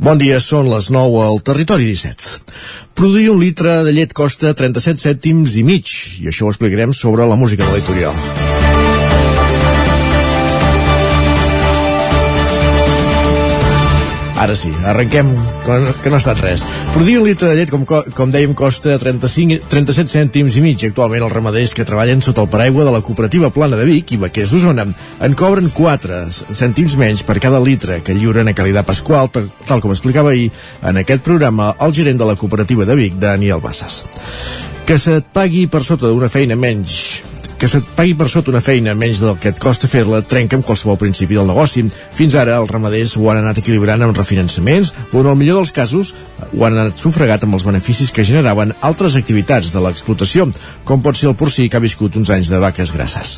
Bon dia, són les 9 al Territori 17. Produir un litre de llet costa 37 cèntims i mig, i això ho explicarem sobre la música de l'editorial. Ara sí, arrenquem, que no ha estat res. Produir un litre de llet, com, com dèiem, costa 35, 37 cèntims i mig. Actualment els ramaders que treballen sota el paraigua de la cooperativa Plana de Vic i Vaquers d'Osona en cobren 4 cèntims menys per cada litre que lliuren a Calidad Pasqual, tal com explicava ahir en aquest programa el gerent de la cooperativa de Vic, Daniel Bassas. Que se't pagui per sota d'una feina menys que se't pagui per sota una feina menys del que et costa fer-la trenca amb qualsevol principi del negoci. Fins ara els ramaders ho han anat equilibrant amb refinançaments, però en el millor dels casos ho han anat sufragat amb els beneficis que generaven altres activitats de l'explotació, com pot ser el porcí que ha viscut uns anys de vaques grasses.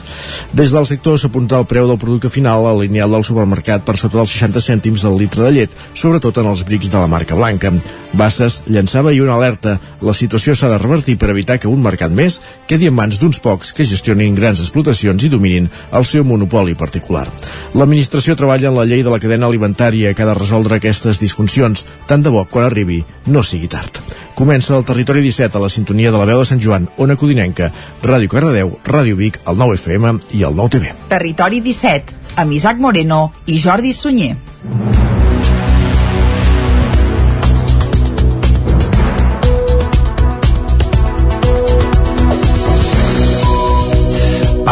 Des del sector s'apunta el preu del producte final al lineal del supermercat per sota dels 60 cèntims del litre de llet, sobretot en els brics de la marca blanca. Basses llançava i una alerta. La situació s'ha de revertir per evitar que un mercat més quedi en mans d'uns pocs que gestionen gestionin grans explotacions i dominin el seu monopoli particular. L'administració treballa en la llei de la cadena alimentària que ha de resoldre aquestes disfuncions, tant de bo quan arribi no sigui tard. Comença el Territori 17 a la sintonia de la veu de Sant Joan, Ona Codinenca, Ràdio Cardedeu, Ràdio Vic, el 9 FM i el 9 TV. Territori 17, amb Isaac Moreno i Jordi Sunyer.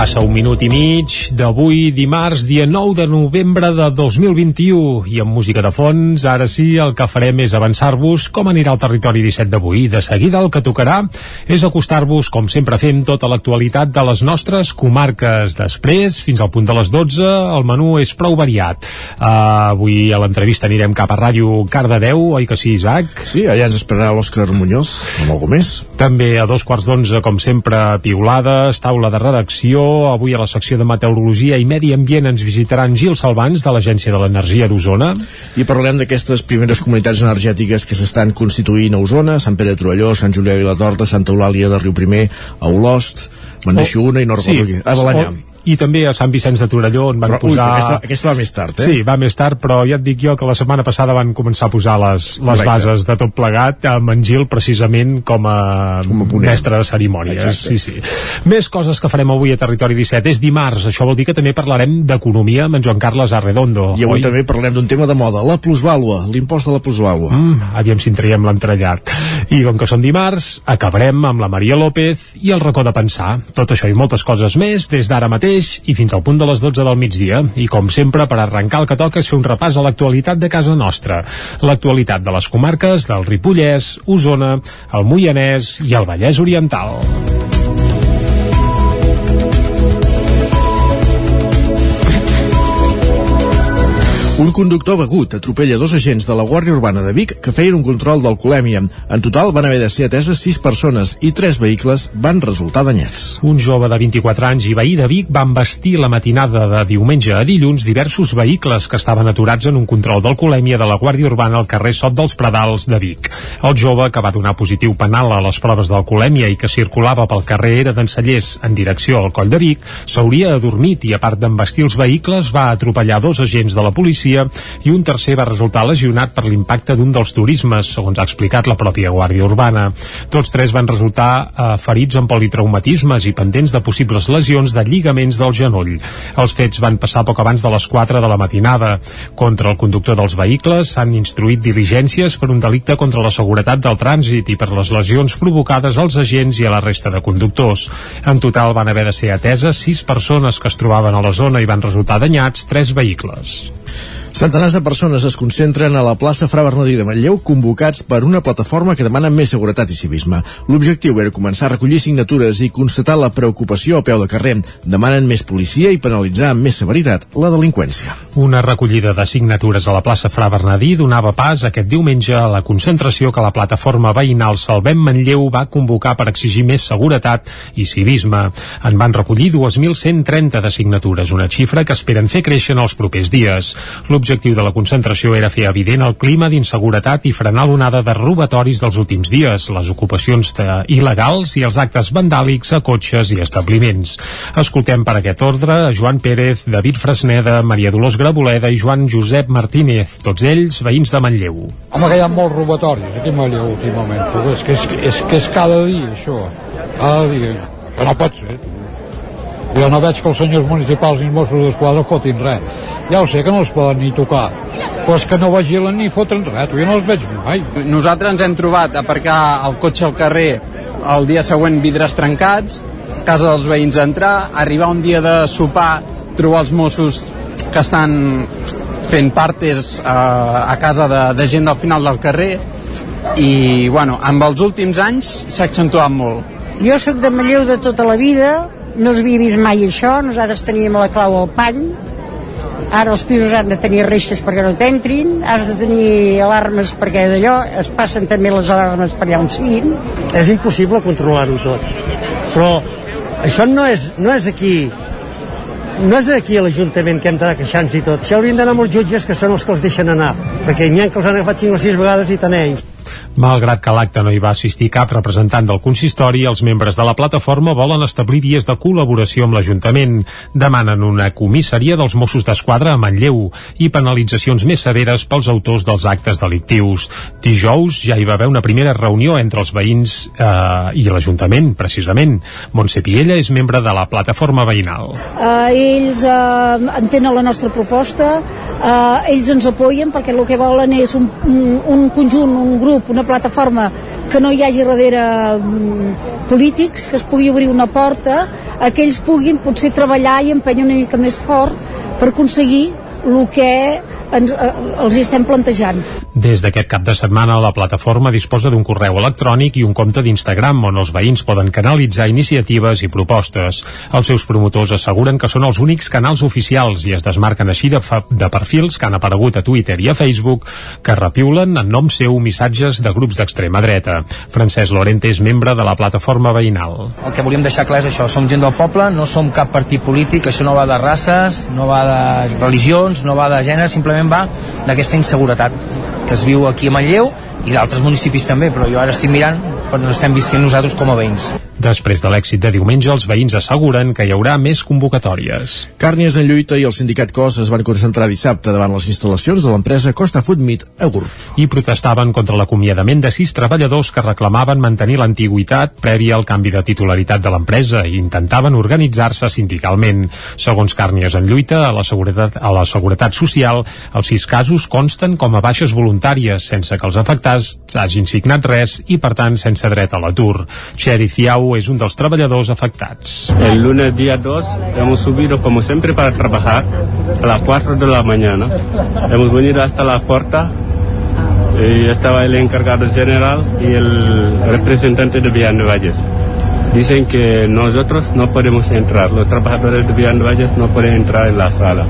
Passa un minut i mig d'avui, dimarts, dia 9 de novembre de 2021 i amb música de fons, ara sí, el que farem és avançar-vos com anirà el territori 17 d'avui. De seguida el que tocarà és acostar-vos, com sempre fem, tota l'actualitat de les nostres comarques. Després, fins al punt de les 12, el menú és prou variat. Uh, avui a l'entrevista anirem cap a Ràdio Cardedeu, oi que sí, Isaac? Sí, allà ens esperarà l'Òscar Muñoz, amb algú més. També a dos quarts d'onze, com sempre, piulades, taula de redacció, Avui a la secció de Meteorologia i Medi Ambient ens visitaran Gil Salvans de l'Agència de l'Energia d'Osona. I parlarem d'aquestes primeres comunitats energètiques que s'estan constituint a Osona, Sant Pere de Torelló, Sant Julià i la Torta, Santa Eulàlia de Riu Primer, a Olost, me'n deixo oh, una i no recordo sí, qui. A Balanyà. I també a Sant Vicenç de Torelló on van però, posar... Ui, aquesta, aquesta va més tard, eh? Sí, va més tard, però ja et dic jo que la setmana passada van començar a posar les, les bases de tot plegat amb en Gil precisament com a, com a mestre de cerimònies. Exacte. Sí, sí. Més coses que farem avui a Territori 17. És dimarts, això vol dir que també parlarem d'economia amb en Joan Carles Arredondo. I avui oi? també parlarem d'un tema de moda, la plusvàlua, l'impost de la plusvàlua. Mm, aviam si en traiem l'entrellat. I com que són dimarts, acabarem amb la Maria López i el racó de pensar. Tot això i moltes coses més des d'ara mateix i fins al punt de les 12 del migdia. I com sempre, per arrencar el que toca és fer un repàs a l'actualitat de casa nostra. L'actualitat de les comarques del Ripollès, Osona, el Moianès i el Vallès Oriental. Un conductor begut atropella dos agents de la Guàrdia Urbana de Vic que feien un control d'alcoholèmia. En total van haver de ser ateses sis persones i tres vehicles van resultar danyats. Un jove de 24 anys i veí de Vic va embestir la matinada de diumenge a dilluns diversos vehicles que estaven aturats en un control d'alcoholèmia de la Guàrdia Urbana al carrer Sot dels Pradals de Vic. El jove, que va donar positiu penal a les proves d'alcoholèmia i que circulava pel carrer Era d'Encellers en direcció al Coll de Vic, s'hauria adormit i, a part d'embestir els vehicles, va atropellar dos agents de la policia policia i un tercer va resultar lesionat per l'impacte d'un dels turismes, segons ha explicat la pròpia Guàrdia Urbana. Tots tres van resultar eh, ferits amb politraumatismes i pendents de possibles lesions de lligaments del genoll. Els fets van passar poc abans de les 4 de la matinada. Contra el conductor dels vehicles s'han instruït diligències per un delicte contra la seguretat del trànsit i per les lesions provocades als agents i a la resta de conductors. En total van haver de ser ateses sis persones que es trobaven a la zona i van resultar danyats tres vehicles. Centenars de persones es concentren a la plaça Fra Bernadí de Manlleu convocats per una plataforma que demana més seguretat i civisme. L'objectiu era començar a recollir signatures i constatar la preocupació a peu de carrer. Demanen més policia i penalitzar amb més severitat la delinqüència. Una recollida de signatures a la plaça Fra Bernadí donava pas aquest diumenge a la concentració que la plataforma veïnal Salvem Manlleu va convocar per exigir més seguretat i civisme. En van recollir 2.130 de signatures, una xifra que esperen fer créixer en els propers dies. L'objectiu de la concentració era fer evident el clima d'inseguretat i frenar l'onada de robatoris dels últims dies, les ocupacions il·legals i els actes vandàlics a cotxes i establiments. Escoltem per aquest ordre a Joan Pérez, David Fresneda, Maria Dolors Graboleda i Joan Josep Martínez, tots ells veïns de Manlleu. Home, que hi ha molts robatoris aquí a Manlleu últimament, però és que és, és, que és cada dia això, cada dia. Però no pot ser. Jo no veig que els senyors municipals ni els Mossos d'Esquadra fotin res. Ja ho sé que no els poden ni tocar, però és que no vigilen ni foten res, jo no els veig mai. Nosaltres ens hem trobat aparcar el cotxe al carrer el dia següent vidres trencats, casa dels veïns a entrar, arribar un dia de sopar, trobar els Mossos que estan fent partes eh, a casa de, de gent del final del carrer i bueno, amb els últims anys s'ha accentuat molt. Jo sóc de Manlleu de tota la vida, no s'havia vist mai això, nosaltres teníem la clau al pany, ara els pisos han de tenir reixes perquè no t'entrin, has de tenir alarmes perquè d'allò, es passen també les alarmes per allà on siguin. És impossible controlar-ho tot, però això no és, no és aquí no és aquí a l'Ajuntament que hem de queixar-nos i tot. Això haurien d'anar els jutges que són els que els deixen anar, perquè n'hi ha que els han agafat 5 o 6 vegades i tant ells. Malgrat que l'acte no hi va assistir cap representant del consistori, els membres de la plataforma volen establir vies de col·laboració amb l'Ajuntament. Demanen una comissaria dels Mossos d'Esquadra a Manlleu i penalitzacions més severes pels autors dels actes delictius. Dijous ja hi va haver una primera reunió entre els veïns eh, i l'Ajuntament, precisament. Montse Piella és membre de la plataforma veïnal. Uh, ells uh, entenen la nostra proposta, uh, ells ens apoyen perquè el que volen és un, un, un conjunt, un grup, una plataforma que no hi hagi darrere um, polítics, que es pugui obrir una porta a que ells puguin potser treballar i empènyer una mica més fort per aconseguir el que ens, eh, els estem plantejant. Des d'aquest cap de setmana, la plataforma disposa d'un correu electrònic i un compte d'Instagram on els veïns poden canalitzar iniciatives i propostes. Els seus promotors asseguren que són els únics canals oficials i es desmarquen així de, de perfils que han aparegut a Twitter i a Facebook que repiulen en nom seu missatges de grups d'extrema dreta. Francesc Lorente és membre de la plataforma veïnal. El que volíem deixar clar és això, som gent del poble, no som cap partit polític, això no va de races, no va de religions, no va de gènere, simplement va d'aquesta inseguretat que es viu aquí a Manlleu i d'altres municipis també, però jo ara estic mirant quan estem visquent nosaltres com a veïns. Després de l'èxit de diumenge, els veïns asseguren que hi haurà més convocatòries. Càrnies en lluita i el sindicat COS es van concentrar dissabte davant les instal·lacions de l'empresa Costa Food Meat a Gurb. I protestaven contra l'acomiadament de sis treballadors que reclamaven mantenir l'antiguitat prèvia al canvi de titularitat de l'empresa i intentaven organitzar-se sindicalment. Segons Càrnies en lluita, a la, seguretat, a la Seguretat Social, els sis casos consten com a baixes voluntàries, sense que els afectats hagin signat res i, per tant, sense dret a l'atur. Xeri Ciau es un dels treballadors afectats. El lunes día 2 hemos subido como siempre para trabajar a las 4 de la mañana. Hemos venido hasta la puerta y estaba el encargado general y el representante de Villano Valles. Dicen que nosotros no podemos entrar, los trabajadores de Villano Valles no pueden entrar en la sala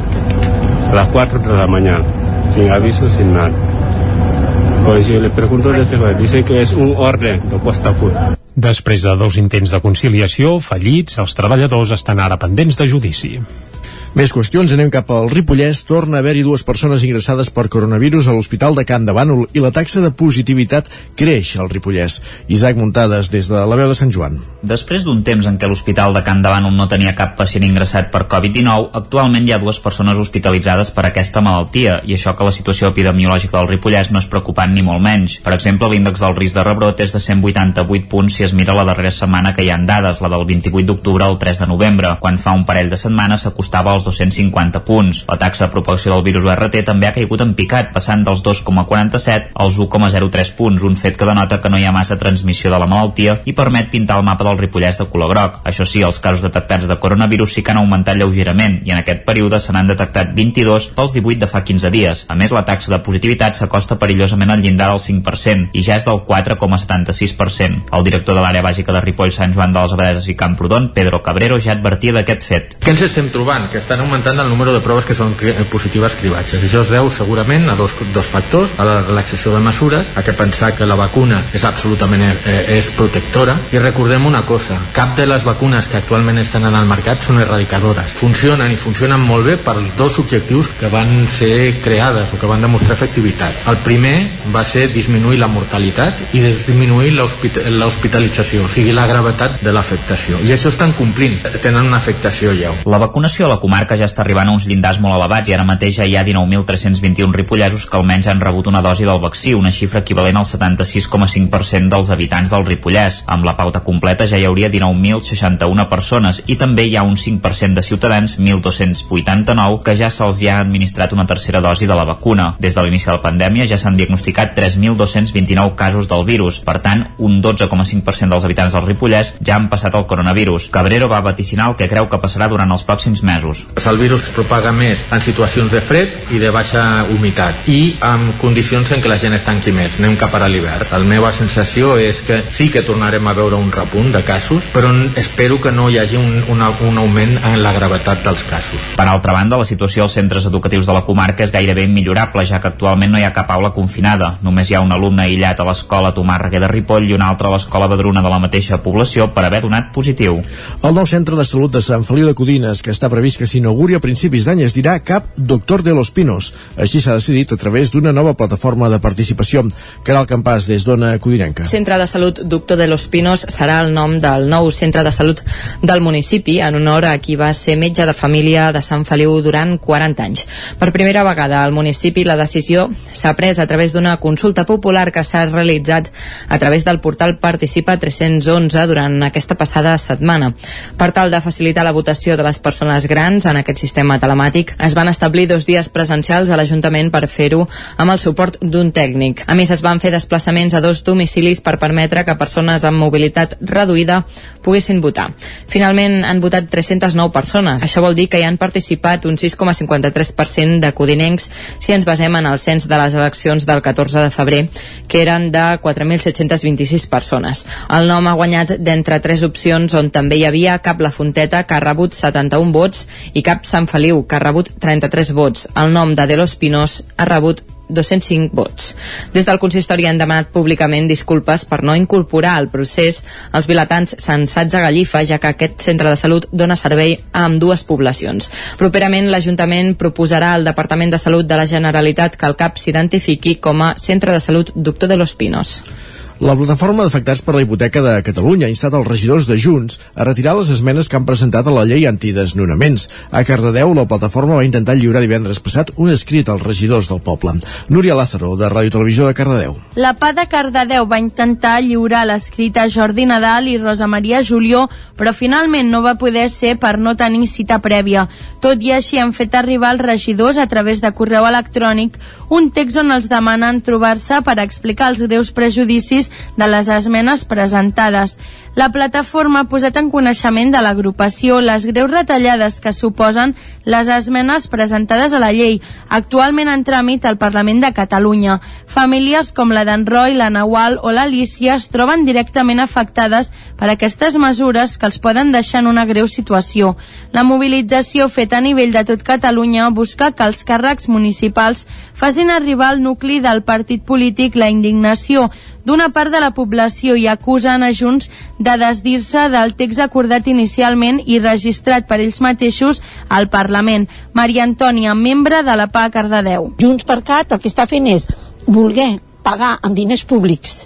a las 4 de la mañana, sin aviso, sin nada. Pues yo le pregunto desde juez, dicen que es un orden de Costa Food. Després de dos intents de conciliació fallits, els treballadors estan ara pendents de judici. Més qüestions, anem cap al Ripollès. Torna a haver-hi dues persones ingressades per coronavirus a l'Hospital de Can de Bànol i la taxa de positivitat creix al Ripollès. Isaac Muntades, des de la veu de Sant Joan. Després d'un temps en què l'Hospital de Can de Bànol no tenia cap pacient ingressat per Covid-19, actualment hi ha dues persones hospitalitzades per aquesta malaltia i això que la situació epidemiològica del Ripollès no és preocupant ni molt menys. Per exemple, l'índex del risc de rebrot és de 188 punts si es mira la darrera setmana que hi han dades, la del 28 d'octubre al 3 de novembre, quan fa un parell de setmanes s'acostava als 250 punts. La taxa de propagació del virus URT també ha caigut en picat, passant dels 2,47 als 1,03 punts, un fet que denota que no hi ha massa transmissió de la malaltia i permet pintar el mapa del Ripollès de color groc. Això sí, els casos detectats de coronavirus sí que han augmentat lleugerament i en aquest període se n'han detectat 22 pels 18 de fa 15 dies. A més, la taxa de positivitat s'acosta perillosament al llindar del 5% i ja és del 4,76%. El director de l'àrea bàsica de Ripoll, Sant Joan de les Abadeses i Camprodon, Pedro Cabrero, ja advertia d'aquest fet. Què ens estem trobant? Que estan augmentant el número de proves que són positives cribatges. Això es deu segurament a dos, dos factors, a la relaxació de mesures, a que pensar que la vacuna és absolutament eh, és protectora, i recordem una cosa, cap de les vacunes que actualment estan en el mercat són erradicadores. Funcionen i funcionen molt bé per dos objectius que van ser creades o que van demostrar efectivitat. El primer va ser disminuir la mortalitat i disminuir l'hospitalització, o sigui, la gravetat de l'afectació. I això estan complint, tenen una afectació lleu. La vacunació a la comarca ja està arribant a uns llindars molt elevats i ara mateix ja hi ha 19.321 ripollesos que almenys han rebut una dosi del vaccí, una xifra equivalent al 76,5% dels habitants del Ripollès. Amb la pauta completa ja hi hauria 19.061 persones i també hi ha un 5% de ciutadans, 1.289, que ja se'ls ha administrat una tercera dosi de la vacuna. Des de l'inici de la pandèmia ja s'han diagnosticat 3.229 casos del virus. Per tant, un 12,5% dels habitants del Ripollès ja han passat el coronavirus. Cabrero va vaticinar el que creu que passarà durant els pròxims mesos. El virus es propaga més en situacions de fred i de baixa humitat i en condicions en què la gent es tanqui més. Anem cap a l'hivern. La meva sensació és que sí que tornarem a veure un repunt de casos, però espero que no hi hagi un, un, un augment en la gravetat dels casos. Per altra banda, la situació als centres educatius de la comarca és gairebé immillorable, ja que actualment no hi ha cap aula confinada. Només hi ha un alumne aïllat a l'escola Tomàs Reguer de Ripoll i un altre a l'escola Badruna de la mateixa població per haver donat positiu. El nou centre de salut de Sant Feliu de Codines, que està previst que s'inauguri a principis d'any, es dirà CAP Doctor de los Pinos. Així s'ha decidit a través d'una nova plataforma de participació. Caral Campàs, des d'Ona Codinenca. Centre de Salut Doctor de los Pinos serà el nom del nou centre de salut del municipi en honor a qui va ser metge de família de Sant Feliu durant 40 anys. Per primera vegada al municipi la decisió s'ha pres a través d'una consulta popular que s'ha realitzat a través del portal Participa 311 durant aquesta passada setmana. Per tal de facilitar la votació de les persones grans en aquest sistema telemàtic, es van establir dos dies presencials a l'Ajuntament per fer-ho amb el suport d'un tècnic. A més, es van fer desplaçaments a dos domicilis per permetre que persones amb mobilitat reduïda poguessin votar. Finalment han votat 309 persones. Això vol dir que hi han participat un 6,53% de codinencs si ens basem en el cens de les eleccions del 14 de febrer, que eren de 4.726 persones. El nom ha guanyat d'entre tres opcions on també hi havia Cap La Fonteta, que ha rebut 71 vots, i Cap Sant Feliu, que ha rebut 33 vots. El nom de De Los Pinos ha rebut 205 vots. Des del consistori han demanat públicament disculpes per no incorporar al procés els vilatans censats a Gallifa, ja que aquest centre de salut dona servei a amb dues poblacions. Properament, l'Ajuntament proposarà al Departament de Salut de la Generalitat que el CAP s'identifiqui com a Centre de Salut Doctor de los Pinos. La plataforma d'afectats per la hipoteca de Catalunya ha instat els regidors de Junts a retirar les esmenes que han presentat a la llei antidesnonaments. A Cardedeu, la plataforma va intentar lliurar divendres passat un escrit als regidors del poble. Núria Lázaro, de Ràdio Televisió de Cardedeu. La PA de Cardedeu va intentar lliurar l'escrit a Jordi Nadal i Rosa Maria Julió, però finalment no va poder ser per no tenir cita prèvia. Tot i així han fet arribar als regidors a través de correu electrònic un text on els demanen trobar-se per explicar els greus prejudicis de les esmenes presentades. La plataforma ha posat en coneixement de l'agrupació les greus retallades que suposen les esmenes presentades a la llei, actualment en tràmit al Parlament de Catalunya. Famílies com la d'en Roy, la Nawal o l'Alicia es troben directament afectades per aquestes mesures que els poden deixar en una greu situació. La mobilització feta a nivell de tot Catalunya busca que els càrrecs municipals facin arribar al nucli del partit polític la indignació d'una part de la població i acusen a Junts de desdir-se del text acordat inicialment i registrat per ells mateixos al Parlament. Maria Antònia, membre de la PA Cardedeu. Junts per Cat el que està fent és voler pagar amb diners públics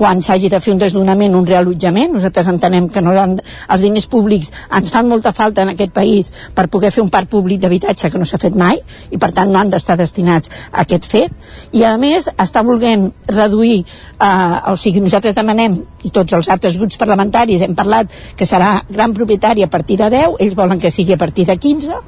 quan s'hagi de fer un desnonament, un reallotjament. Nosaltres entenem que no han, els diners públics ens fan molta falta en aquest país per poder fer un parc públic d'habitatge que no s'ha fet mai i per tant no han d'estar destinats a aquest fet. I a més està volent reduir, eh, o sigui, nosaltres demanem, i tots els altres grups parlamentaris hem parlat que serà gran propietari a partir de 10, ells volen que sigui a partir de 15,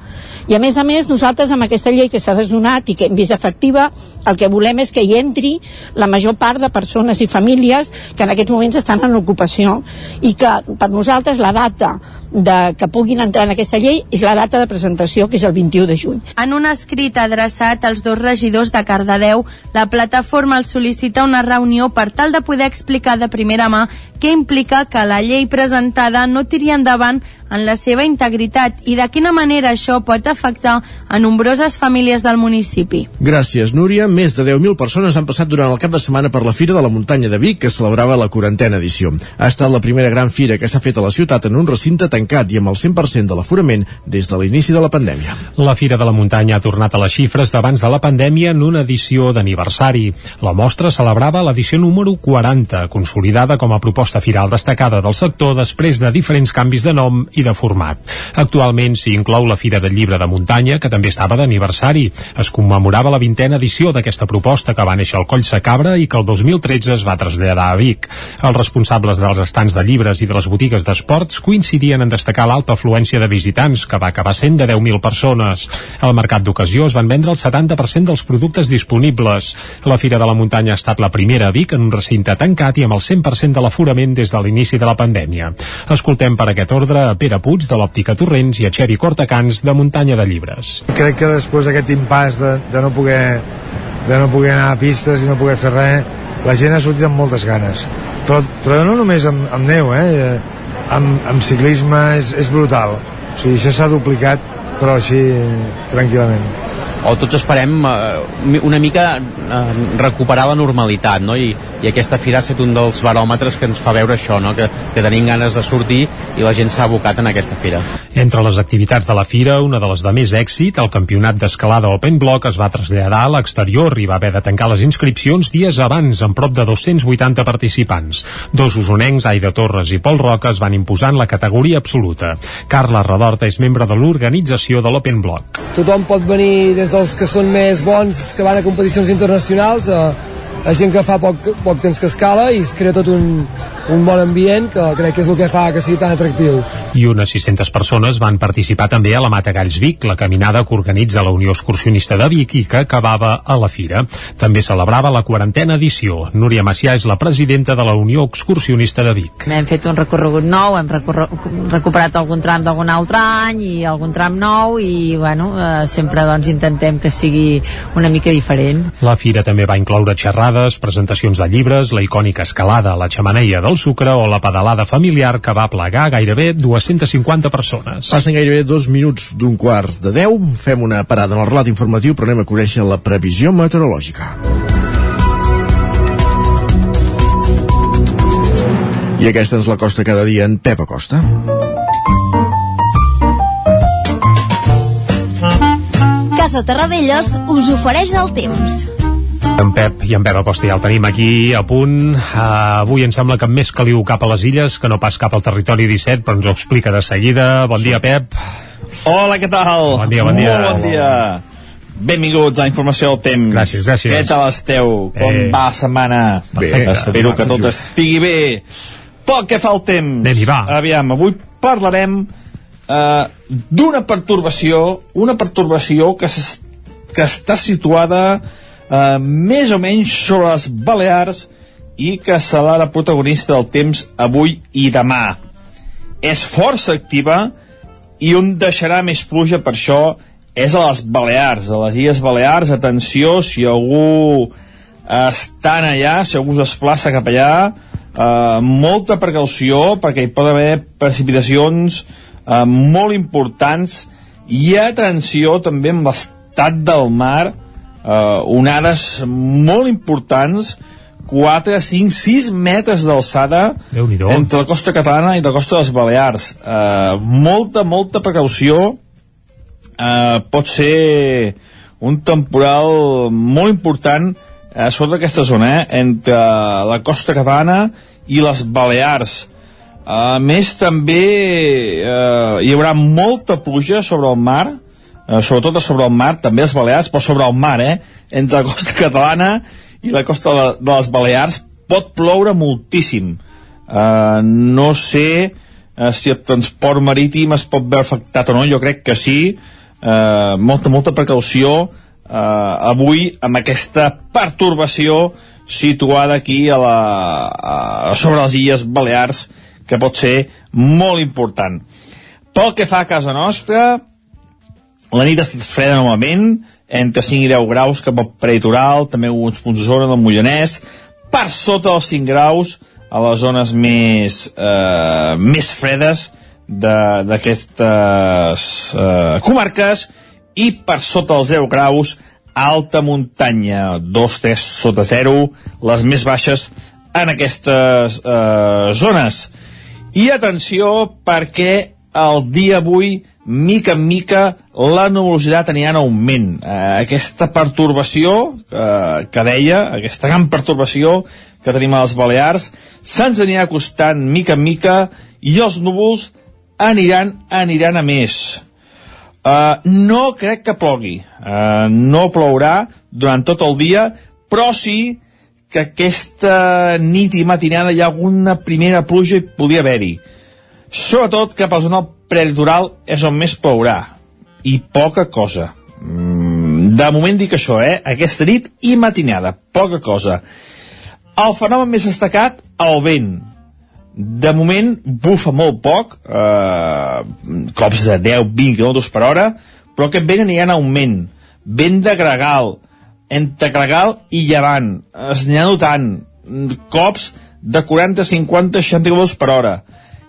i a més a més nosaltres amb aquesta llei que s'ha desnonat i que hem vist efectiva, el que volem és que hi entri la major part de persones i famílies que en aquests moments estan en ocupació i que per nosaltres la data de que puguin entrar en aquesta llei és la data de presentació, que és el 21 de juny. En un escrit adreçat als dos regidors de Cardedeu, la plataforma els sol·licita una reunió per tal de poder explicar de primera mà què implica que la llei presentada no tiri endavant en la seva integritat i de quina manera això pot afectar a nombroses famílies del municipi. Gràcies, Núria. Més de 10.000 persones han passat durant el cap de setmana per la Fira de la Muntanya de Vic, que celebrava la quarantena edició. Ha estat la primera gran fira que s'ha fet a la ciutat en un recinte tancat i amb el 100% de l'aforament des de l'inici de la pandèmia. La Fira de la Muntanya ha tornat a les xifres d'abans de la pandèmia en una edició d'aniversari. La mostra celebrava l'edició número 40, consolidada com a proposta firal destacada del sector després de diferents canvis de nom i de format. Actualment s'hi inclou la Fira del Llibre de Muntanya, que també estava d'aniversari. Es commemorava la vintena edició d'aquesta proposta que va néixer al Coll Sacabra i que el 2013 es va traslladar a Vic. Els responsables dels estants de llibres i de les botigues d'esports coincidien en destacar l'alta afluència de visitants, que va acabar sent de 10.000 persones. Al mercat d'ocasió es van vendre el 70% dels productes disponibles. La Fira de la Muntanya ha estat la primera a Vic en un recinte tancat i amb el 100% de l'aforament des de l'inici de la pandèmia. Escoltem per aquest ordre a Pere Puig de l'Òptica Torrents i a Xevi Cortacans de Muntanya de Llibres. Crec que després d'aquest impàs de, de, no poder, de no poder anar a pistes i no poder fer res, la gent ha sortit amb moltes ganes. Però, però no només amb, amb neu, eh? Amb, amb ciclisme és, és brutal. O sigui, això s'ha duplicat, però així tranquil·lament o tots esperem eh, una mica eh, recuperar la normalitat no? I, i aquesta fira ha estat un dels baròmetres que ens fa veure això no? que, que tenim ganes de sortir i la gent s'ha abocat en aquesta fira Entre les activitats de la fira, una de les de més èxit el campionat d'escalada Open Block es va traslladar a l'exterior i va haver de tancar les inscripcions dies abans amb prop de 280 participants dos usonencs, Aida Torres i Pol Roca es van imposar en la categoria absoluta Carla Redorta és membre de l'organització de l'Open Block Tothom pot venir des dels que són més bons, que van a competicions internacionals, a, a gent que fa poc, poc temps que escala i es crea tot un, un bon ambient que crec que és el que fa que sigui tan atractiu. I unes 600 persones van participar també a la Mata Galls Vic, la caminada que organitza la Unió Excursionista de Vic i que acabava a la Fira. També celebrava la quarantena edició. Núria Macià és la presidenta de la Unió Excursionista de Vic. Hem fet un recorregut nou, hem recuperat algun tram d'algun altre any i algun tram nou i bueno, eh, sempre doncs intentem que sigui una mica diferent. La Fira també va incloure xerrades, presentacions de llibres, la icònica escalada a la xamaneia del sucre o la pedalada familiar que va plegar gairebé 250 persones. Passen gairebé dos minuts d'un quart de 10. Fem una parada en el relat informatiu, però anem a conèixer la previsió meteorològica. I aquesta és la costa cada dia en Pep Acosta. Casa Terradellos us ofereix el temps. En Pep i en Pep Acosta ja el tenim aquí a punt. Uh, avui em sembla que més caliu cap a les illes que no pas cap al territori 17, però ens ho explica de seguida. Bon dia, Pep. Hola, què tal? Bon dia, bon dia. Molt bon dia. Benvinguts a Informació del Temps. Gràcies, gràcies. Què tal esteu? Com Eh. va la setmana? Perfecte. Espero que tot estigui bé. Pel que fa al temps, Anem-hi, va. aviam, avui parlarem eh, d'una pertorbació, una pertorbació que, que està situada eh, més o menys sobre les Balears i que serà la protagonista del temps avui i demà. És força activa i on deixarà més pluja per això és a les Balears, a les Illes Balears, atenció, si algú està allà, si algú es desplaça cap allà, eh, molta precaució perquè hi pot haver precipitacions eh, molt importants i atenció també amb l'estat del mar, eh, onades molt importants, 4, 5, 6 metres d'alçada entre la costa catalana i la costa de les Balears. Eh, molta, molta precaució. Eh, pot ser un temporal molt important eh, sobre aquesta zona, eh, entre la costa catalana i les Balears. A més, també eh, hi haurà molta pluja sobre el mar, eh, sobretot sobre el mar, també les Balears, però sobre el mar, eh, entre la costa catalana i la costa de, de les Balears pot ploure moltíssim. Uh, no sé uh, si el transport marítim es pot veure afectat o no, jo crec que sí. Uh, molta, molta precaució uh, avui amb aquesta pertorbació situada aquí a la, a, sobre les Illes Balears que pot ser molt important. Pel que fa a casa nostra, la nit ha estat freda normalment, entre 5 i 10 graus cap al peritoral, també alguns punts de zona del Mollanès, per sota dels 5 graus a les zones més, eh, més fredes de- d'aquestes eh, comarques i per sota dels 0 graus alta muntanya, 2-3 sota 0, les més baixes en aquestes eh, zones. I atenció perquè el dia avui, mica en mica, la nuvolositat anirà en augment. Eh, aquesta pertorbació eh, que deia, aquesta gran pertorbació que tenim a les Balears, se'ns anirà acostant mica en mica i els núvols aniran, aniran a més. Uh, no crec que plogui. Uh, no plourà durant tot el dia, però sí que aquesta nit i matinada hi ha alguna primera pluja i podria haver-hi. Sobretot cap a la zona prelitoral és on més plourà. I poca cosa. Mm, de moment dic això, eh? Aquesta nit i matinada. Poca cosa. El fenomen més destacat, el vent. De moment bufa molt poc, eh, cops de 10-20 km per hora, però aquest vent anirà en augment. Vent de gregal, entre gregal i llevant. Es anirà notant cops de 40, 50, 60 km per hora.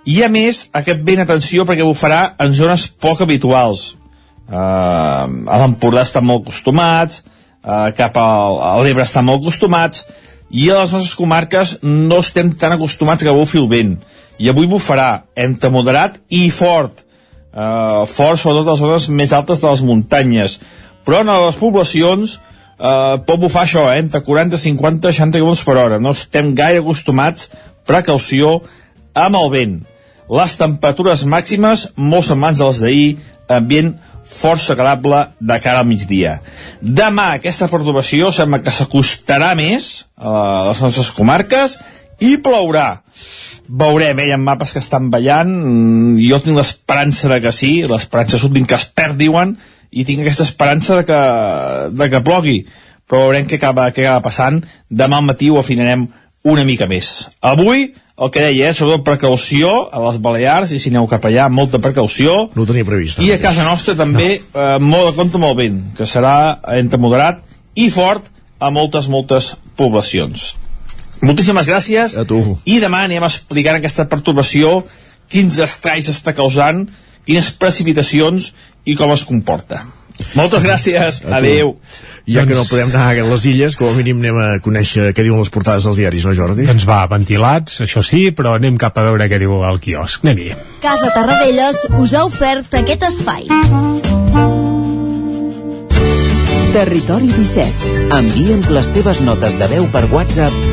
I a més, aquest vent, atenció, perquè bufarà en zones poc habituals. Uh, a l'Empordà estan molt acostumats, uh, cap al, a l'Ebre estan molt acostumats, i a les nostres comarques no estem tan acostumats que bufi el vent. I avui bufarà entre moderat i fort. Uh, fort sobretot a les zones més altes de les muntanyes. Però en les poblacions uh, pot bufar això, eh, entre 40, 50, 60 km per hora. No estem gaire acostumats, precaució, amb el vent. Les temperatures màximes, molt semblants a les d'ahir, ambient força agradable de cara al migdia. Demà aquesta perturbació sembla que s'acostarà més a les nostres comarques i plourà. Veurem, eh? hi ha mapes que estan ballant, mm, jo tinc l'esperança de que sí, l'esperança sovint que es perd, diuen, i tinc aquesta esperança de que, de que plogui, però veurem què acaba, què acaba passant. Demà al matí ho afinarem una mica més. Avui, el que deia, eh, sobretot precaució a les Balears, i si aneu cap allà, molta precaució. No ho tenia previst. I a casa nostra també, no. eh, molt de compte amb el vent, que serà entre moderat i fort a moltes, moltes poblacions. Moltíssimes gràcies. A tu. I demà anirem explicant aquesta perturbació, quins estralls està causant, quines precipitacions i com es comporta. Moltes gràcies. Adéu. Ja que no podem anar a les illes, com a mínim anem a conèixer què diuen les portades dels diaris, no Jordi? Doncs va, ventilats, això sí, però anem cap a veure què diu el quiosc. Anem-hi. Casa Tarradellas us ha ofert aquest espai. Territori 17. Envia'ns les teves notes de veu per WhatsApp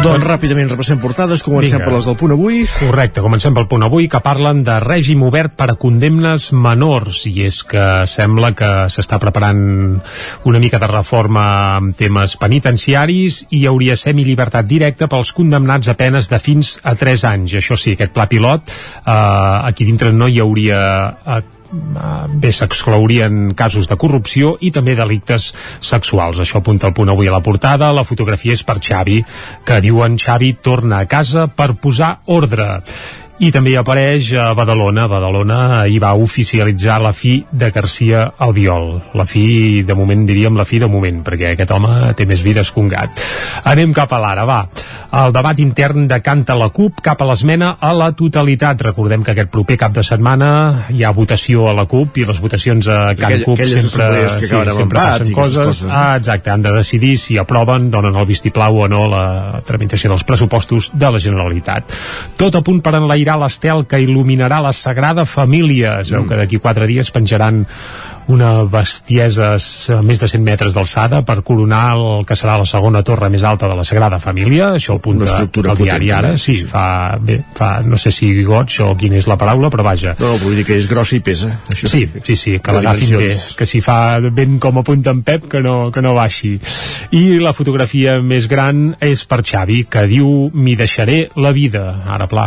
Doncs ràpidament repassem portades, comencem Vinga. per les del punt avui. Correcte, comencem pel punt avui, que parlen de règim obert per a condemnes menors, i és que sembla que s'està preparant una mica de reforma amb temes penitenciaris i hi hauria semillibertat directa pels condemnats a penes de fins a 3 anys. Això sí, aquest pla pilot, eh, aquí dintre no hi hauria eh, bé s'exclourien casos de corrupció i també delictes sexuals. Això apunta el punt avui a la portada. La fotografia és per Xavi, que diuen Xavi torna a casa per posar ordre. I també hi apareix a Badalona. Badalona hi va oficialitzar la fi de Garcia Albiol. La fi, de moment diríem la fi de moment, perquè aquest home té més vides que un gat. Anem cap a l'ara, va. El debat intern decanta la CUP cap a l'esmena a la totalitat. Recordem que aquest proper cap de setmana hi ha votació a la CUP i les votacions a Can Aquell- CUP sempre, que amb sempre passen coses. coses, no? Ah, exacte, han de decidir si aproven, donen el vistiplau o no la tramitació dels pressupostos de la Generalitat. Tot a punt per enlairar l'estel que il·luminarà la Sagrada Família. Es veu que d'aquí quatre dies penjaran una bestiesa a més de 100 metres d'alçada per coronar el que serà la segona torre més alta de la Sagrada Família, això ho apunta estructura el diari potent, ara, també, sí, fa, bé, fa, no sé si goig o quina és la paraula, però vaja. No, vull dir que és grossa i pesa. Això Sí, sí, sí, que l'agafin bé, que si fa ben com apunta en Pep, que no, que no baixi. I la fotografia més gran és per Xavi, que diu «M'hi deixaré la vida», ara pla.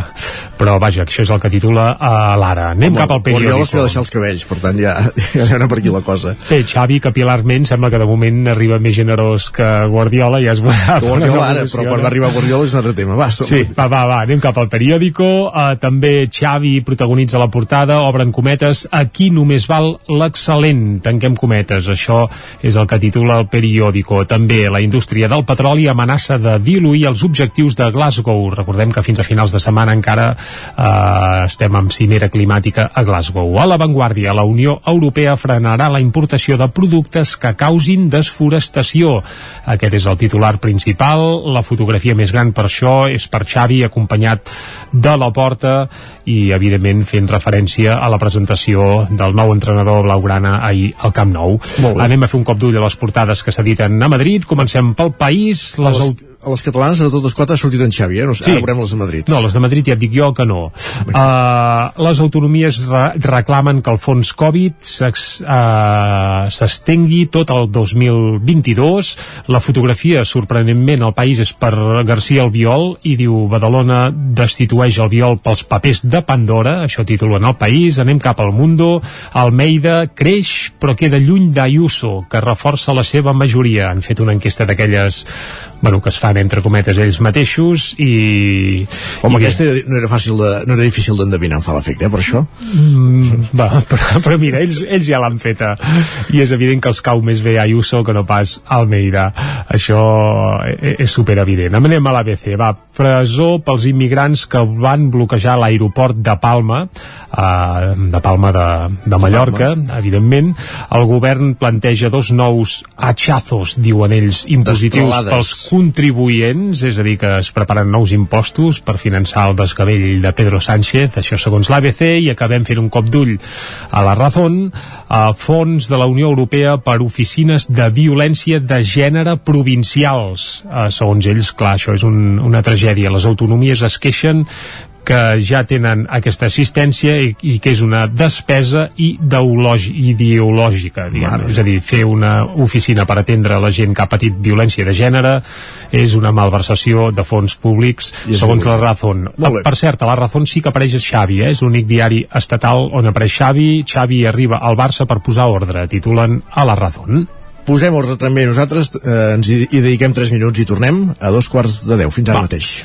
Però vaja, això és el que titula a l'Ara. Anem Home, cap al Guardiola periòdico. de deixar els cabells, per tant ja, ja per aquí la cosa. Bé, Xavi, capilarment, sembla que de moment arriba més generós que Guardiola, ja es veurà. Guardiola ara, però quan va arribar Guardiola és un altre tema. Va, som Sí, va, va, va, anem cap al periòdico. Uh, també Xavi protagonitza la portada, obren cometes, aquí només val l'excel·lent, tanquem cometes. Això és el que titula el periòdico. També la indústria del petroli amenaça de diluir els objectius de Glasgow. Recordem que fins a finals de setmana encara uh, estem amb cimera climàtica a Glasgow. A l'avantguàrdia, la Unió Europea frenarà la importació de productes que causin desforestació. Aquest és el titular principal. La fotografia més gran per això és per Xavi, acompanyat de la porta i, evidentment, fent referència a la presentació del nou entrenador blaugrana ahir al Camp Nou. Anem a fer un cop d'ull a les portades que s'editen a Madrid. Comencem pel país. Les les, a les catalanes de totes quatre ha sortit en Xavi, eh? No sé, Sí. ara veurem les de Madrid. No, les de Madrid ja et dic jo que no. Uh, les autonomies re reclamen que el fons Covid uh, s'estengui tot el 2022. La fotografia, sorprenentment, al país és per García Albiol i diu Badalona destitueix Albiol pels papers de Pandora, això titulen el país. Anem cap al Mundo. Almeida creix però queda lluny d'Ayuso, que reforça la seva majoria. Han fet una enquesta d'aquelles bueno, que es fan entre cometes ells mateixos i... Home, i bé. aquesta no era fàcil de, no era difícil d'endevinar, em fa l'efecte, eh, per això. Mm, va, però, però mira, ells, ells ja l'han feta i és evident que els cau més bé Ayuso que no pas Almeida això e- és superevident anem a l'ABC, va, presó pels immigrants que van bloquejar l'aeroport de Palma eh, de Palma de, de Mallorca evidentment, el govern planteja dos nous hachazos, diuen ells impositius pels contribuents, és a dir, que es preparen nous impostos per finançar el desgavell de Pedro Sánchez, això segons l'ABC, i acabem fent un cop d'ull a la Razón, a fons de la Unió Europea per oficines de violència de gènere provincials. Eh, segons ells, clar, això és un, una tragèdia. Les autonomies es queixen que ja tenen aquesta assistència i, i que és una despesa ideològica diguem. és a dir, fer una oficina per atendre la gent que ha patit violència de gènere és una malversació de fons públics I segons la. Razón per cert, a la Razón sí que apareix Xavi eh? és l'únic diari estatal on apareix Xavi Xavi arriba al Barça per posar ordre titulen a la Razón Posem ordre també nosaltres, eh, ens hi, hi dediquem 3 minuts i tornem a dos quarts de 10. Fins ara mateix.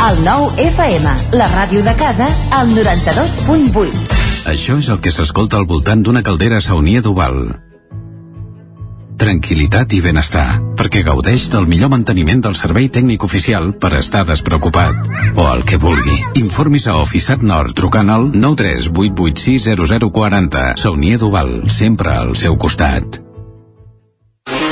El nou FM, la ràdio de casa, al 92.8. Això és el que s'escolta al voltant d'una caldera saunia d'Oval. Tranquilitat i benestar, perquè gaudeix del millor manteniment del servei tècnic oficial per estar despreocupat. O el que vulgui. Informis a Oficiat Nord trucant al 938860040. Saunia d'Oval, sempre al seu costat.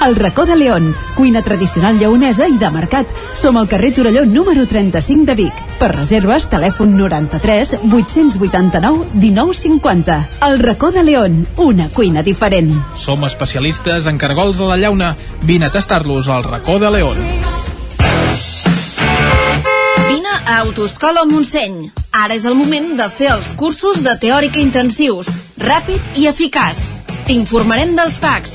El racó de León, cuina tradicional lleonesa i de mercat. Som al carrer Torelló número 35 de Vic. Per reserves, telèfon 93 889 1950. El racó de León, una cuina diferent. Som especialistes en cargols a la llauna. Vine a tastar-los al racó de León. Vine a Autoscola Montseny. Ara és el moment de fer els cursos de teòrica intensius, ràpid i eficaç. T'informarem dels PACs,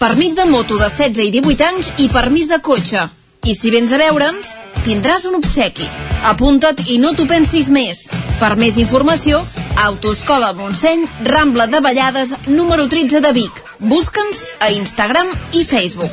permís de moto de 16 i 18 anys i permís de cotxe. I si vens a veure'ns, tindràs un obsequi. Apunta't i no t'ho pensis més. Per més informació, Autoscola Montseny, Rambla de Vallades, número 13 de Vic. Busca'ns a Instagram i Facebook.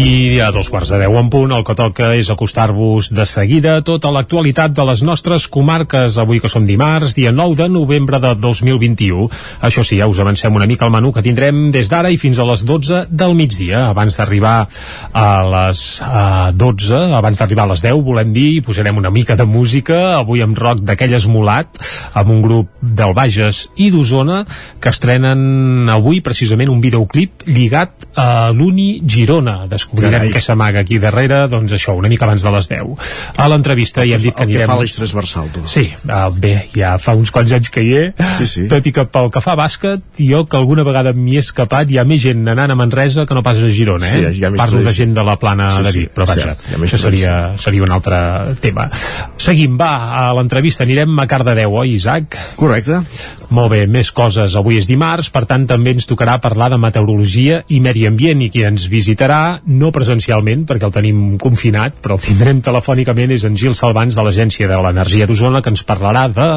I a dos quarts de deu en punt, el que toca és acostar-vos de seguida a tota l'actualitat de les nostres comarques. Avui que som dimarts, dia 9 de novembre de 2021. Això sí, ja us avancem una mica el menú que tindrem des d'ara i fins a les 12 del migdia. Abans d'arribar a les uh, 12, abans d'arribar a les 10, volem dir, posarem una mica de música, avui amb rock d'aquell esmolat, amb un grup del Bages i d'Osona, que estrenen avui precisament un videoclip lligat a l'Uni Girona, descobrirem Carai. què s'amaga aquí darrere, doncs això, una mica abans de les 10. A l'entrevista ja hem dit que El que anirem... fa l'eix transversal, tu. Sí, uh, bé, ja fa uns quants anys que hi he, Sí, sí. tot i que pel que fa a bàsquet, jo que alguna vegada m'hi he escapat, hi ha més gent anant a Manresa que no pas a Girona, eh? Sí, hi ha més Parlo de gent de la plana Sí, de sí, Vic, però vaja, cert, això seria, seria un altre tema. Seguim, va, a l'entrevista anirem a Cardedeu, oi, Isaac? Correcte. Molt bé, més coses. Avui és dimarts, per tant també ens tocarà parlar de meteorologia i medi ambient i qui ens visitarà, no presencialment, perquè el tenim confinat, però el tindrem telefònicament, és en Gil Salvans de l'Agència de l'Energia d'Osona, que ens parlarà de...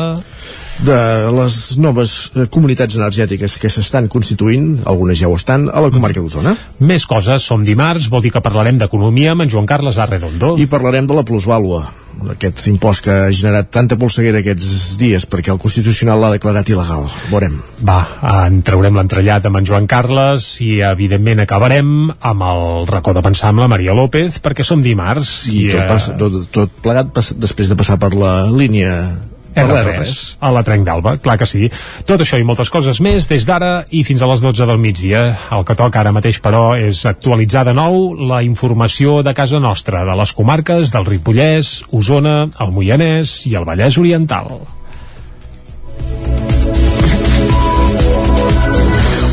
de les noves eh, comunitats energètiques que s'estan constituint, algunes ja ho estan, a la comarca d'Osona. Més coses, som dimarts, vol dir que parlarem d'economia amb en Joan Carles Arredondo. I parlarem de la plusvàlua, aquest impost que ha generat tanta polseguera aquests dies perquè el Constitucional l'ha declarat il·legal. Veurem. Va, en traurem l'entrellat amb en Joan Carles i evidentment acabarem amb el racó de pensar amb la Maria López perquè som dimarts I tot, eh, pas, tot, tot plegat pas, després de passar per la línia R3, a la Trenc d'Alba, clar que sí. Tot això i moltes coses més des d'ara i fins a les 12 del migdia. El que toca ara mateix, però, és actualitzar de nou la informació de casa nostra, de les comarques del Ripollès, Osona, el Moianès i el Vallès Oriental.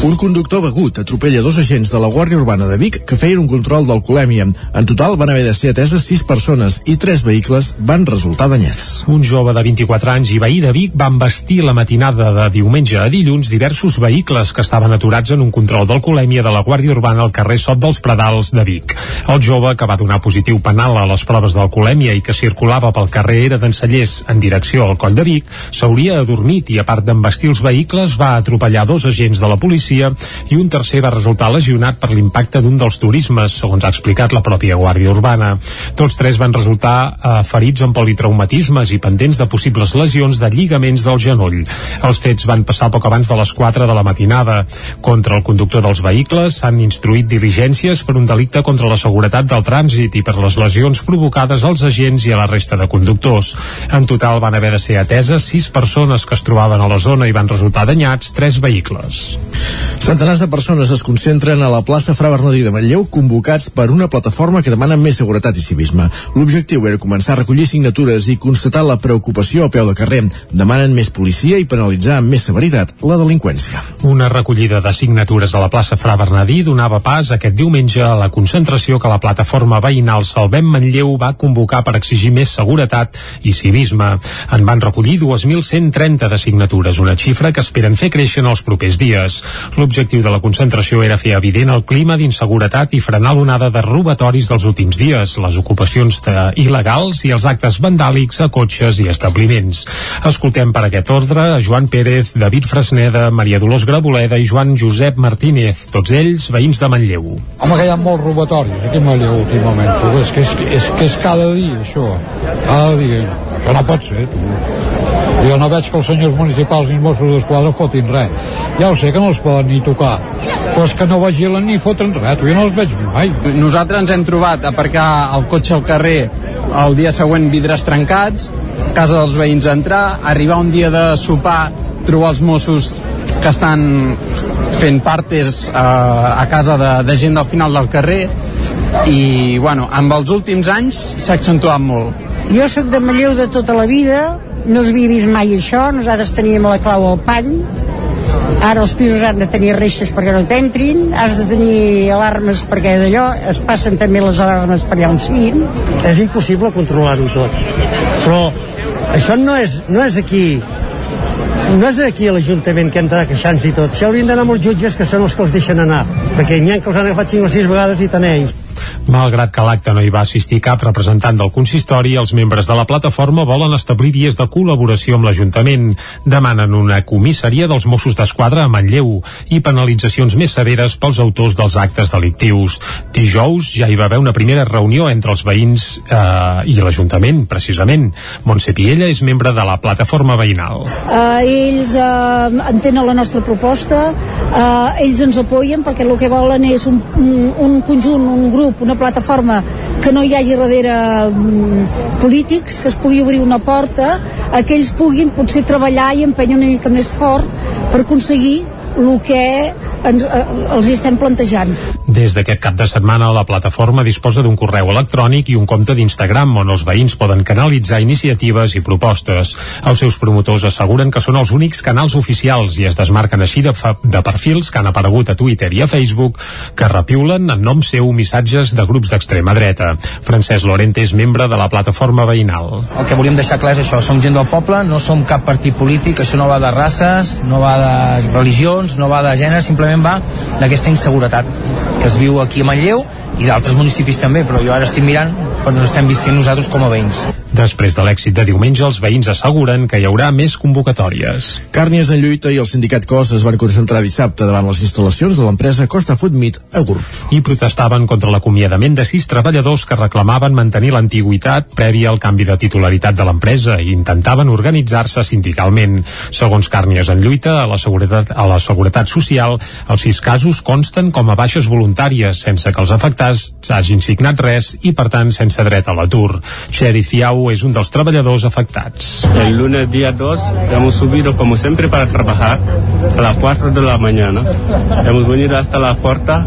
Un conductor begut atropella dos agents de la Guàrdia Urbana de Vic que feien un control d'alcoholèmia. En total van haver de ser ateses sis persones i tres vehicles van resultar danyats. Un jove de 24 anys i veí de Vic va embestir la matinada de diumenge a dilluns diversos vehicles que estaven aturats en un control d'alcoholèmia de la Guàrdia Urbana al carrer Sot dels Pradals de Vic. El jove, que va donar positiu penal a les proves d'alcoholèmia i que circulava pel carrer Era d'Encellers en direcció al coll de Vic, s'hauria adormit i, a part d'embestir els vehicles, va atropellar dos agents de la policia i un tercer va resultar lesionat per l'impacte d'un dels turismes, segons ha explicat la pròpia Guàrdia Urbana. Tots tres van resultar eh, ferits amb politraumatismes i pendents de possibles lesions de lligaments del genoll. Els fets van passar poc abans de les 4 de la matinada. Contra el conductor dels vehicles s'han instruït diligències per un delicte contra la seguretat del trànsit i per les lesions provocades als agents i a la resta de conductors. En total van haver de ser ateses sis persones que es trobaven a la zona i van resultar danyats tres vehicles. Centenars de persones es concentren a la plaça Fra Bernadí de Manlleu convocats per una plataforma que demana més seguretat i civisme. L'objectiu era començar a recollir signatures i constatar la preocupació a peu de carrer. Demanen més policia i penalitzar amb més severitat la delinqüència. Una recollida de signatures a la plaça Fra Bernadí donava pas aquest diumenge a la concentració que la plataforma veïnal Salvem Manlleu va convocar per exigir més seguretat i civisme. En van recollir 2.130 de signatures, una xifra que esperen fer créixer en els propers dies. L'objectiu de la concentració era fer evident el clima d'inseguretat i frenar l'onada de robatoris dels últims dies, les ocupacions il·legals i els actes vandàlics a cotxes i establiments. Escoltem per aquest ordre a Joan Pérez, David Fresneda, Maria Dolors Graboleda i Joan Josep Martínez, tots ells veïns de Manlleu. Home, que hi ha molts robatoris aquí a Manlleu últimament, és que és, és, que és cada dia això, cada dia. Això no pot ser, tu. Jo no veig que els senyors municipals ni els Mossos d'Esquadra fotin res. Ja ho sé que no els poden ni tocar, però és que no vigilen ni foten res, jo no els veig mai. Nosaltres ens hem trobat aparcar el cotxe al carrer el dia següent vidres trencats, casa dels veïns a entrar, arribar un dia de sopar, trobar els Mossos que estan fent partes eh, a casa de, de gent del final del carrer i bueno, amb els últims anys s'ha accentuat molt. Jo sóc de Manlleu de tota la vida, no s'havia vist mai això, nosaltres teníem la clau al pany, ara els pisos han de tenir reixes perquè no t'entrin, has de tenir alarmes perquè d'allò, es passen també les alarmes per allà on siguin. És impossible controlar-ho tot, però això no és, no és aquí no és aquí a l'Ajuntament que hem de queixar-nos i tot. Això haurien d'anar els jutges que són els que els deixen anar, perquè n'hi ha que els han agafat 5 o 6 vegades i tant ells. Malgrat que l'acte no hi va assistir cap representant del consistori, els membres de la plataforma volen establir vies de col·laboració amb l'Ajuntament. Demanen una comissaria dels Mossos d'Esquadra a Manlleu i penalitzacions més severes pels autors dels actes delictius. Dijous ja hi va haver una primera reunió entre els veïns eh, i l'Ajuntament, precisament. Montse Piella és membre de la plataforma veïnal. Uh, ells uh, entenen la nostra proposta, uh, ells ens apoyen perquè el que volen és un, un, un conjunt, un grup, una plataforma que no hi hagi darrere um, polítics, que es pugui obrir una porta a que ells puguin potser treballar i empenyar una mica més fort per aconseguir el que ens, eh, els estem plantejant. Des d'aquest cap de setmana, la plataforma disposa d'un correu electrònic i un compte d'Instagram on els veïns poden canalitzar iniciatives i propostes. Els seus promotors asseguren que són els únics canals oficials i es desmarquen així de, de perfils que han aparegut a Twitter i a Facebook que repiulen en nom seu missatges de grups d'extrema dreta. Francesc Lorente és membre de la plataforma veïnal. El que volíem deixar clar és això, som gent del poble, no som cap partit polític, això no va de races, no va de religions, no va de gènere, simplement va d'aquesta inseguretat que es viu aquí a Manlleu i d'altres municipis també, però jo ara estic mirant per on estem visquent nosaltres com a veïns. Després de l'èxit de diumenge, els veïns asseguren que hi haurà més convocatòries. Càrnies en lluita i el sindicat COS es van concentrar dissabte davant les instal·lacions de l'empresa Costa Food Meat a Gurb. I protestaven contra l'acomiadament de sis treballadors que reclamaven mantenir l'antiguitat prèvia al canvi de titularitat de l'empresa i intentaven organitzar-se sindicalment. Segons Càrnies en lluita, a la, seguretat, a la Seguretat Social, els sis casos consten com a baixes voluntàries, sense que els afectats hagin signat res i, per tant, sense dret a l'atur. Xeri Ciau es un dels treballadors afectats. El lunes día 2 hemos subido como siempre para trabajar a las 4 de la mañana. Hemos venido hasta la puerta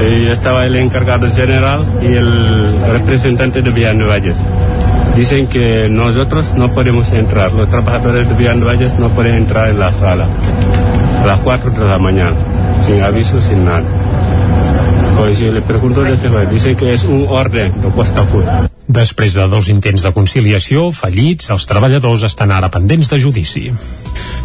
y estaba el encargado general y el representante de Villano Valles. Dicen que nosotros no podemos entrar, los trabajadores de Villano Valles no pueden entrar en la sala a las 4 de la mañana, sin aviso, sin nada. Pues yo le pregunto desde hoy, dice que es un orden de Costa Food. Després de dos intents de conciliació fallits, els treballadors estan ara pendents de judici.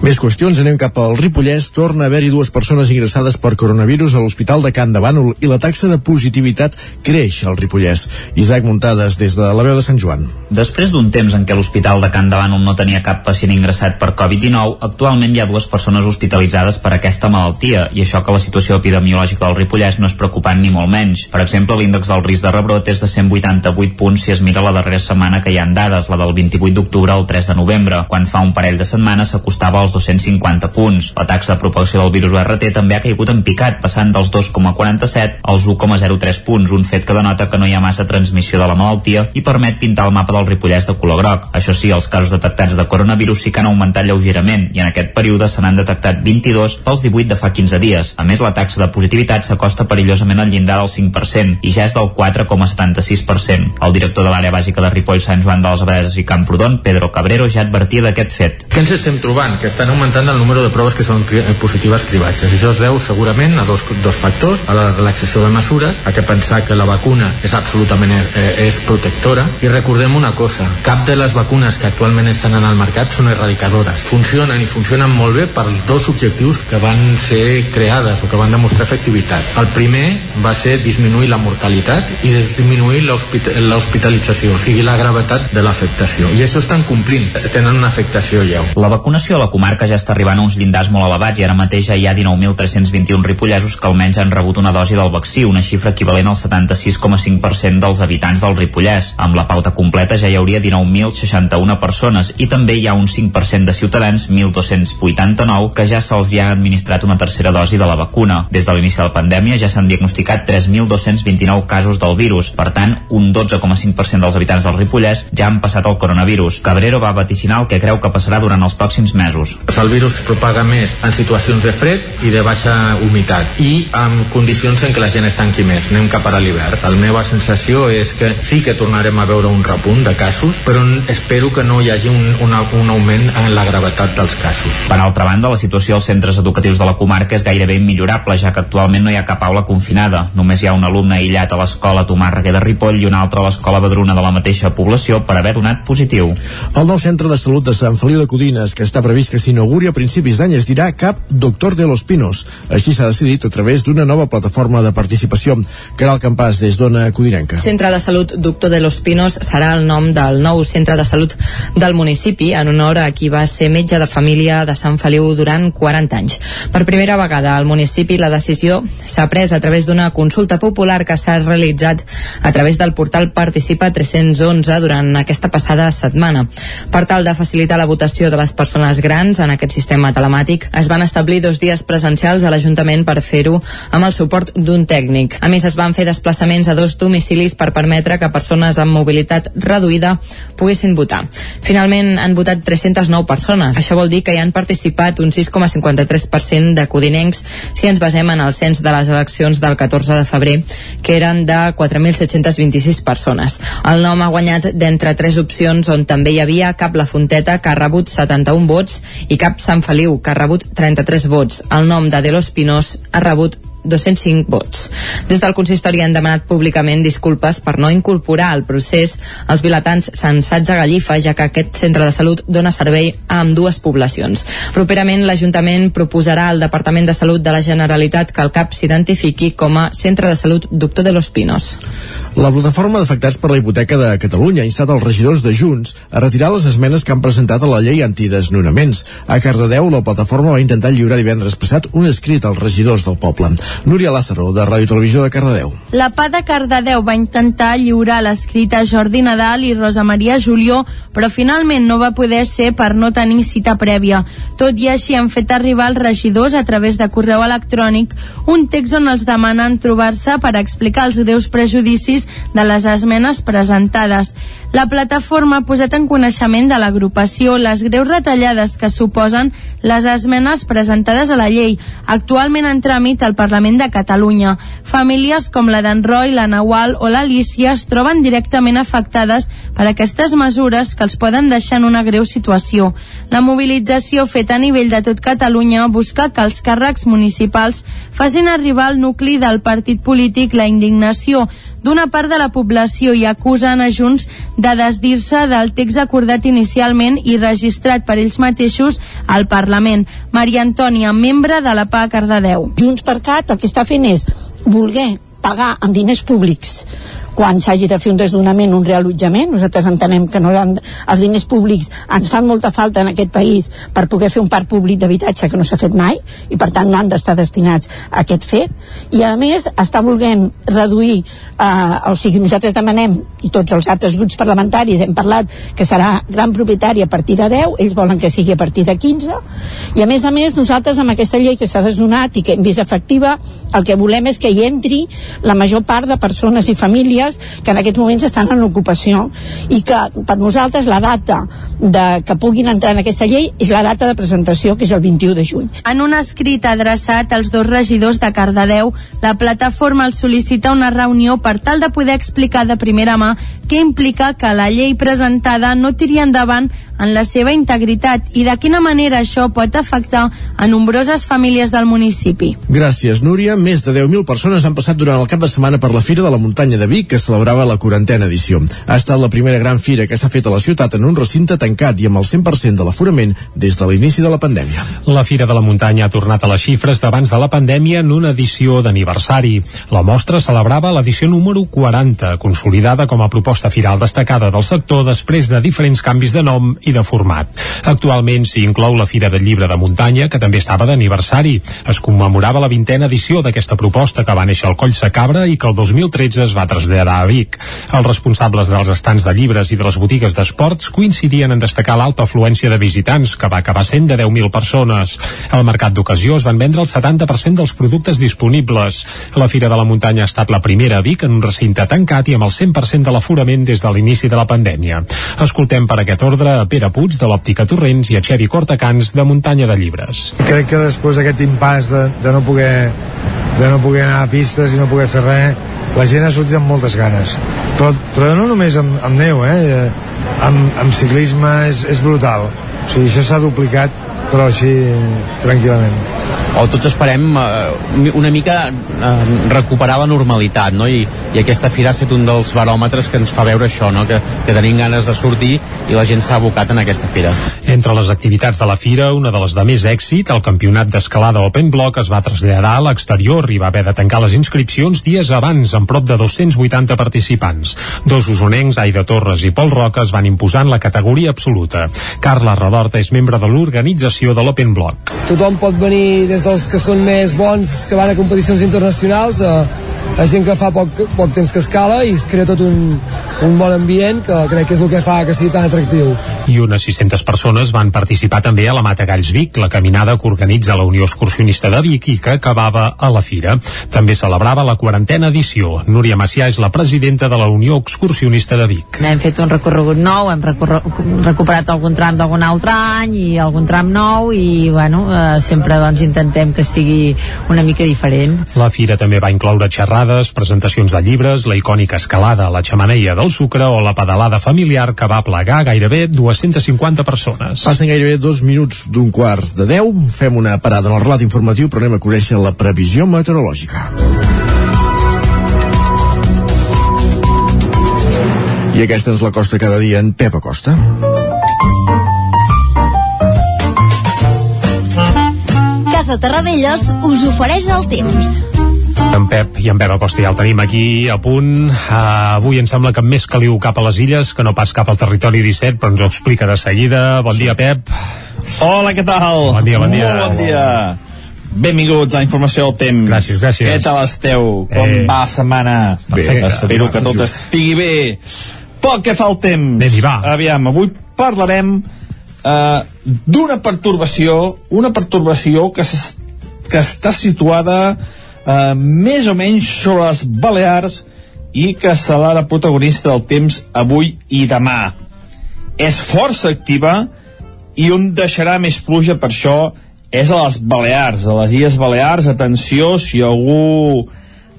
Més qüestions, anem cap al Ripollès. Torna a haver-hi dues persones ingressades per coronavirus a l'Hospital de Can de Bànol i la taxa de positivitat creix al Ripollès. Isaac Muntades, des de la veu de Sant Joan. Després d'un temps en què l'Hospital de Can de Bànol no tenia cap pacient ingressat per Covid-19, actualment hi ha dues persones hospitalitzades per aquesta malaltia i això que la situació epidemiològica del Ripollès no és preocupant ni molt menys. Per exemple, l'índex del risc de rebrot és de 188 punts es mira la darrera setmana que hi han dades, la del 28 d'octubre al 3 de novembre, quan fa un parell de setmanes s'acostava als 250 punts. La taxa de propagació del virus URT també ha caigut en picat, passant dels 2,47 als 1,03 punts, un fet que denota que no hi ha massa transmissió de la malaltia i permet pintar el mapa del Ripollès de color groc. Això sí, els casos detectats de coronavirus sí que han augmentat lleugerament i en aquest període se n'han detectat 22 pels 18 de fa 15 dies. A més, la taxa de positivitat s'acosta perillosament al llindar del 5% i ja és del 4,76%. El director de l'àrea bàsica de Ripoll, Sant Joan de les Abadeses i Camprodon, Pedro Cabrero, ja advertia d'aquest fet. Què ens estem trobant? Que estan augmentant el número de proves que són cri- positives cribratges. Això es deu segurament a dos, dos factors, a la relaxació de mesures, a que pensar que la vacuna és absolutament eh, és protectora, i recordem una cosa, cap de les vacunes que actualment estan en el mercat són eradicadores. Funcionen i funcionen molt bé per dos objectius que van ser creades o que van demostrar efectivitat. El primer va ser disminuir la mortalitat i disminuir l'hospita- l'hospitalització, o sigui, la gravetat de l'afectació. I això estan complint, tenen una afectació lleu. La vacunació a la comarca ja està arribant a uns llindars molt elevats i ara mateix hi ha 19.321 ripollesos que almenys han rebut una dosi del vaccí, una xifra equivalent al 76,5% dels habitants del Ripollès. Amb la pauta completa ja hi hauria 19.061 persones i també hi ha un 5% de ciutadans, 1.289, que ja se'ls hi ha administrat una tercera dosi de la vacuna. Des de l'inici de la pandèmia ja s'han diagnosticat 3.229 casos del virus. Per tant, un 12,5% dels habitants del Ripollès ja han passat el coronavirus. Cabrero va vaticinar el que creu que passarà durant els pròxims mesos. El virus es propaga més en situacions de fred i de baixa humitat i en condicions en què la gent es tanqui més, anem cap a l'hivern. La meva sensació és que sí que tornarem a veure un repunt de casos, però espero que no hi hagi un, una, un augment en la gravetat dels casos. Per altra banda, la situació als centres educatius de la comarca és gairebé immillorable, ja que actualment no hi ha cap aula confinada. Només hi ha un alumne aïllat a l'escola Tomàrrega de Ripoll i un altre a l'escola Badruna de la mateixa població per haver donat positiu. El nou centre de salut de Sant Feliu de Codines, que està previst que s'inauguri a principis d'any, es dirà CAP Doctor de los Pinos. Així s'ha decidit a través d'una nova plataforma de participació. Caral Campàs, des d'Ona Codinenca. Centre de Salut Doctor de los Pinos serà el nom del nou centre de salut del municipi en honor a qui va ser metge de família de Sant Feliu durant 40 anys. Per primera vegada al municipi la decisió s'ha pres a través d'una consulta popular que s'ha realitzat a través del portal Participa 311 durant aquesta passada setmana. Per tal de facilitar la votació de les persones grans en aquest sistema telemàtic, es van establir dos dies presencials a l'Ajuntament per fer-ho amb el suport d'un tècnic. A més, es van fer desplaçaments a dos domicilis per permetre que persones amb mobilitat reduïda poguessin votar. Finalment han votat 309 persones. Això vol dir que hi han participat un 6,53% de codinencs si ens basem en el cens de les eleccions del 14 de febrer, que eren de 4.726 persones. El nom ha guanyat d'entre tres opcions on també hi havia Cap La Fonteta, que ha rebut 71 vots, i Cap Sant Feliu, que ha rebut 33 vots. El nom de De Los Pinos ha rebut 205 vots. Des del consistori han demanat públicament disculpes per no incorporar al procés els vilatans censats a Gallifa, ja que aquest centre de salut dona servei a dues poblacions. Properament, l'Ajuntament proposarà al Departament de Salut de la Generalitat que el CAP s'identifiqui com a Centre de Salut Doctor de los Pinos. La plataforma d'afectats per la hipoteca de Catalunya ha instat els regidors de Junts a retirar les esmenes que han presentat a la llei antidesnonaments. A Cardedeu, la plataforma va intentar lliurar divendres passat un escrit als regidors del poble. Núria Lázaro, de Ràdio Televisió de Cardedeu. La PA de Cardedeu va intentar lliurar l'escrit a Jordi Nadal i Rosa Maria Julió, però finalment no va poder ser per no tenir cita prèvia. Tot i així han fet arribar als regidors a través de correu electrònic un text on els demanen trobar-se per explicar els greus prejudicis de les esmenes presentades. La plataforma ha posat en coneixement de l'agrupació les greus retallades que suposen les esmenes presentades a la llei, actualment en tràmit al Parlament de Catalunya. Famílies com la d'en Roy, la Nawal o l'Alicia es troben directament afectades per aquestes mesures que els poden deixar en una greu situació. La mobilització feta a nivell de tot Catalunya busca que els càrrecs municipals facin arribar al nucli del partit polític la indignació d'una part de la població i acusen a Junts de desdir-se del text acordat inicialment i registrat per ells mateixos al Parlament. Maria Antònia, membre de la PA Cardedeu. Junts per Cat el que està fent és voler pagar amb diners públics quan s'hagi de fer un desdonament, un reallotjament. Nosaltres entenem que no han, els diners públics ens fan molta falta en aquest país per poder fer un parc públic d'habitatge que no s'ha fet mai i per tant no han d'estar destinats a aquest fet. I a més està volent reduir, eh, o sigui, nosaltres demanem, i tots els altres grups parlamentaris hem parlat que serà gran propietari a partir de 10, ells volen que sigui a partir de 15, i a més a més nosaltres amb aquesta llei que s'ha desdonat i que hem vist efectiva, el que volem és que hi entri la major part de persones i famílies famílies que en aquests moments estan en ocupació i que per nosaltres la data de, que puguin entrar en aquesta llei és la data de presentació que és el 21 de juny. En un escrit adreçat als dos regidors de Cardedeu, la plataforma els sol·licita una reunió per tal de poder explicar de primera mà què implica que la llei presentada no tiri endavant en la seva integritat i de quina manera això pot afectar a nombroses famílies del municipi. Gràcies, Núria. Més de 10.000 persones han passat durant el cap de setmana per la Fira de la Muntanya de Vic, que celebrava la quarantena edició. Ha estat la primera gran fira que s'ha fet a la ciutat en un recinte tancat i amb el 100% de l'aforament des de l'inici de la pandèmia. La Fira de la Muntanya ha tornat a les xifres d'abans de la pandèmia en una edició d'aniversari. La mostra celebrava l'edició número 40, consolidada com a proposta firal destacada del sector després de diferents canvis de nom i de format. Actualment s'hi inclou la Fira del Llibre de Muntanya, que també estava d'aniversari. Es commemorava la vintena edició d'aquesta proposta que va néixer al Coll Sacabra i que el 2013 es va traslladar a Vic. Els responsables dels estants de llibres i de les botigues d'esports coincidien en destacar l'alta afluència de visitants, que va acabar sent de 10.000 persones. Al mercat d'ocasió es van vendre el 70% dels productes disponibles. La Fira de la Muntanya ha estat la primera a Vic en un recinte tancat i amb el 100% de l'aforament des de l'inici de la pandèmia. Escoltem per aquest ordre a Pere Puig de l'Òptica Torrents i a Xevi Cortacans de Muntanya de Llibres. Crec que després d'aquest impàs de, de no poder de no poder anar a pistes i no poder fer res la gent ha sortit amb moltes ganes però, però no només amb, amb neu eh? amb, amb ciclisme és, és brutal o sigui, això s'ha duplicat però així tranquil·lament o tots esperem eh, una mica eh, recuperar la normalitat no? I, i aquesta fira ha estat un dels baròmetres que ens fa veure això no? que, que tenim ganes de sortir i la gent s'ha abocat en aquesta fira Entre les activitats de la fira, una de les de més èxit el campionat d'escalada Open Block es va traslladar a l'exterior i va haver de tancar les inscripcions dies abans amb prop de 280 participants dos usonencs, Aida Torres i Pol Roca es van imposar en la categoria absoluta Carla Redorta és membre de l'organització de l'Open Block Tothom pot venir des dels que són més bons, que van a competicions internacionals, a, a gent que fa poc, poc temps que escala i es crea tot un, un bon ambient que crec que és el que fa que sigui tan atractiu. I unes 600 persones van participar també a la Mata Galls Vic, la caminada que organitza la Unió Excursionista de Vic i que acabava a la Fira. També celebrava la quarantena edició. Núria Macià és la presidenta de la Unió Excursionista de Vic. Hem fet un recorregut nou, hem recuperat algun tram d'algun altre any i algun tram nou i bueno, eh, sempre doncs intentem que sigui una mica diferent. La fira també va incloure xerrades, presentacions de llibres, la icònica escalada a la xamaneia del sucre o la pedalada familiar que va plegar gairebé 250 persones. Passen gairebé dos minuts d'un quart de 10. Fem una parada en el relat informatiu, però anem a conèixer la previsió meteorològica. I aquesta és la costa cada dia en Pep Acosta. Casa Terradellos us ofereix el temps. En Pep i en Pep Acosta ja el tenim aquí a punt. Uh, avui em sembla que més caliu cap a les illes que no pas cap al territori 17, però ens ho explica de seguida. Bon dia, Pep. Hola, què tal? Bon dia, bon dia. Molt bon dia. Benvinguts a Informació del Temps. Gràcies, gràcies. Què tal esteu? Com Eh. va la setmana? Perfecte. Espero que tot estigui bé. Pel que fa al temps, Anem-hi, va. aviam, avui parlarem eh, d'una pertorbació, una pertorbació que, s- que està situada eh, més o menys sobre les Balears i que serà la protagonista del temps avui i demà. És força activa i on deixarà més pluja per això és a les Balears, a les Illes Balears, atenció, si algú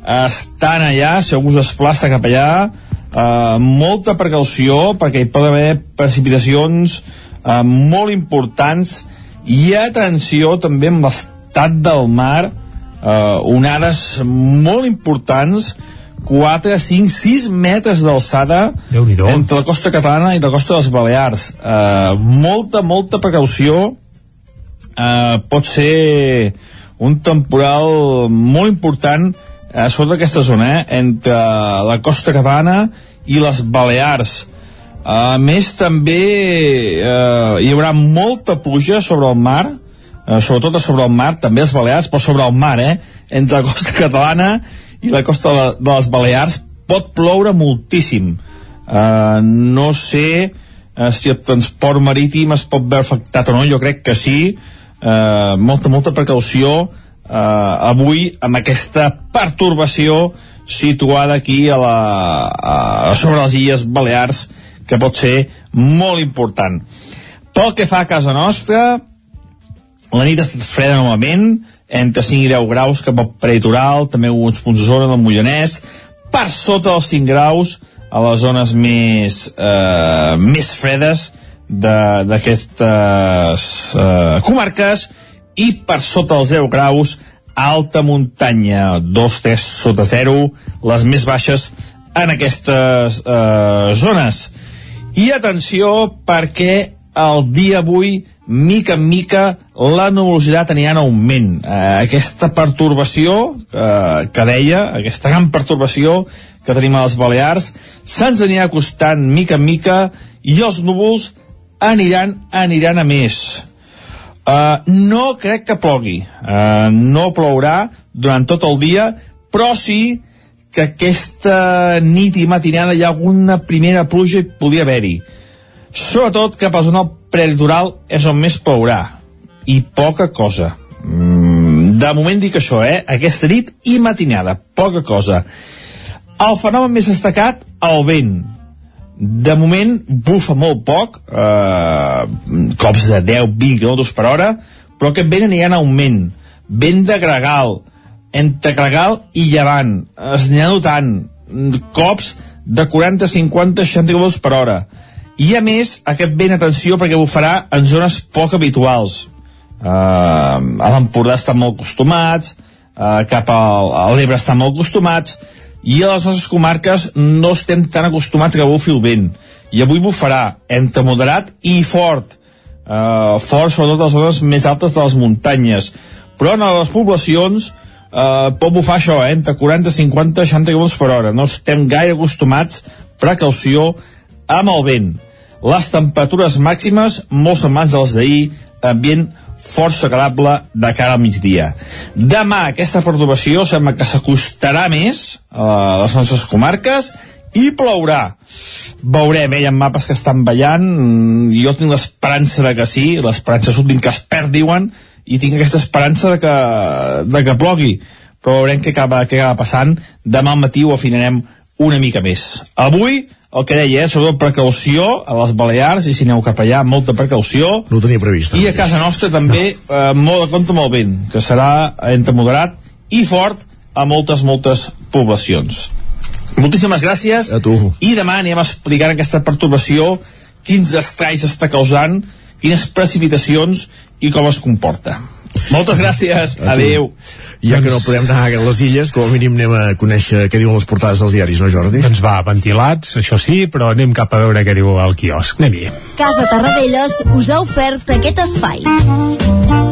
està allà, si algú es desplaça cap allà, eh, molta precaució perquè hi pot haver precipitacions eh, molt importants i atenció també amb l'estat del mar, eh, onades molt importants, 4, 5, 6 metres d'alçada entre la costa catalana i la costa de les Balears. Eh, molta, molta precaució, eh, pot ser un temporal molt important a sota d'aquesta zona, eh, entre la costa catalana i les Balears. A més, també eh, hi haurà molta pluja sobre el mar, eh, sobretot sobre el mar, també les Balears, però sobre el mar, eh, entre la costa catalana i la costa de, de les Balears pot ploure moltíssim. Uh, no sé uh, si el transport marítim es pot veure afectat o no, jo crec que sí. Uh, molta, molta precaució uh, avui amb aquesta pertorbació situada aquí a la, a, sobre les Illes Balears, que pot ser molt important. Pel que fa a casa nostra, la nit ha estat freda novament, entre 5 i 10 graus cap al peritoral, també alguns punts de zona del Mollanès, per sota dels 5 graus a les zones més, eh, més fredes d'aquestes eh, comarques i per sota dels 10 graus alta muntanya, 2-3 sota 0, les més baixes en aquestes eh, zones. I atenció perquè el dia avui mica en mica la nuvolositat anirà en augment. Eh, aquesta pertorbació eh, que deia, aquesta gran pertorbació que tenim a les Balears, se'ns anirà costant mica en mica i els núvols aniran, aniran a més. Uh, no crec que plogui, uh, no plourà durant tot el dia, però sí que aquesta nit i matinada hi ha alguna primera pluja i podria haver-hi. Sobretot cap a zona prelitoral és on més plourà, i poca cosa. Mm, de moment dic això, eh? Aquesta nit i matinada, poca cosa. El fenomen més destacat, el vent de moment bufa molt poc eh, cops de 10-20 km per hora però aquest vent anirà en augment vent de gregal entre gregal i llevant anirà notant cops de 40, 50, 60 km per hora. I a més aquest vent, atenció perquè bufarà en zones poc habituals. Eh, a l'Empordà estan molt acostumats eh, cap a l'Ebre estan molt acostumats i a les nostres comarques no estem tan acostumats que bufi el vent. I avui bufarà entre moderat i fort uh, fort sobretot a les zones més altes de les muntanyes. Però en les poblacions uh, pot bufar això, eh, entre 40, 50, 60 km per hora. No estem gaire acostumats precaució amb el vent. Les temperatures màximes molt semblants a les d'ahir ambient força agradable de cara al migdia. Demà aquesta perturbació sembla que s'acostarà més a les nostres comarques i plourà. Veurem, eh, hi ha mapes que estan ballant, mm, jo tinc l'esperança de que sí, l'esperança sud que es perd, diuen, i tinc aquesta esperança de que, de que plogui, però veurem què acaba, què acaba passant. Demà al matí ho afinarem una mica més. Avui, el que deia, eh, sobretot precaució a les Balears, i si aneu cap allà, molta precaució. No ho tenia previst. I a casa nostra també, no. eh, molt de compte amb el vent, que serà entre moderat i fort a moltes, moltes poblacions. Moltíssimes gràcies. A tu. I demà anem a explicar aquesta perturbació, quins estralls està causant, quines precipitacions i com es comporta. Moltes gràcies. Adéu. Ja que no podem anar a les illes, com a mínim anem a conèixer què diuen les portades dels diaris, no Jordi? Doncs va, ventilats, això sí, però anem cap a veure què diu el quiosc. Anem-hi. Casa Tarradellas us ha ofert aquest espai.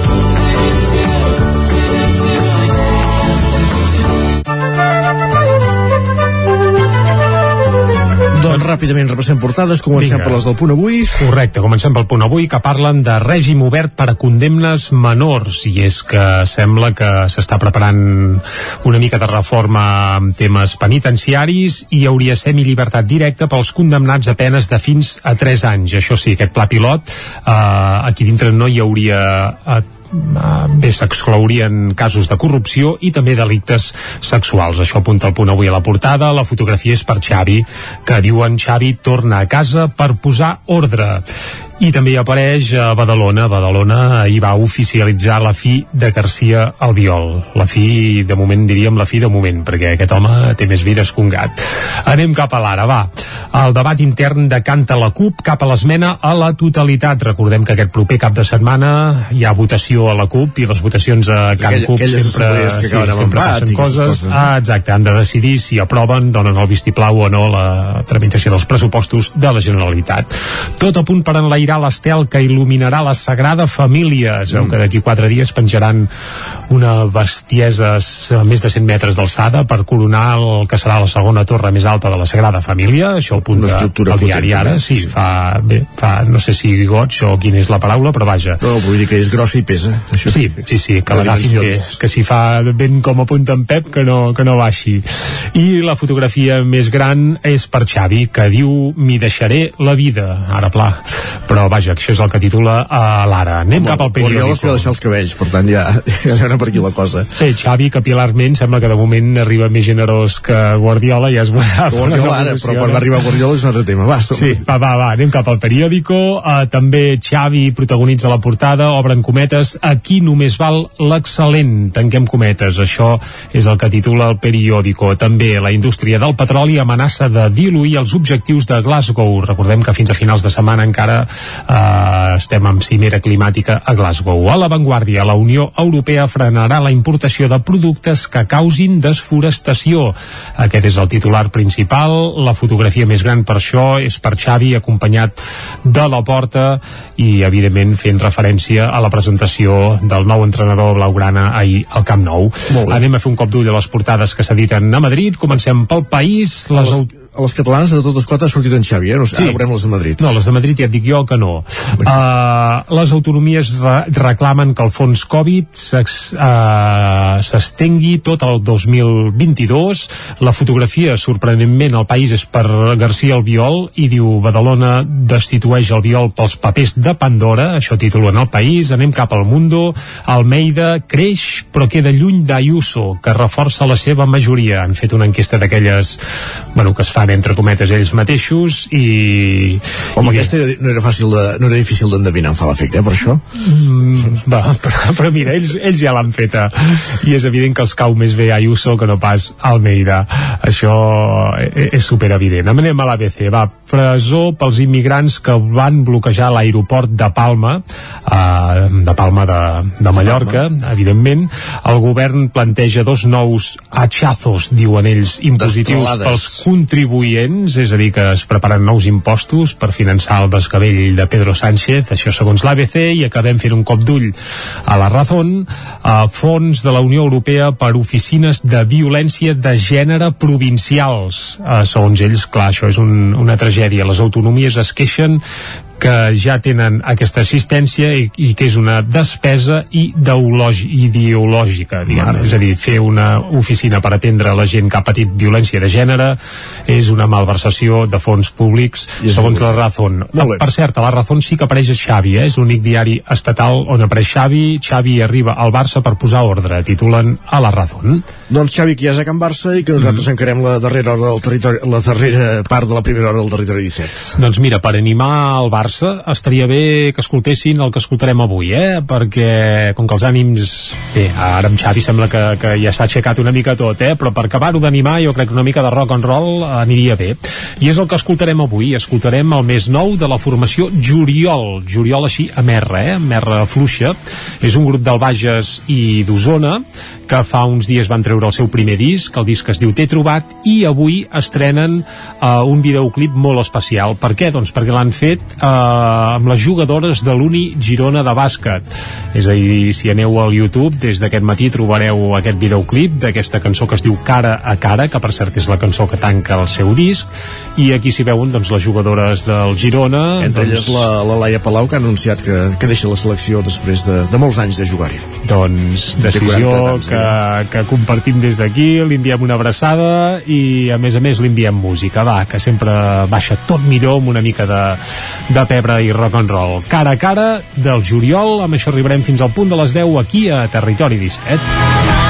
Ràpidament repassem portades, comencem Vinga. per les del punt avui. Correcte, comencem pel punt avui que parlen de règim obert per a condemnes menors i és que sembla que s'està preparant una mica de reforma amb temes penitenciaris i hi hauria semillibertat directa pels condemnats a penes de fins a 3 anys. Això sí, aquest pla pilot, eh, aquí dintre no hi hauria eh, bé s'exclourien casos de corrupció i també delictes sexuals. Això apunta el punt avui a la portada. La fotografia és per Xavi, que diuen Xavi torna a casa per posar ordre. I també hi apareix a Badalona. Badalona ahir va oficialitzar la fi de Garcia Albiol. La fi, de moment diríem la fi de moment, perquè aquest home té més vides que un gat. Anem cap a l'ara, va. El debat intern decanta la CUP cap a l'esmena a la totalitat. Recordem que aquest proper cap de setmana hi ha votació a la CUP i les votacions a Can Aquell- CUP aquelles sempre, que amb sempre empat passen coses. coses, no? Ah, exacte, han de decidir si aproven, donen el vistiplau o no la tramitació dels pressupostos de la Generalitat. Tot a punt per enlairar obrirà l'estel que il·luminarà la Sagrada Família. Es veu que d'aquí quatre dies penjaran una bestiesa a més de 100 metres d'alçada per coronar el que serà la segona torre més alta de la Sagrada Família. Això ho apunta el diari ara. Sí, fa, bé, fa, no sé si goig o quina és la paraula, però vaja. No, vull dir que és grossa i pesa. Això sí, sí, sí, que l'agafin bé, que si fa ben com apunta en Pep, que no, que no baixi. I la fotografia més gran és per Xavi, que diu m'hi deixaré la vida, ara pla. Però vaja, això és el que titula a l'ara. Anem cap al Guardiola es va deixar els cabells, per tant ja, ja anar per aquí la cosa. Bé, Xavi, capil·larment, sembla que de moment arriba més generós que Guardiola, ja es veurà. Guardiola ara, però quan va arribar Guardiola és un altre tema. Va, som Sí, va, va, va, anem cap al periòdico. Uh, també Xavi protagonitza la portada, obren cometes, aquí només val l'excel·lent, tanquem cometes. Això és el que titula el periòdico. També la indústria del petroli amenaça de diluir els objectius de Glasgow. Recordem que fins a finals de setmana encara uh, estem amb cimera climàtica a Glasgow. A l'avantguàrdia, la Unió Europea frenarà la importació de productes que causin desforestació. Aquest és el titular principal. La fotografia més gran per això és per Xavi, acompanyat de la porta i, evidentment, fent referència a la presentació del nou entrenador blaugrana ahir al Camp Nou. Anem a fer un cop d'ull a les portades que s'editen a Madrid. Comencem pel país. Les les, a les catalanes de totes quatre ha sortit en Xavi, eh? No Sí. Ara veurem les de Madrid. No, les de Madrid ja et dic jo que no. Uh, les autonomies re reclamen que el fons Covid uh, s'estengui tot el 2022. La fotografia, sorprenentment, al país és per García Albiol i diu Badalona destitueix Albiol pels papers de Pandora, això titulen el país. Anem cap al Mundo. Almeida creix però queda lluny d'Ayuso, que reforça la seva majoria. Han fet una enquesta d'aquelles bueno, que es fan entre cometes ells mateixos i... Home, i aquesta no era fàcil de, no era difícil d'endevinar, em fa l'efecte, eh, per això. Mm, va, però, però mira, ells, ells ja l'han feta. I és evident que els cau més bé Ayuso que no pas Almeida. Això e- és superevident. Anem a l'ABC, va, presó pels immigrants que van bloquejar l'aeroport de Palma eh, de Palma de, de Mallorca evidentment, el govern planteja dos nous hachazos, diuen ells impositius Destralades. pels contribuents, és a dir, que es preparen nous impostos per finançar el desgavell de Pedro Sánchez, això segons l'ABC, i acabem fent un cop d'ull a la Razón, a fons de la Unió Europea per oficines de violència de gènere provincials. Eh, segons ells, clar, això és un, una tragèdia. Les autonomies es queixen que ja tenen aquesta assistència i, i que és una despesa ideològica, diguem. És a dir, fer una oficina per atendre la gent que ha patit violència de gènere és una malversació de fons públics, segons la Razón. Per cert, a la Razón sí que apareix Xavi, eh? és l'únic diari estatal on apareix Xavi. Xavi arriba al Barça per posar ordre, titulen a la Razón. Doncs Xavi, que ja és a Can Barça i que nosaltres Mm. encarem la darrera hora del territori, la darrera part de la primera hora del territori 17. Doncs mira, per animar el Barça estaria bé que escoltessin el que escoltarem avui, eh? perquè com que els ànims... Bé, ara amb Xavi sembla que, que ja s'ha aixecat una mica tot, eh? però per acabar-ho d'animar jo crec que una mica de rock and roll aniria bé. I és el que escoltarem avui. Escoltarem el més nou de la formació Juriol. Juriol així a Merra, eh? Merra Fluixa. És un grup del Bages i d'Osona que fa uns dies van treure el seu primer disc, el disc es diu T'he trobat, i avui estrenen uh, un videoclip molt especial. Per què? Doncs perquè l'han fet uh, amb les jugadores de l'Uni Girona de bàsquet. És a dir, si aneu al YouTube, des d'aquest matí trobareu aquest videoclip d'aquesta cançó que es diu Cara a Cara, que per cert és la cançó que tanca el seu disc, i aquí s'hi veuen doncs, les jugadores del Girona. Entre doncs, elles la, la Laia Palau, que ha anunciat que, que deixa la selecció després de, de molts anys de jugar-hi. doncs decisió 40 anys, que, que compartim des d'aquí, li enviem una abraçada i a més a més li enviem música, va, que sempre baixa tot millor amb una mica de, de pebre i rock and roll. Cara a cara del juliol, amb això arribarem fins al punt de les 10 aquí a Territori 17.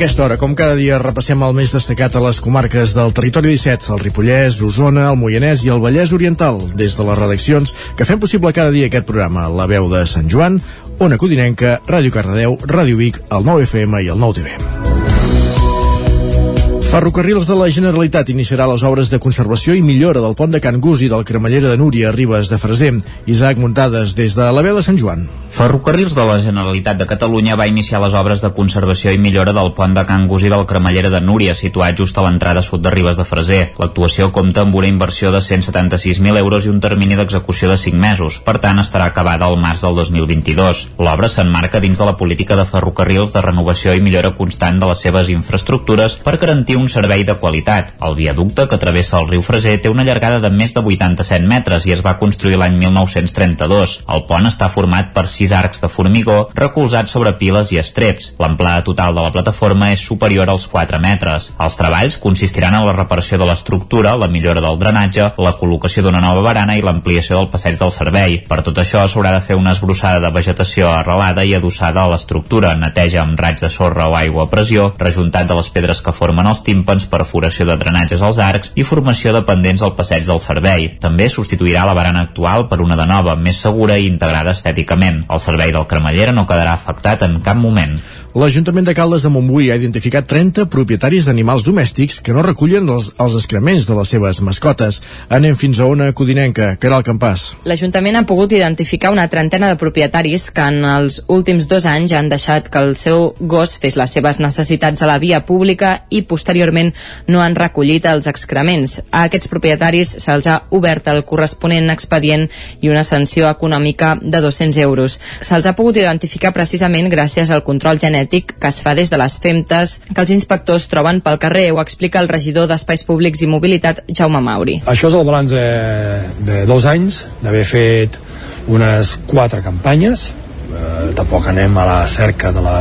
Aquesta hora, com cada dia, repassem el més destacat a les comarques del territori 17, el Ripollès, Osona, el Moianès i el Vallès Oriental, des de les redaccions que fem possible cada dia aquest programa. La veu de Sant Joan, Ona Codinenca, Ràdio Cardedeu, Ràdio Vic, el 9 FM i el 9 TV. Ferrocarrils de la Generalitat iniciarà les obres de conservació i millora del pont de Can Gus i del Cremallera de Núria a Ribes de Freser. Isaac Muntades, des de la veu de Sant Joan. Ferrocarrils de la Generalitat de Catalunya va iniciar les obres de conservació i millora del pont de Can i del Cremallera de Núria, situat just a l'entrada sud de Ribes de Freser. L'actuació compta amb una inversió de 176.000 euros i un termini d'execució de 5 mesos. Per tant, estarà acabada al març del 2022. L'obra s'enmarca dins de la política de ferrocarrils de renovació i millora constant de les seves infraestructures per garantir un servei de qualitat. El viaducte que travessa el riu Freser té una llargada de més de 87 metres i es va construir l'any 1932. El pont està format per sis arcs de formigó recolzats sobre piles i estreps. L'amplada total de la plataforma és superior als 4 metres. Els treballs consistiran en la reparació de l'estructura, la millora del drenatge, la col·locació d'una nova barana i l'ampliació del passeig del servei. Per tot això s'haurà de fer una esbrossada de vegetació arrelada i adossada a l'estructura, neteja amb raig de sorra o aigua a pressió, rejuntat de les pedres que formen els tímpans, perforació de drenatges als arcs i formació de pendents al passeig del servei. També substituirà la barana actual per una de nova, més segura i integrada estèticament. El servei del cremallera no quedarà afectat en cap moment. L'Ajuntament de Caldes de Montbui ha identificat 30 propietaris d'animals domèstics que no recullen els, els excrements de les seves mascotes. Anem fins a una codinenca, que era el campàs. L'Ajuntament ha pogut identificar una trentena de propietaris que en els últims dos anys han deixat que el seu gos fes les seves necessitats a la via pública i posteriorment no han recollit els excrements. A aquests propietaris se'ls ha obert el corresponent expedient i una sanció econòmica de 200 euros. Se'ls ha pogut identificar precisament gràcies al control genètic que es fa des de les femtes que els inspectors troben pel carrer, ho explica el regidor d'Espais Públics i Mobilitat, Jaume Mauri. Això és el balanç de, de dos anys, d'haver fet unes quatre campanyes, eh, tampoc anem a la cerca de la,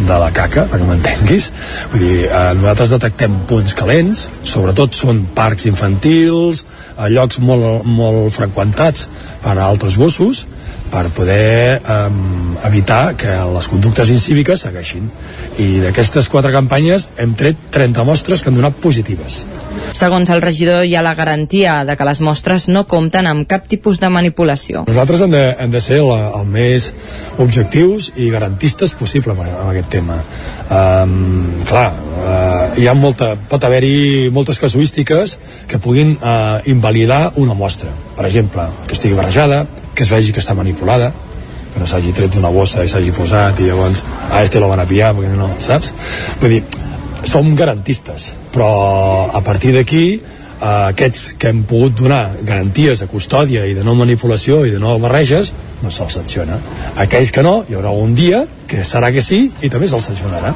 de la caca, perquè m'entenguis. Vull dir, eh, nosaltres detectem punts calents, sobretot són parcs infantils, a llocs molt, molt freqüentats per altres gossos, per poder um, evitar que les conductes incíviques segueixin. I d'aquestes quatre campanyes hem tret 30 mostres que han donat positives. Segons el regidor, hi ha la garantia de que les mostres no compten amb cap tipus de manipulació. Nosaltres hem de, hem de ser la, el més objectius i garantistes possible amb, amb aquest tema. Um, clar, uh, hi ha molta, pot haver-hi moltes casuístiques que puguin uh, invalidar una mostra. Per exemple, que estigui barrejada, que es vegi que està manipulada que no s'hagi tret d'una bossa i s'hagi posat i llavors, ah, este lo van a pillar perquè no, saps? Vull dir, som garantistes però a partir d'aquí eh, aquests que hem pogut donar garanties de custòdia i de no manipulació i de no barreges no se'ls sanciona aquells que no, hi haurà un dia que serà que sí i també se'ls sancionarà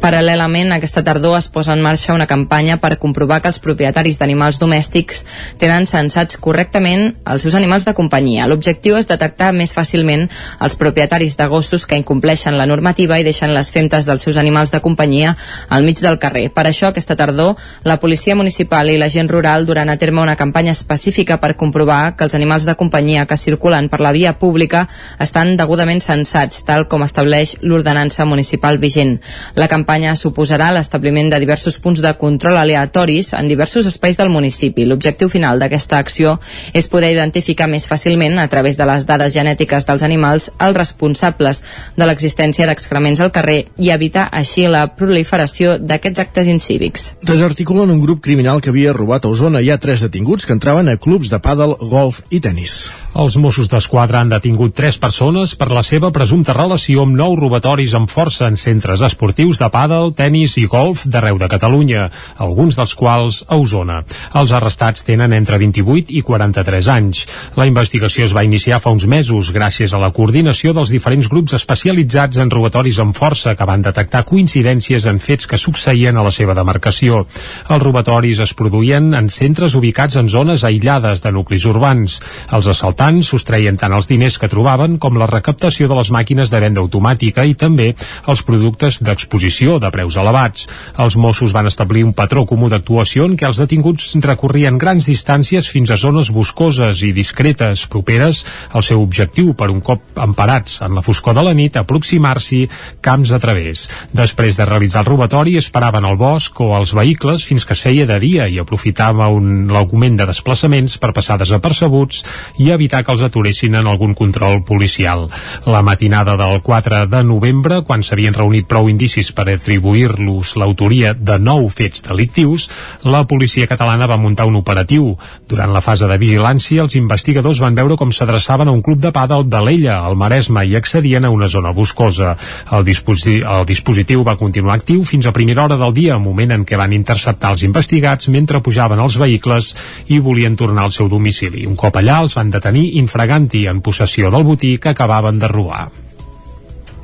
Paral·lelament, aquesta tardor es posa en marxa una campanya per comprovar que els propietaris d'animals domèstics tenen censats correctament els seus animals de companyia. L'objectiu és detectar més fàcilment els propietaris de gossos que incompleixen la normativa i deixen les femtes dels seus animals de companyia al mig del carrer. Per això, aquesta tardor, la policia municipal i la gent rural duran a terme una campanya específica per comprovar que els animals de companyia que circulen per la via pública estan degudament censats, tal com estableix l'ordenança municipal vigent. La campanya campanya suposarà l'establiment de diversos punts de control aleatoris en diversos espais del municipi. L'objectiu final d'aquesta acció és poder identificar més fàcilment, a través de les dades genètiques dels animals, els responsables de l'existència d'excrements al carrer i evitar així la proliferació d'aquests actes incívics. Desarticulen un grup criminal que havia robat a Osona. Hi ha tres detinguts que entraven a clubs de pàdel, golf i tennis. Els Mossos d'Esquadra han detingut tres persones per la seva presumpta relació amb nou robatoris amb força en centres esportius de pàdel, tennis i golf d'arreu de Catalunya, alguns dels quals a Osona. Els arrestats tenen entre 28 i 43 anys. La investigació es va iniciar fa uns mesos gràcies a la coordinació dels diferents grups especialitzats en robatoris amb força que van detectar coincidències en fets que succeïen a la seva demarcació. Els robatoris es produïen en centres ubicats en zones aïllades de nuclis urbans. Els assaltants tant, sostreien tant els diners que trobaven com la recaptació de les màquines de venda automàtica i també els productes d'exposició de preus elevats. Els Mossos van establir un patró comú d'actuació en què els detinguts recorrien grans distàncies fins a zones boscoses i discretes properes al seu objectiu per un cop emparats en la foscor de la nit aproximar-s'hi camps a través. Després de realitzar el robatori esperaven al bosc o als vehicles fins que es feia de dia i aprofitava l'augment de desplaçaments per passar desapercebuts i evitar que els aturessin en algun control policial. La matinada del 4 de novembre, quan s'havien reunit prou indicis per atribuir-los l'autoria de nou fets delictius, la policia catalana va muntar un operatiu. Durant la fase de vigilància, els investigadors van veure com s'adreçaven a un club de pàdel de l'Ella, al Maresme, i accedien a una zona boscosa. El, disposi el dispositiu va continuar actiu fins a primera hora del dia, moment en què van interceptar els investigats mentre pujaven als vehicles i volien tornar al seu domicili. Un cop allà els van detenir infraganti en possessió del botí que acabaven de robar.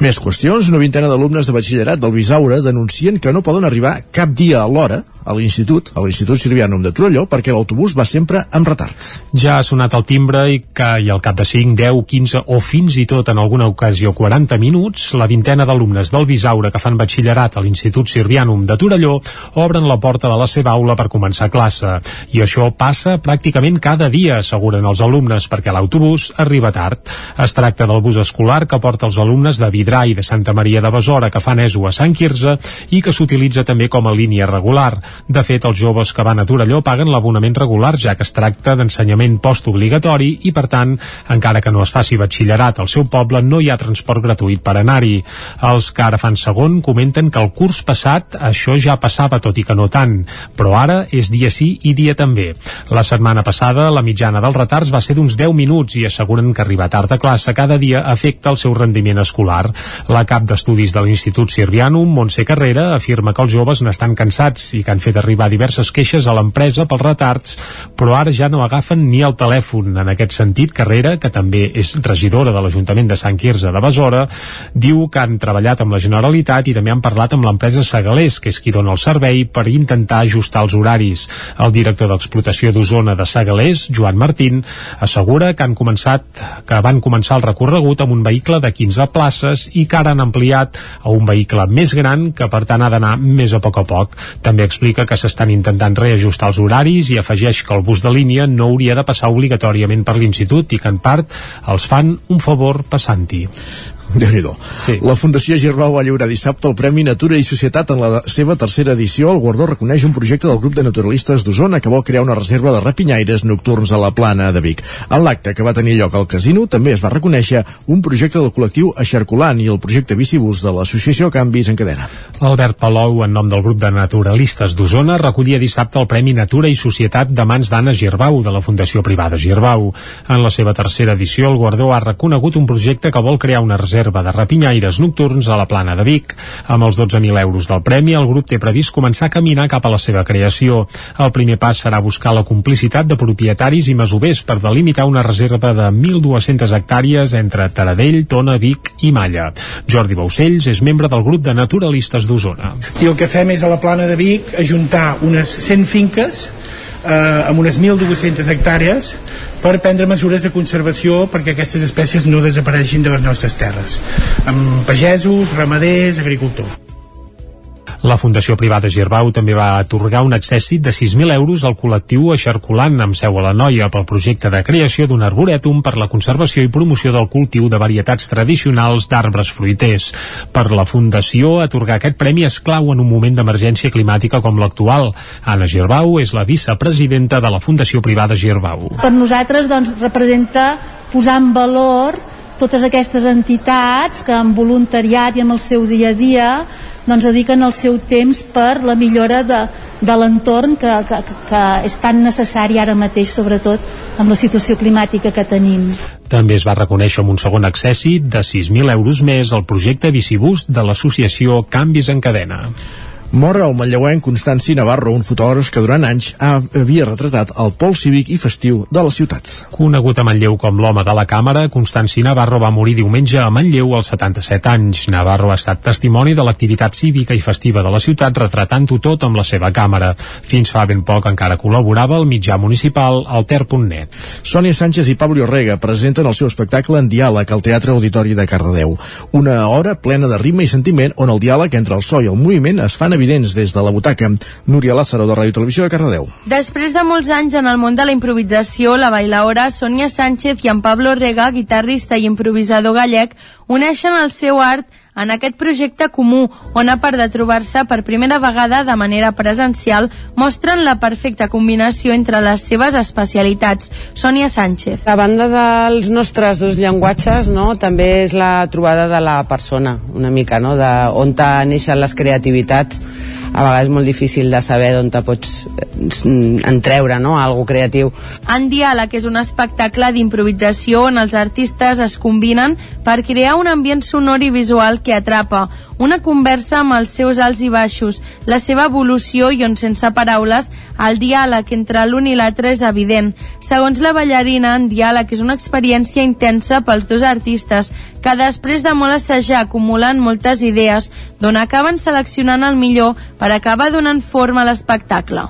Més qüestions. Una vintena d'alumnes de batxillerat del Bisaure denuncien que no poden arribar cap dia a l'hora a l'institut, a l'Institut Sirvianum de Torelló, perquè l'autobús va sempre amb retard. Ja ha sonat el timbre i, que, i al cap de 5, 10, 15 o fins i tot en alguna ocasió 40 minuts, la vintena d'alumnes del Bisaure que fan batxillerat a l'Institut Sirvianum de Torelló obren la porta de la seva aula per començar classe. I això passa pràcticament cada dia, asseguren els alumnes, perquè l'autobús arriba tard. Es tracta del bus escolar que porta els alumnes de Vidrà i de Santa Maria de Besora que fan ESO a Sant Quirze i que s'utilitza també com a línia regular. De fet, els joves que van a Torelló paguen l'abonament regular, ja que es tracta d'ensenyament postobligatori i, per tant, encara que no es faci batxillerat al seu poble, no hi ha transport gratuït per anar-hi. Els que ara fan segon comenten que el curs passat això ja passava, tot i que no tant, però ara és dia sí i dia també. La setmana passada, la mitjana dels retards va ser d'uns 10 minuts i asseguren que arribar tard a classe cada dia afecta el seu rendiment escolar. La cap d'estudis de l'Institut Sirvianum, Montse Carrera, afirma que els joves n'estan cansats i que han fet arribar diverses queixes a l'empresa pels retards, però ara ja no agafen ni el telèfon. En aquest sentit, Carrera, que també és regidora de l'Ajuntament de Sant Quirze de Besora, diu que han treballat amb la Generalitat i també han parlat amb l'empresa Segalés, que és qui dona el servei, per intentar ajustar els horaris. El director d'explotació d'Osona de Segalés, Joan Martín, assegura que han començat que van començar el recorregut amb un vehicle de 15 places i que ara han ampliat a un vehicle més gran que per tant ha d'anar més a poc a poc. També explica explica que s'estan intentant reajustar els horaris i afegeix que el bus de línia no hauria de passar obligatòriament per l'institut i que en part els fan un favor passant-hi déu nhi sí. La Fundació Girbau va lliurar dissabte el Premi Natura i Societat en la seva tercera edició. El guardó reconeix un projecte del grup de naturalistes d'Osona que vol crear una reserva de rapinyaires nocturns a la plana de Vic. En l'acte que va tenir lloc al casino també es va reconèixer un projecte del col·lectiu Eixarculant i el projecte Bicibus de l'associació Canvis en Cadena. Albert Palou, en nom del grup de naturalistes d'Osona, recollia dissabte el Premi Natura i Societat de mans d'Anna Girbau, de la Fundació Privada Girbau. En la seva tercera edició, el guardó ha reconegut un projecte que vol crear una reserva reserva de rapinyaires nocturns a la plana de Vic. Amb els 12.000 euros del premi, el grup té previst començar a caminar cap a la seva creació. El primer pas serà buscar la complicitat de propietaris i masovers per delimitar una reserva de 1.200 hectàrees entre Taradell, Tona, Vic i Malla. Jordi Baucells és membre del grup de naturalistes d'Osona. I el que fem és a la plana de Vic ajuntar unes 100 finques eh, amb unes 1.200 hectàrees per prendre mesures de conservació perquè aquestes espècies no desapareixin de les nostres terres. Amb pagesos, ramaders, agricultors la Fundació Privada Girbau també va atorgar un accèssit de 6.000 euros al col·lectiu Eixarculant amb seu a la Noia pel projecte de creació d'un arborètum per la conservació i promoció del cultiu de varietats tradicionals d'arbres fruiters. Per la Fundació, atorgar aquest premi és clau en un moment d'emergència climàtica com l'actual. Anna Girbau és la vicepresidenta de la Fundació Privada Girbau. Per nosaltres doncs, representa posar en valor totes aquestes entitats que amb voluntariat i amb el seu dia a dia doncs dediquen el seu temps per la millora de, de l'entorn que, que, que és tan necessari ara mateix, sobretot amb la situació climàtica que tenim. També es va reconèixer amb un segon accèssit de 6.000 euros més al projecte Bicibús de l'associació Canvis en Cadena. Mor el manlleuenc Constanci Navarro, un fotògraf que durant anys havia retratat el pol cívic i festiu de la ciutat. Conegut a Manlleu com l'home de la càmera, Constanci Navarro va morir diumenge a Manlleu als 77 anys. Navarro ha estat testimoni de l'activitat cívica i festiva de la ciutat retratant-ho tot amb la seva càmera. Fins fa ben poc encara col·laborava al mitjà municipal alter.net. Sònia Sánchez i Pablo Orrega presenten el seu espectacle en diàleg al Teatre Auditori de Cardedeu. Una hora plena de ritme i sentiment on el diàleg entre el so i el moviment es fan evidents des de la butaca. Núria Lázaro, de Ràdio Televisió de Cardedeu. Després de molts anys en el món de la improvisació, la bailaora Sònia Sánchez i en Pablo Rega, guitarrista i improvisador gallec, uneixen el seu art en aquest projecte comú, on a part de trobar-se per primera vegada de manera presencial, mostren la perfecta combinació entre les seves especialitats. Sònia Sánchez. A banda dels nostres dos llenguatges, no, també és la trobada de la persona, una mica, no, de on neixen les creativitats a vegades és molt difícil de saber d'on te pots eh, entreure no? algo creatiu. En Diàleg és un espectacle d'improvisació on els artistes es combinen per crear un ambient sonor i visual que atrapa, una conversa amb els seus alts i baixos, la seva evolució i on sense paraules el diàleg entre l'un i l'altre és evident. Segons la ballarina, en diàleg és una experiència intensa pels dos artistes que després de molt assajar acumulen moltes idees d'on acaben seleccionant el millor per acabar donant forma a l'espectacle.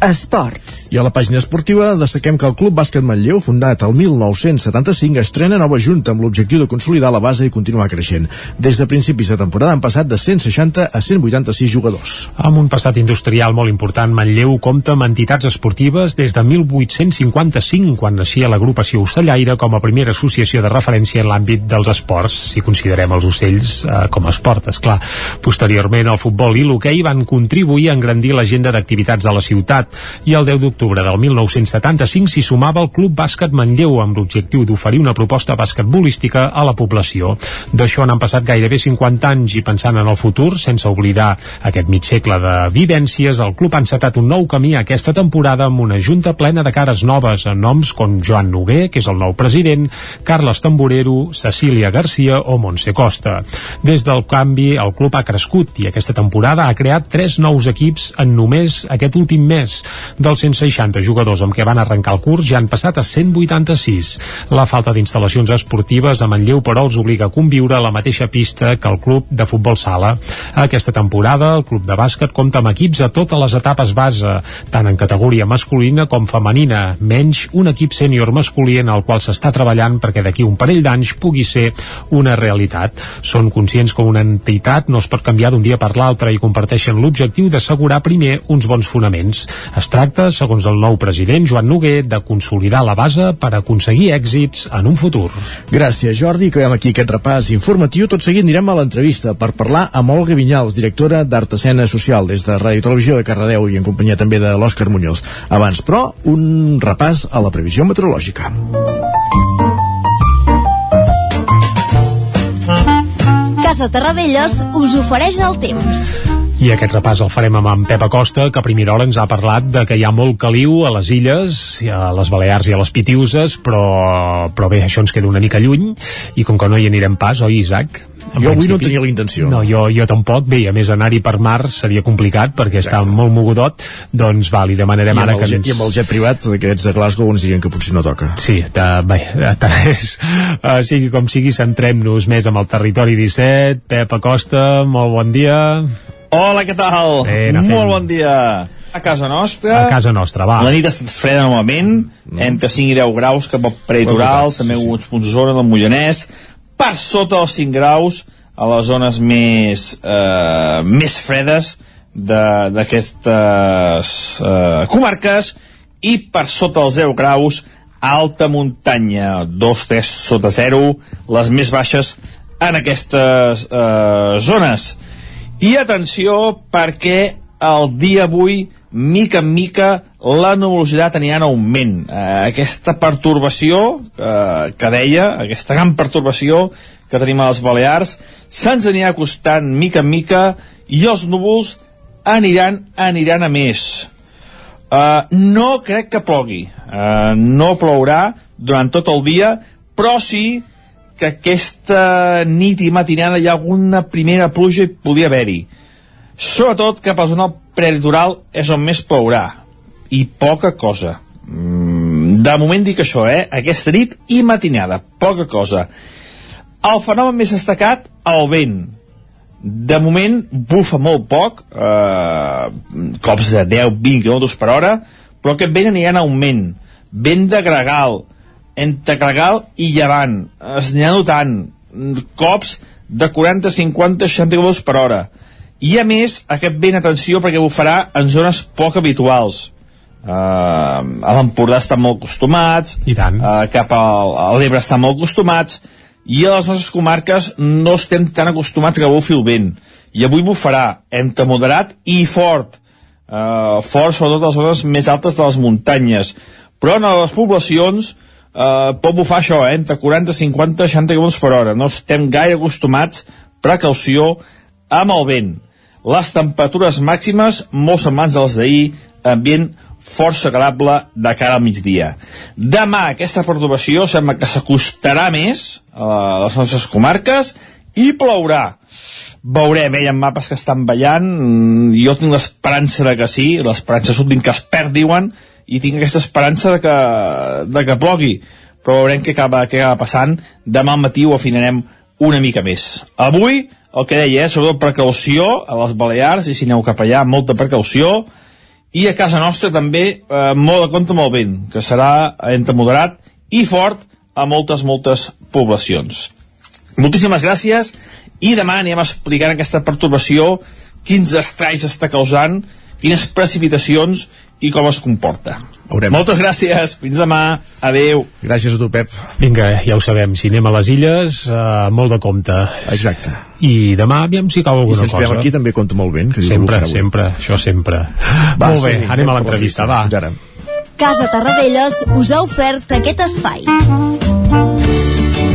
Esports. I a la pàgina esportiva destaquem que el Club Bàsquet Manlleu, fundat el 1975, estrena nova junta amb l'objectiu de consolidar la base i continuar creixent. Des de principis de temporada han passat de 160 a 186 jugadors. Amb un passat industrial molt important, Manlleu compta amb entitats esportives des de 1855, quan naixia l'agrupació Ocellaire com a primera associació de referència en l'àmbit dels esports, si considerem els ocells eh, com a esport, esclar. Posteriorment, el futbol i l'hoquei van contribuir a engrandir l'agenda d'activitats a la ciutat i el 10 d'octubre del 1975 s'hi sumava el Club Bàsquet Manlleu amb l'objectiu d'oferir una proposta basquetbolística a la població. D'això n'han passat gairebé 50 anys i pensant en el futur, sense oblidar aquest mig segle de vivències, el club ha encetat un nou camí aquesta temporada amb una junta plena de cares noves, amb noms com Joan Noguer, que és el nou president, Carles Tamborero, Cecília Garcia o Montse Costa. Des del canvi, el club ha crescut i aquesta temporada ha creat tres nous equips en només aquest últim mes. Dels 160 jugadors amb què van arrencar el curs ja han passat a 186. La falta d'instal·lacions esportives a Manlleu, però, els obliga a conviure a la mateixa pista que el club de futbol sala. Aquesta temporada, el club de bàsquet compta amb equips a totes les etapes base, tant en categoria masculina com femenina, menys un equip sènior masculí en el qual s'està treballant perquè d'aquí un parell d'anys pugui ser una realitat. Són conscients que una entitat no es pot canviar d'un dia per l'altre i comparteixen l'objectiu d'assegurar primer uns bons fonaments. Es tracta, segons el nou president Joan Noguer, de consolidar la base per aconseguir èxits en un futur. Gràcies, Jordi. Acabem aquí aquest repàs informatiu. Tot seguit anirem a l'entrevista per parlar amb Olga Vinyals, directora d'Art Escena Social des de Ràdio Televisió de Cardedeu i en companyia també de l'Òscar Muñoz. Abans, però, un repàs a la previsió meteorològica. Casa Terradellos us ofereix el temps. I aquest repàs el farem amb en Pep Acosta, que a primera hora ens ha parlat de que hi ha molt caliu a les illes, a les Balears i a les Pitiuses, però, però bé, això ens queda una mica lluny, i com que no hi anirem pas, oi, Isaac? En jo avui no tenia la intenció. No, jo, jo tampoc. Bé, a més, anar-hi per mar seria complicat perquè Exacte. està molt mogudot. Doncs va, li demanarem I ara que... Jet, ens... I amb el jet privat d'aquests de Glasgow ens diuen que potser no toca. Sí, ta, bé, tant és. Uh, sigui com sigui, centrem-nos més amb el territori 17. Pep Acosta, molt bon dia. Hola, què tal? Bé, molt bon dia a casa nostra. A casa nostra, va. La nit ha estat freda novament, mm. entre 5 i 10 graus cap al peritoral, també sí, sí. uns punts de zona del Mollanès, per sota dels 5 graus a les zones més, eh, més fredes d'aquestes eh, comarques i per sota els 0 graus alta muntanya, 2-3 sota 0, les més baixes en aquestes eh, zones. I atenció perquè el dia avui, mica en mica, la nuvolositat anirà en augment. Eh, aquesta pertorbació eh, que deia, aquesta gran pertorbació que tenim a les Balears, se'ns anirà acostant mica en mica i els núvols aniran, aniran a més. Uh, no crec que plogui. Uh, no plourà durant tot el dia, però sí que aquesta nit i matinada hi ha alguna primera pluja i podia haver-hi. Sobretot cap a la zona prelitoral és on més plourà. I poca cosa. Mm, de moment dic això, eh? Aquesta nit i matinada. Poca cosa. El fenomen més destacat, el vent. De moment bufa molt poc, eh, cops de 10-20 km per hora, però aquest vent anirà en augment. Vent de gregal, entre gregal i llevant. Es anirà notant cops de 40, 50, 60 km per hora. I a més, aquest vent, atenció, perquè bufarà en zones poc habituals. Uh, a l'Empordà estan molt acostumats, I tant. Uh, cap al, a l'Ebre estan molt acostumats, i a les nostres comarques no estem tan acostumats que bufi el vent. I avui bufarà entre moderat i fort. Uh, fort sobretot a les zones més altes de les muntanyes. Però en les poblacions uh, pot bufar això, eh, entre 40, 50, 60 km per hora. No estem gaire acostumats, precaució, amb el vent. Les temperatures màximes, molt semblants a les d'ahir, ambient força agradable de cara al migdia. Demà aquesta perturbació sembla que s'acostarà més a les nostres comarques i plourà. Veurem, eh, hi ha mapes que estan ballant, mm, jo tinc l'esperança de que sí, l'esperança últim que es perd, diuen, i tinc aquesta esperança de que, de que plogui, però veurem què acaba, què acaba passant. Demà al matí ho afinarem una mica més. Avui, el que deia, eh, sobretot precaució a les Balears, i si aneu cap allà, molta precaució, i a casa nostra també eh, molt de compte amb el vent, que serà entre moderat i fort a moltes, moltes poblacions. Moltíssimes gràcies i demà anirem explicant aquesta pertorbació, quins estralls està causant, quines precipitacions i com es comporta. Veurem. Moltes gràcies, fins demà, adeu. Gràcies a tu, Pep. Vinga, ja ho sabem, si anem a les illes, eh, molt de compte. Exacte. I demà, aviam si cau I alguna si ens cosa. aquí també compta molt vent, que Sempre, sempre, això sempre. Va, molt bé, som-hi, anem a l'entrevista, va. Ara. Casa Tarradellas us ha ofert aquest espai.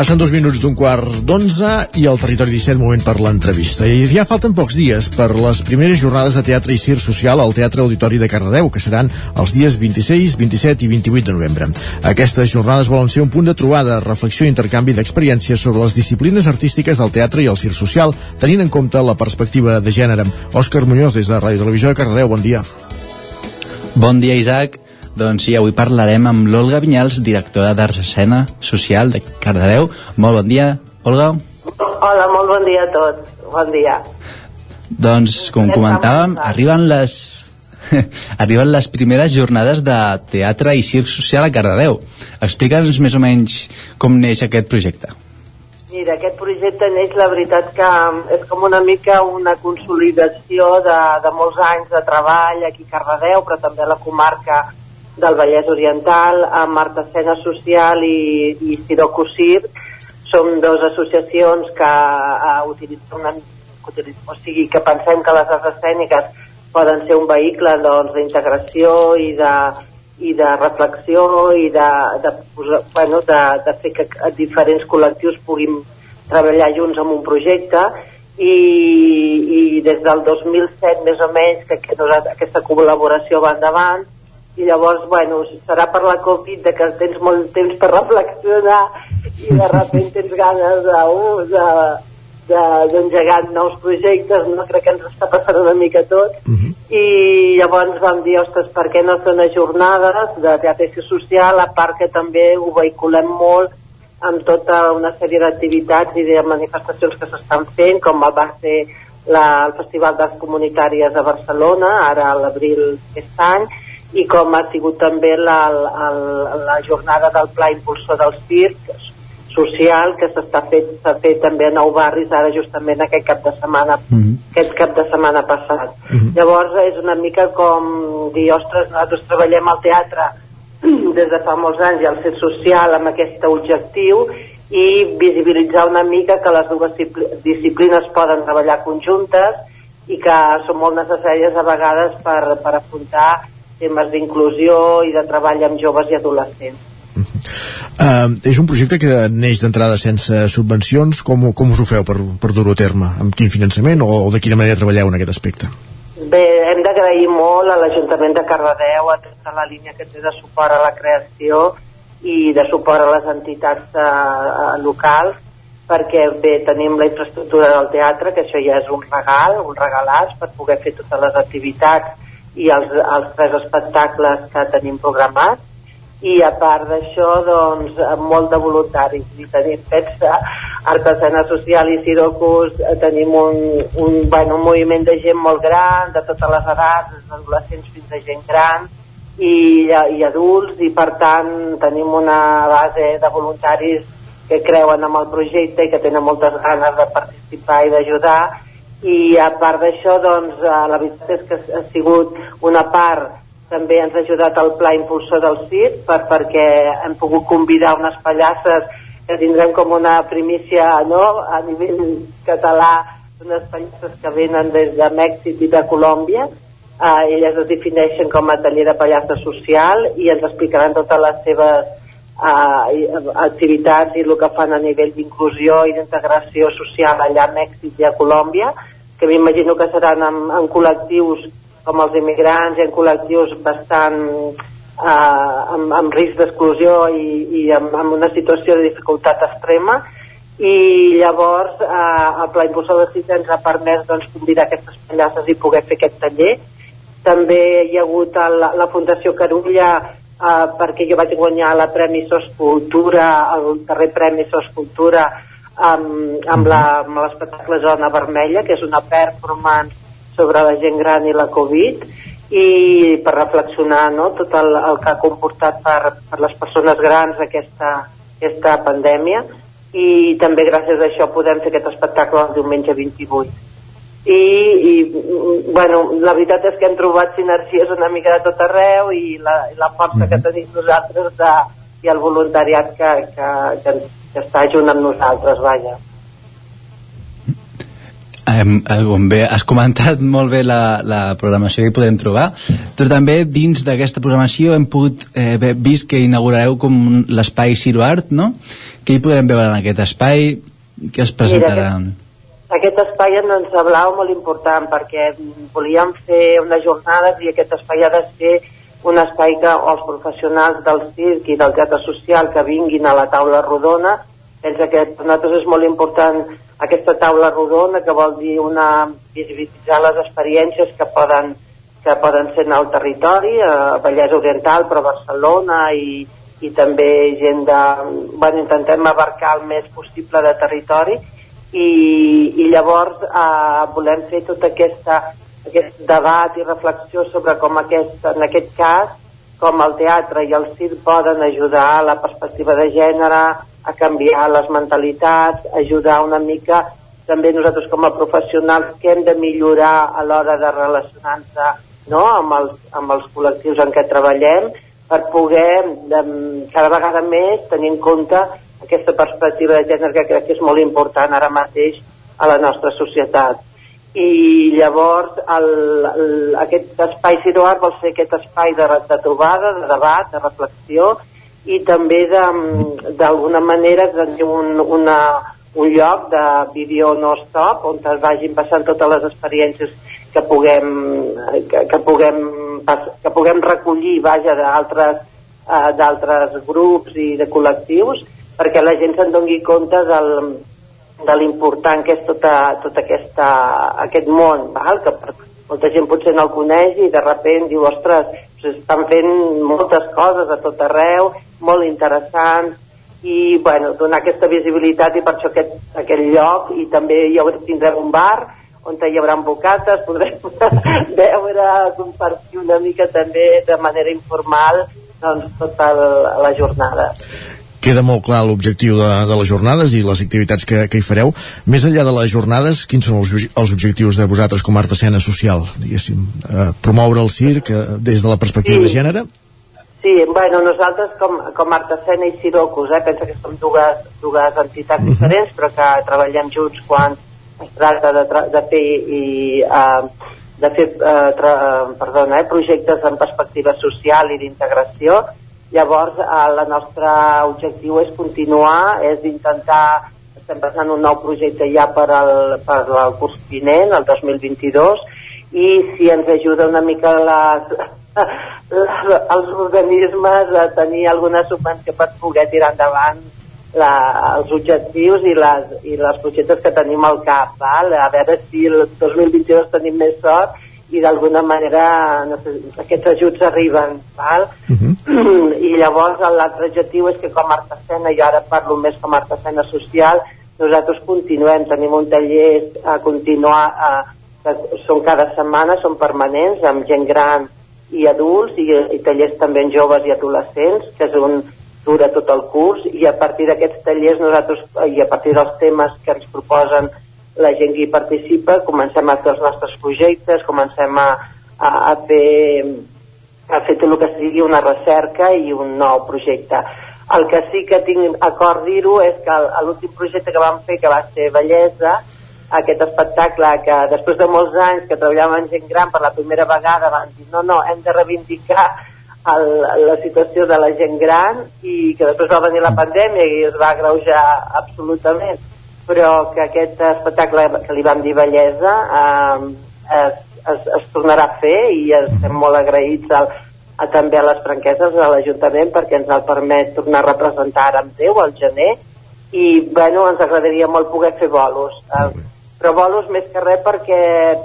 Passen dos minuts d'un quart d'onze i el territori 17 moment per l'entrevista. I ja falten pocs dies per les primeres jornades de teatre i circ social al Teatre Auditori de Cardedeu, que seran els dies 26, 27 i 28 de novembre. Aquestes jornades volen ser un punt de trobada, reflexió i intercanvi d'experiències sobre les disciplines artístiques del teatre i el circ social, tenint en compte la perspectiva de gènere. Òscar Muñoz, des de Ràdio Televisió de Cardedeu, bon dia. Bon dia, Isaac. Doncs sí, avui parlarem amb l'Olga Vinyals, directora d'Arts Escena Social de Cardedeu. Molt bon dia, Olga. Hola, molt bon dia a tots. Bon dia. Doncs, com comentàvem, arriben les arriben les primeres jornades de teatre i circ social a Cardedeu. Explica'ns més o menys com neix aquest projecte. Mira, aquest projecte neix, la veritat que és com una mica una consolidació de, de molts anys de treball aquí a Cardedeu, però també a la comarca del Vallès Oriental, amb Art Escena Social i, i Siroco Circ. Som dues associacions que uh, utilitzen una, o sigui, que pensem que les arts escèniques poden ser un vehicle doncs, d'integració i de, i de reflexió i de, de, bueno, de, de fer que diferents col·lectius puguin treballar junts en un projecte i, i des del 2007 més o menys que, que aquesta col·laboració va endavant i llavors, bueno, serà per la Covid de que tens molt temps per reflexionar i de repente tens ganes de, uh, de, de, d'engegar nous projectes, no? Crec que ens està passant una mica tot. I llavors vam dir, ostres, per què no fer unes jornades de teatre social, a part que també ho vehiculem molt amb tota una sèrie d'activitats i de manifestacions que s'estan fent, com va ser la, el Festival d'Arts Comunitàries a Barcelona, ara a l'abril aquest any, i com ha sigut també la, la, la jornada del Pla Impulsor del Circ social que s'està fet, fet també a nou barris ara justament aquest cap de setmana Mhm. aquest cap de setmana passat llavors és una mica com dir, ostres, nosaltres treballem al teatre des de fa molts anys i al ser social amb aquest objectiu i visibilitzar una mica que les dues discipli- disciplines poden treballar conjuntes i que són molt necessàries a vegades per, per afrontar temes d'inclusió i de treball amb joves i adolescents. Uh, és un projecte que neix d'entrada sense subvencions. Com, com us ho feu per, per dur-ho a terme? Amb quin finançament o, o de quina manera treballeu en aquest aspecte? Bé, hem d'agrair molt a l'Ajuntament de Cardedeu, a tota la línia que té de suport a la creació i de suport a les entitats eh, locals, perquè bé, tenim la infraestructura del teatre, que això ja és un regal, un regalat per poder fer totes les activitats i els, els tres espectacles que tenim programats, i a part d'això doncs molt de voluntaris i tenim pensa Artesana Social i Sirocus eh, tenim un, un, bueno, un moviment de gent molt gran de totes les edats, des d'adolescents fins a gent gran i, i adults i per tant tenim una base de voluntaris que creuen en el projecte i que tenen moltes ganes de participar i d'ajudar i a part d'això doncs eh, la veritat és que ha sigut una part també ens ha ajudat el pla impulsor del CIT per, perquè hem pogut convidar unes pallasses que tindrem com una primícia no? a nivell català unes pallasses que venen des de Mèxic i de Colòmbia uh, elles es defineixen com a taller de pallassa social i ens explicaran totes les seves uh, activitats i el que fan a nivell d'inclusió i d'integració social allà a Mèxic i a Colòmbia que m'imagino que seran en, en col·lectius com els immigrants i en col·lectius bastant eh, amb, amb risc d'exclusió i, i amb, amb una situació de dificultat extrema. I llavors eh, el Pla Impulsor de CIT ens ha permès doncs, convidar aquestes pallasses i poder fer aquest taller. També hi ha hagut el, la Fundació Carulla eh, perquè jo vaig guanyar la Premi Sos Cultura el darrer Premi Sos Cultura amb, amb l'espectacle Zona Vermella que és una performance sobre la gent gran i la Covid i per reflexionar no, tot el, el que ha comportat per, per les persones grans aquesta, aquesta pandèmia. I també gràcies a això podem fer aquest espectacle el diumenge 28 i, i mm, bueno, la veritat és que hem trobat sinergies una mica de tot arreu i la, la força que tenim nosaltres de, i el voluntariat que, que, que, que està junt amb nosaltres, vaja. Com bé, has comentat molt bé la, la programació que hi podem trobar, però també dins d'aquesta programació hem pogut eh, vist que inaugurareu com l'espai Ciro Art, no? Què hi podem veure en aquest espai? Què es presentarà? Aquest espai ens semblava molt important perquè volíem fer unes jornades i aquest espai ha de ser un espai que els professionals del circ i del teatre social que vinguin a la taula rodona pensa que per nosaltres és molt important aquesta taula rodona que vol dir una visibilitzar les experiències que poden, que poden ser en el territori, a Vallès Oriental, però a Barcelona i, i també gent de... Bueno, intentem abarcar el més possible de territori i, i llavors eh, volem fer tot aquesta, aquest debat i reflexió sobre com aquest, en aquest cas com el teatre i el circ poden ajudar a la perspectiva de gènere, a canviar les mentalitats, ajudar una mica també nosaltres com a professionals que hem de millorar a l'hora de relacionar-nos no? amb, els, amb els col·lectius en què treballem per poder de, cada vegada més tenir en compte aquesta perspectiva de gènere que crec que és molt important ara mateix a la nostra societat. I llavors el, el, aquest espai Ciroar vol ser aquest espai de, de trobada, de debat, de reflexió i també d'alguna manera tenir un, una, un lloc de vídeo no stop on es vagin passant totes les experiències que puguem, que, que puguem, que puguem recollir vaja d'altres eh, d'altres grups i de col·lectius perquè la gent se'n doni compte del, de l'important que és tota, tot aquesta, aquest món, val? que molta gent potser no el coneix i de repent diu, ostres, s'estan fent moltes coses a tot arreu, molt interessants, i bueno, donar aquesta visibilitat i per això aquest, aquest lloc i també hi haurà, tindrem un bar on hi haurà bocates, podrem veure, compartir una mica també de manera informal doncs, tota la jornada. Queda molt clar l'objectiu de, de les jornades i les activitats que, que hi fareu. Més enllà de les jornades, quins són els, els objectius de vosaltres com a art escena social? Diguéssim, eh, promoure el circ eh, des de la perspectiva Sí. de gènere? Sí, bueno, nosaltres com, com Artesena i Sirocos, eh, pensa que som dues, dues entitats Mhm. diferents, però que treballem junts quan es tracta de, tra de fer i uh, de fer uh, tra uh, perdona, eh, projectes en perspectiva social i d'integració. Llavors, el nostre objectiu és continuar, és intentar, estem pensant un nou projecte ja per al, per al curs vinent, el 2022, i si ens ajuda una mica les, els organismes a tenir alguna subvenció per poder tirar endavant la, els objectius i les, i les projectes que tenim al cap, val? a veure si el 2022 tenim més sort i d'alguna manera no sé, aquests ajuts arriben. Val? I llavors l'altre objectiu és que com a artesana, i ara parlo més com a artesana social, nosaltres continuem, tenim un taller a continuar, a, que són cada setmana, són permanents, amb gent gran i adults, i, i tallers també en joves i adolescents, que és un, dura tot el curs, i a partir d'aquests tallers nosaltres, i a partir dels temes que ens proposen la gent que hi participa, comencem a fer els nostres projectes, comencem a, a, a fer a fer tot el que sigui una recerca i un nou projecte. El que sí que tinc acord dir-ho és que l'últim projecte que vam fer, que va ser Bellesa, aquest espectacle que després de molts anys que treballàvem amb gent gran per la primera vegada van dir no, no, hem de reivindicar el, la situació de la gent gran i que després va venir la pandèmia i es va agreujar absolutament però que aquest espectacle que li vam dir Bellesa eh, es, es, es tornarà a fer i estem molt agraïts al, a, també a les franqueses de l'Ajuntament perquè ens el permet tornar a representar ara amb Déu al gener i bueno, ens agradaria molt poder fer bolos eh, però bolos més que res perquè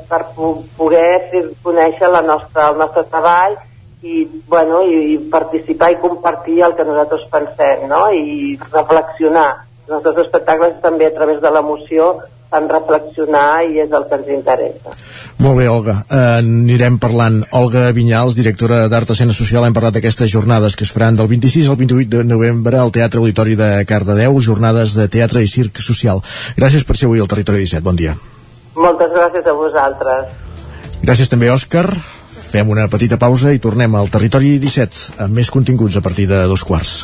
per po poder fer conèixer la nostra, el nostre treball i, bueno, i, i participar i compartir el que nosaltres pensem no? i reflexionar els nostres espectacles també a través de l'emoció fan reflexionar i és el que ens interessa Molt bé, Olga. Eh, anirem parlant. Olga Vinyals, directora d'Art Escena Social, hem parlat d'aquestes jornades que es faran del 26 al 28 de novembre al Teatre Auditori de Cardedeu, jornades de teatre i circ social. Gràcies per ser avui al Territori 17. Bon dia. moltes gràcies a vosaltres Gràcies també, Òscar. Fem una petita pausa i tornem al Territori 17 amb més continguts a partir de dos quarts.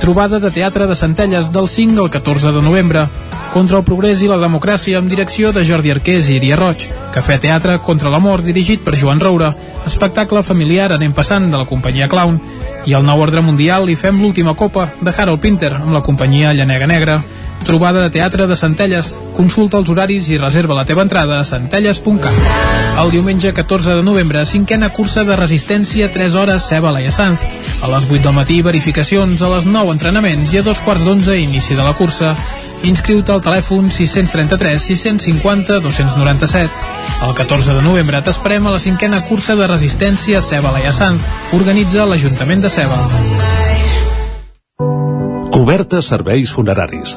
Trobada de teatre de Centelles del 5 al 14 de novembre. Contra el progrés i la democràcia amb direcció de Jordi Arqués i Iria Roig. Cafè Teatre contra l'amor dirigit per Joan Roura. Espectacle familiar anem passant de la companyia Clown. I al nou ordre mundial hi fem l'última copa de Harold Pinter amb la companyia Llanega Negra. Trobada de teatre de Centelles. Consulta els horaris i reserva la teva entrada a centelles.cat. El diumenge 14 de novembre, cinquena cursa de resistència 3 hores Ceba Laia Sanz. A les 8 del matí, verificacions, a les 9 entrenaments i a dos quarts d'11 inici de la cursa. Inscriu-te al telèfon 633 650 297. El 14 de novembre t'esperem a la cinquena cursa de resistència Ceba Laia Sanz. Organitza l'Ajuntament de Ceba. Cobertes serveis funeraris.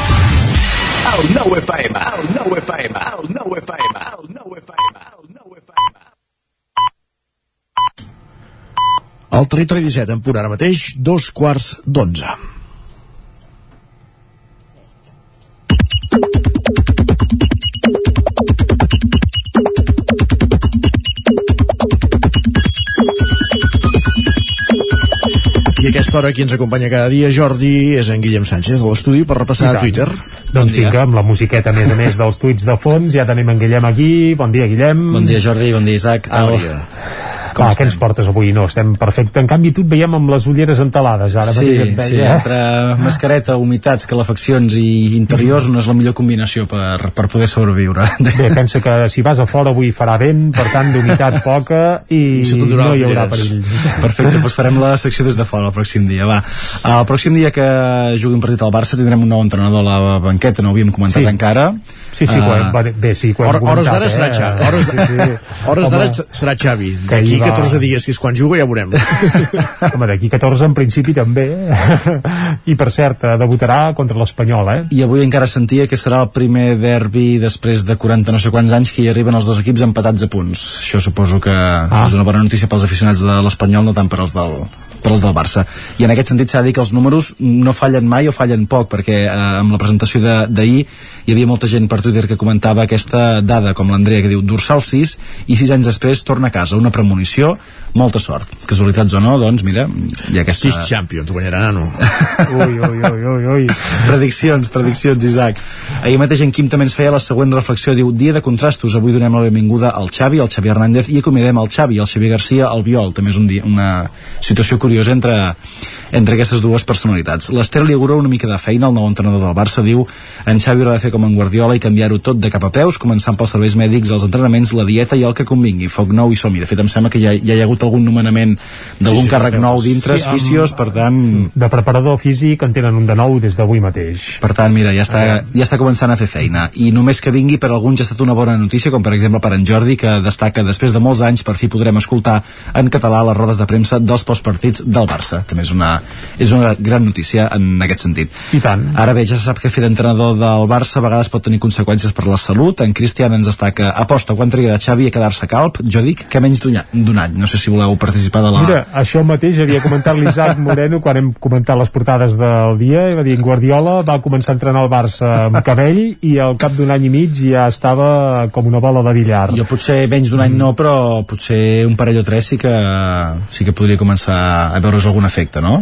El nou FM, el nou FM, el nou FM, el nou FM, el nou FM. El territori 17 en punt ara mateix, dos quarts d'onze. Aquesta hora qui ens acompanya cada dia, Jordi, és en Guillem Sánchez de l'estudi per repassar a. Twitter. Doncs vinga, amb la musiqueta, a més a més, dels tuits de fons, ja tenim en Guillem aquí. Bon dia, Guillem. Bon dia, Jordi, bon dia, Isaac. Bon dia. Com Clar, què ens portes avui? No, estem perfecte. En canvi, tu et veiem amb les ulleres entelades, ara Sí, et sí, veia. entre mascareta, humitats, calefaccions i interiors no és la millor combinació per, per poder sobreviure. Bé, pensa que si vas a fora avui farà vent, per tant, d'humitat poca i no hi haurà ulleres. perill. Perfecte, doncs farem la secció des de fora el pròxim dia, va. El pròxim dia que jugui un partit al Barça tindrem un nou entrenador a la banqueta, no ho havíem comentat Sí. encara. Sí, sí, Ah, uh, bé, sí, que ho hem Hor- hores d'ara serà eh? Xavi. Hores, Sí, sí. hores d'ara serà Xavi. que D'aquí ahir va- 14 dies, si és quan juga, ja veurem. Home, d'aquí 14 en principi també. I per cert, eh, debutarà contra l'Espanyol, eh? I avui encara sentia que serà el primer derbi després de 40 no sé quants anys que hi arriben els dos equips empatats a punts. Això suposo que ah. és una bona notícia pels aficionats de l'Espanyol, no tant per als del, per als del Barça. I en aquest sentit s'ha de dir que els números no fallen mai o fallen poc, perquè eh, amb la presentació d'ahir hi havia molta gent per Twitter que comentava aquesta dada, com l'Andrea, que diu dorsal 6 i 6 anys després torna a casa, una premonició, molta sort. Casualitats o no, doncs mira, hi ha aquesta... Sis Champions, guanyarà, no? Ui, ui, ui, ui, ui. prediccions, prediccions, Isaac. Ahir mateix en Quim també ens feia la següent reflexió. Diu, dia de contrastos, avui donem la benvinguda al Xavi, al Xavi Hernández, i acomiadem el Xavi, el Xavi Garcia, al Viol. També és un dia, una situació curiosa entre, entre aquestes dues personalitats. L'Ester li augura una mica de feina, el nou entrenador del Barça diu en Xavi haurà de fer com en Guardiola i canviar-ho tot de cap a peus, començant pels serveis mèdics, els entrenaments, la dieta i el que convingui. Foc nou i som -hi. De fet, em sembla que ja, ja hi ha hagut algun nomenament d'algun Sí, sí, càrrec nou dintre, Sí, amb- fisios, per tant... De preparador físic en tenen un de nou des d'avui mateix. Per tant, mira, ja està, ja està començant a fer feina. I només que vingui per alguns ja ha estat una bona notícia, com per exemple per en Jordi, que destaca després de molts anys per fi podrem escoltar en català les rodes de premsa dels postpartits del Barça. També és una, és una gran notícia en aquest sentit. I tant. Ara bé, ja se sap que fer d'entrenador del Barça a vegades pot tenir conseqüències per la salut. En Cristian ens destaca aposta quan trigarà Xavi a quedar-se calp. Jo dic que menys d'un any-. No sé si voleu participar de la... Mira, això mateix havia comentat l'Isaac Moreno quan hem comentat les portades del dia i va dir Guardiola va començar a entrenar el Barça amb cabell i al cap d'un any i mig ja estava com una bola de billar. Jo potser menys d'un any no, però potser un parell o tres sí que, sí que podria començar a veure's algun efecte, no?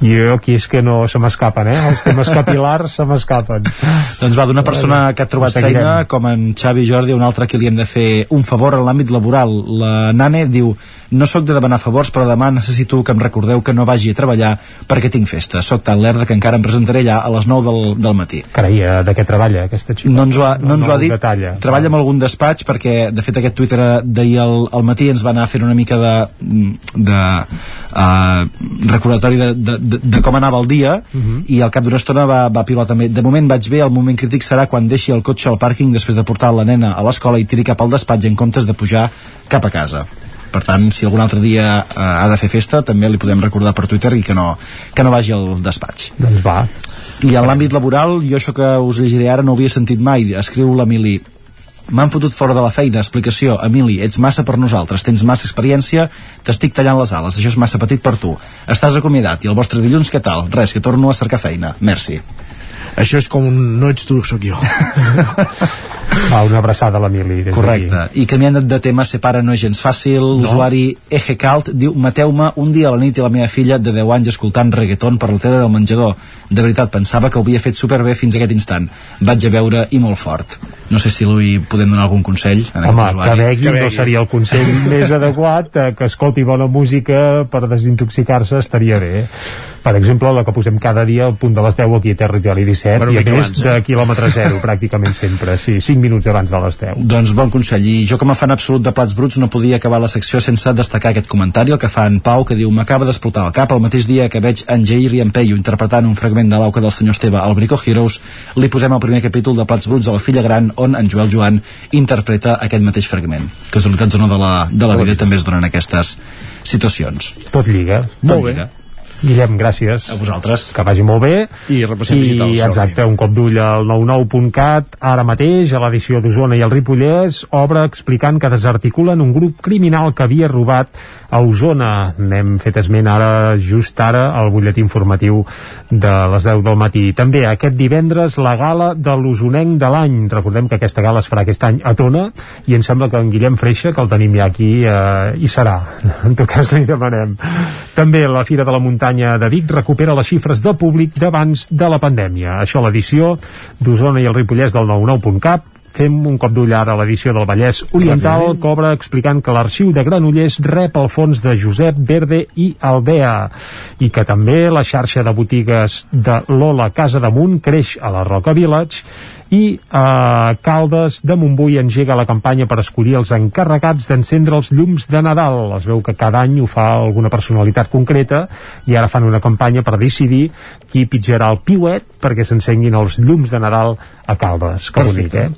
Jo aquí és que no se m'escapen, eh? Els temes capilars se m'escapen. Doncs va, d'una persona que ha trobat Seguirem. feina, com en Xavi Jordi, un altre que li hem de fer un favor en l'àmbit laboral. La Nane diu, no sóc de demanar favors, però demà necessito que em recordeu que no vagi a treballar perquè tinc festa. Soc tan lerda que encara em presentaré allà a les 9 del, del matí. Carai, eh, de què treballa aquesta xica? No ens ho ha, no ens ho ha dit. Detalla. Treballa amb algun despatx perquè, de fet, aquest Twitter d'ahir al, al matí ens va anar fent una mica de, de uh, recordatori de, de, de, de com anava el dia Mhm. i al cap d'una estona va, va pilar també. De moment vaig bé, el moment crític serà quan deixi el cotxe al pàrquing després de portar la nena a l'escola i tiri cap al despatx en comptes de pujar cap a casa. Per tant, si algun altre dia uh, ha de fer festa, també li podem recordar per Twitter i que no, que no vagi al despatx. Doncs va. I en l'àmbit laboral, jo això que us llegiré ara no ho havia sentit mai. Escriu l'Emili M'han fotut fora de la feina, explicació Emili, ets massa per nosaltres, tens massa experiència t'estic tallant les ales, això és massa petit per tu estàs acomiadat, i el vostre dilluns què tal? Res, que torno a cercar feina, merci Això és com un no ets tu, sóc jo. Va, una abraçada a l'Emili. des Correcte. I canviant de- de tema, ser pare no és gens fàcil. L'usuari Ejecalt diu, mateu-me un dia a la nit i la meva filla de 10 anys escoltant reggaeton per la tele del menjador. De veritat, pensava que ho havia fet superbé fins a aquest instant. Vaig a veure i molt fort. No sé si li podem donar algun consell a Home, aquest que usuari. begui, no seria el consell més adequat, eh, que escolti bona música per desintoxicar-se estaria bé. Per exemple, la que posem cada dia al punt de les 10 aquí a Territori 17 Bueno, i a més abans, eh? de quilòmetre zero pràcticament sempre, sí, 5 minuts abans de les 10. Doncs bon consell. I jo com a fan absolut de plats bruts no podia acabar la secció sense destacar aquest comentari, el que fa en Pau, que diu m'acaba d'explotar el cap el mateix dia que veig en Jair i en Peyu interpretant un fragment de l'auca del senyor Esteve al Brico Heroes, li posem el primer capítol de Plats bruts a la filla gran on en Joel Joan interpreta aquest mateix fragment. Casualitats o no de la, de la vida també es donen aquestes situacions. Tot lliga. Tot lliga. Guillem, gràcies. A vosaltres. Que vagi molt bé. I repassem I, exacte, un cop d'ull al 99.cat, ara mateix, a l'edició d'Osona i el Ripollès, obre explicant que desarticulen un grup criminal que havia robat a Osona. N'hem fet esment ara, just ara, al butlletí informatiu de les 10 del matí. També aquest divendres la gala de l'Osonenc de l'any. Recordem que aquesta gala es farà aquest any a Tona i em sembla que en Guillem Freixa, que el tenim ja aquí, eh, hi serà. En tot cas li demanem. També la Fira de la Muntanya de Vic recupera les xifres de públic d'abans de la pandèmia. Això a l'edició d'Osona i el Ripollès del 99.cap fem un cop d'ull ara a l'edició del Vallès Oriental que obre explicant que l'arxiu de Granollers rep el fons de Josep Verde i Albea i que també la xarxa de botigues de Lola Casa Damunt creix a la Roca Village i a Caldes de Montbui engega la campanya per escollir els encarregats d'encendre els llums de Nadal. Es veu que cada any ho fa alguna personalitat concreta i ara fan una campanya per decidir qui pitjarà el piuet perquè s'encenguin els llums de Nadal a Caldes. Que bonic, eh?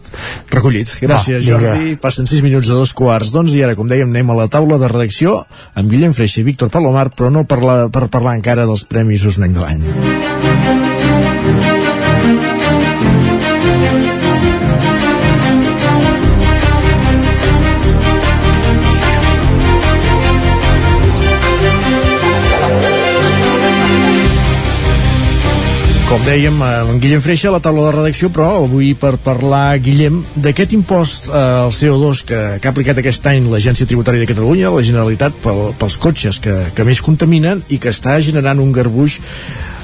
Recollit. Gràcies, Va, Jordi. vinga. Passen 6 minuts de dos quarts d'onze i ara, com dèiem, anem a la taula de redacció amb Guillem Freixa i Víctor Palomar, però no per, la, per parlar encara dels Premis Osonenc de l'any. Com dèiem, eh, amb Guillem Freixa a la taula de redacció, però avui per parlar, Guillem, d'aquest impost eh, al CO2 que, que ha aplicat aquest any l'Agència Tributària de Catalunya, la Generalitat, pel, pels cotxes que, que més contaminen i que està generant un garbuix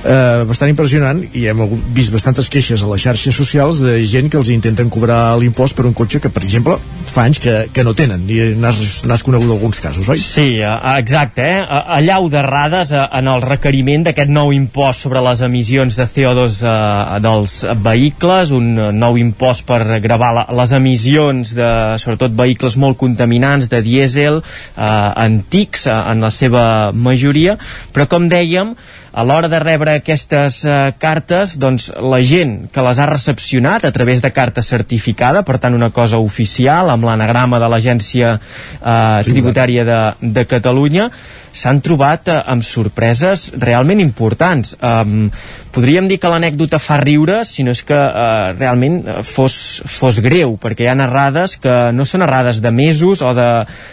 eh, bastant impressionant i hem vist bastantes queixes a les xarxes socials de gent que els intenten cobrar l'impost per un cotxe que, per exemple, fa anys que, que no tenen i n'has conegut alguns casos, oi? Sí, eh, exacte, eh? Allau d'errades eh, en el requeriment d'aquest nou impost sobre les emissions de CO2 eh, dels vehicles, un eh, nou impost per gravar la, les emissions de, sobretot, vehicles molt contaminants, de dièsel, eh, antics, en la seva majoria, però com dèiem, a l'hora de rebre aquestes eh, cartes, doncs la gent que les ha recepcionat a través de carta certificada, per tant una cosa oficial, amb l'anagrama de l'Agència eh, Tributària de, de Catalunya, s'han trobat eh, amb sorpreses realment importants. Um, podríem dir que l'anècdota fa riure, si no és que eh, realment eh, fos, fos greu, perquè hi ha errades que no són errades de mesos o de,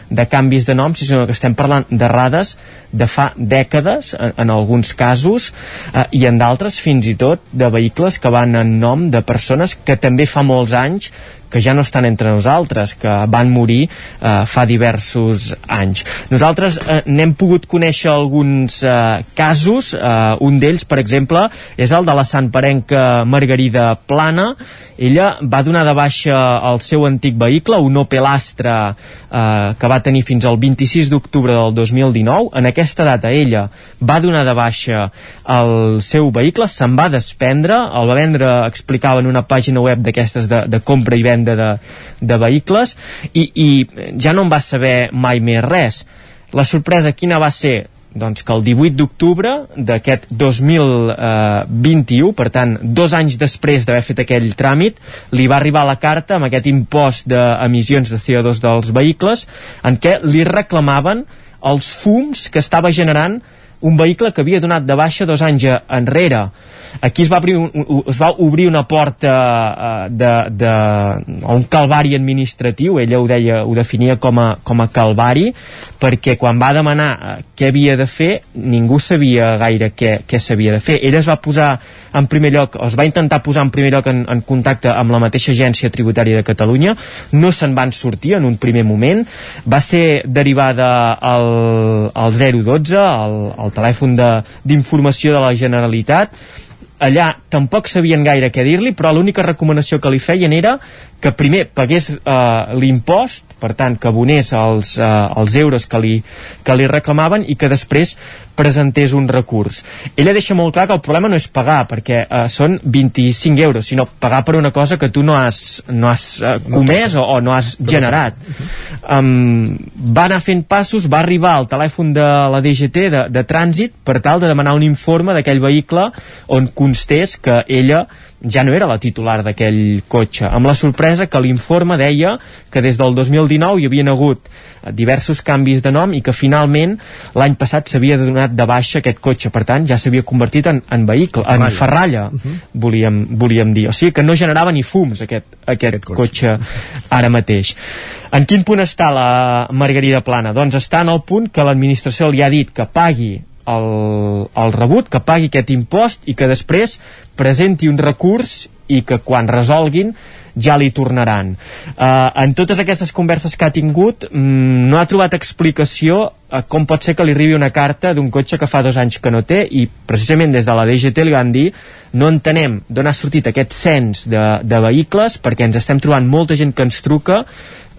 de canvis de noms, sinó que estem parlant d'errades de fa dècades, en, en alguns casos, eh, i en d'altres fins i tot de vehicles que van en nom de persones que també fa molts anys que ja no estan entre nosaltres, que van morir eh, fa diversos anys. Nosaltres eh, n'hem pogut conèixer alguns eh, casos, eh, un d'ells, per exemple, és el de la Sant Parenca Margarida Plana. Ella va donar de baixa el seu antic vehicle, un Opel Astra, eh, que va tenir fins al 26 d'octubre del 2019. En aquesta data ella va donar de baixa el seu vehicle, se'n va desprendre, el va vendre, explicava en una pàgina web d'aquestes de, de compra i venda de, de vehicles, i, i ja no en va saber mai més res. La sorpresa quina va ser? Doncs que el 18 d'octubre d'aquest 2021, per tant, dos anys després d'haver fet aquell tràmit, li va arribar la carta amb aquest impost d'emissions de CO2 dels vehicles, en què li reclamaven els fums que estava generant un vehicle que havia donat de baixa dos anys enrere. Aquí es va obrir, un, es va obrir una porta eh, de, de, o un calvari administratiu, ella ho deia, ho definia com a, com a calvari, perquè quan va demanar eh, què havia de fer, ningú sabia gaire què, què s'havia de fer. Ella es va posar en primer lloc, es va intentar posar en primer lloc en, en contacte amb la mateixa agència tributària de Catalunya, no se'n van sortir en un primer moment, va ser derivada al, al 012, al, al telèfon d'informació de, de la Generalitat, allà tampoc sabien gaire què dir-li, però l'única recomanació que li feien era que primer pagués eh, l'impost, per tant, que abonés els, eh, els euros que li, que li reclamaven i que després presentés un recurs. Ella deixa molt clar que el problema no és pagar, perquè eh, són 25 euros, sinó pagar per una cosa que tu no has, no has eh, comès o, o no has generat. Um, va anar fent passos, va arribar al telèfon de la DGT de, de trànsit per tal de demanar un informe d'aquell vehicle on constés que ella ja no era la titular d'aquell cotxe, amb la sorpresa que l'informe deia que des del 2019 hi havien hagut diversos canvis de nom i que finalment l'any passat s'havia donat de baixa aquest cotxe, per tant ja s'havia convertit en, en vehicle, en ferralla, uh -huh. volíem, volíem dir, o sigui que no generava ni fums aquest, aquest, aquest cotxe. cotxe ara mateix. En quin punt està la Margarida Plana? Doncs està en el punt que l'administració li ha dit que pagui el, el rebut, que pagui aquest impost i que després presenti un recurs i que quan resolguin ja li tornaran. Uh, en totes aquestes converses que ha tingut mm, no ha trobat explicació a com pot ser que li arribi una carta d'un cotxe que fa dos anys que no té i precisament des de la DGT li van dir no entenem d'on ha sortit aquest cens de, de vehicles perquè ens estem trobant molta gent que ens truca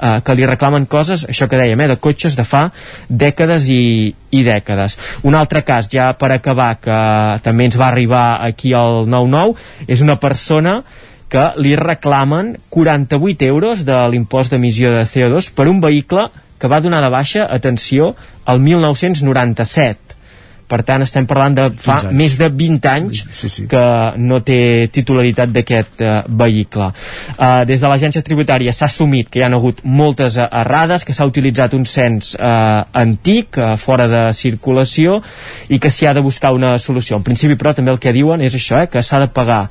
eh, que li reclamen coses, això que dèiem, eh, de cotxes de fa dècades i, i dècades. Un altre cas, ja per acabar, que també ens va arribar aquí al 9-9, és una persona que li reclamen 48 euros de l'impost d'emissió de CO2 per un vehicle que va donar de baixa, atenció, el 1997 per tant estem parlant de fa més de 20 anys sí, sí. que no té titularitat d'aquest uh, vehicle. Uh, des de l'agència tributària s'ha assumit que hi ha hagut moltes errades que s'ha utilitzat un cens uh, antic uh, fora de circulació i que s'hi ha de buscar una solució. En principi però també el que diuen és això eh, que s'ha de pagar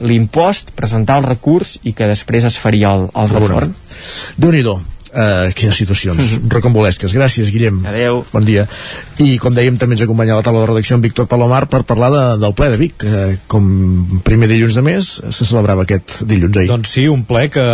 l'impost, presentar el recurs i que després es faria el, el retorn déu Uh, quines situacions mm -hmm. rocambolesques. Gràcies, Guillem. Adeu. Bon dia. I com dèiem, també ens acompanya a la taula de redacció en Víctor Palomar per parlar de, del ple de Vic, que com primer dilluns de mes se celebrava aquest dilluns ahir. Doncs sí, un ple que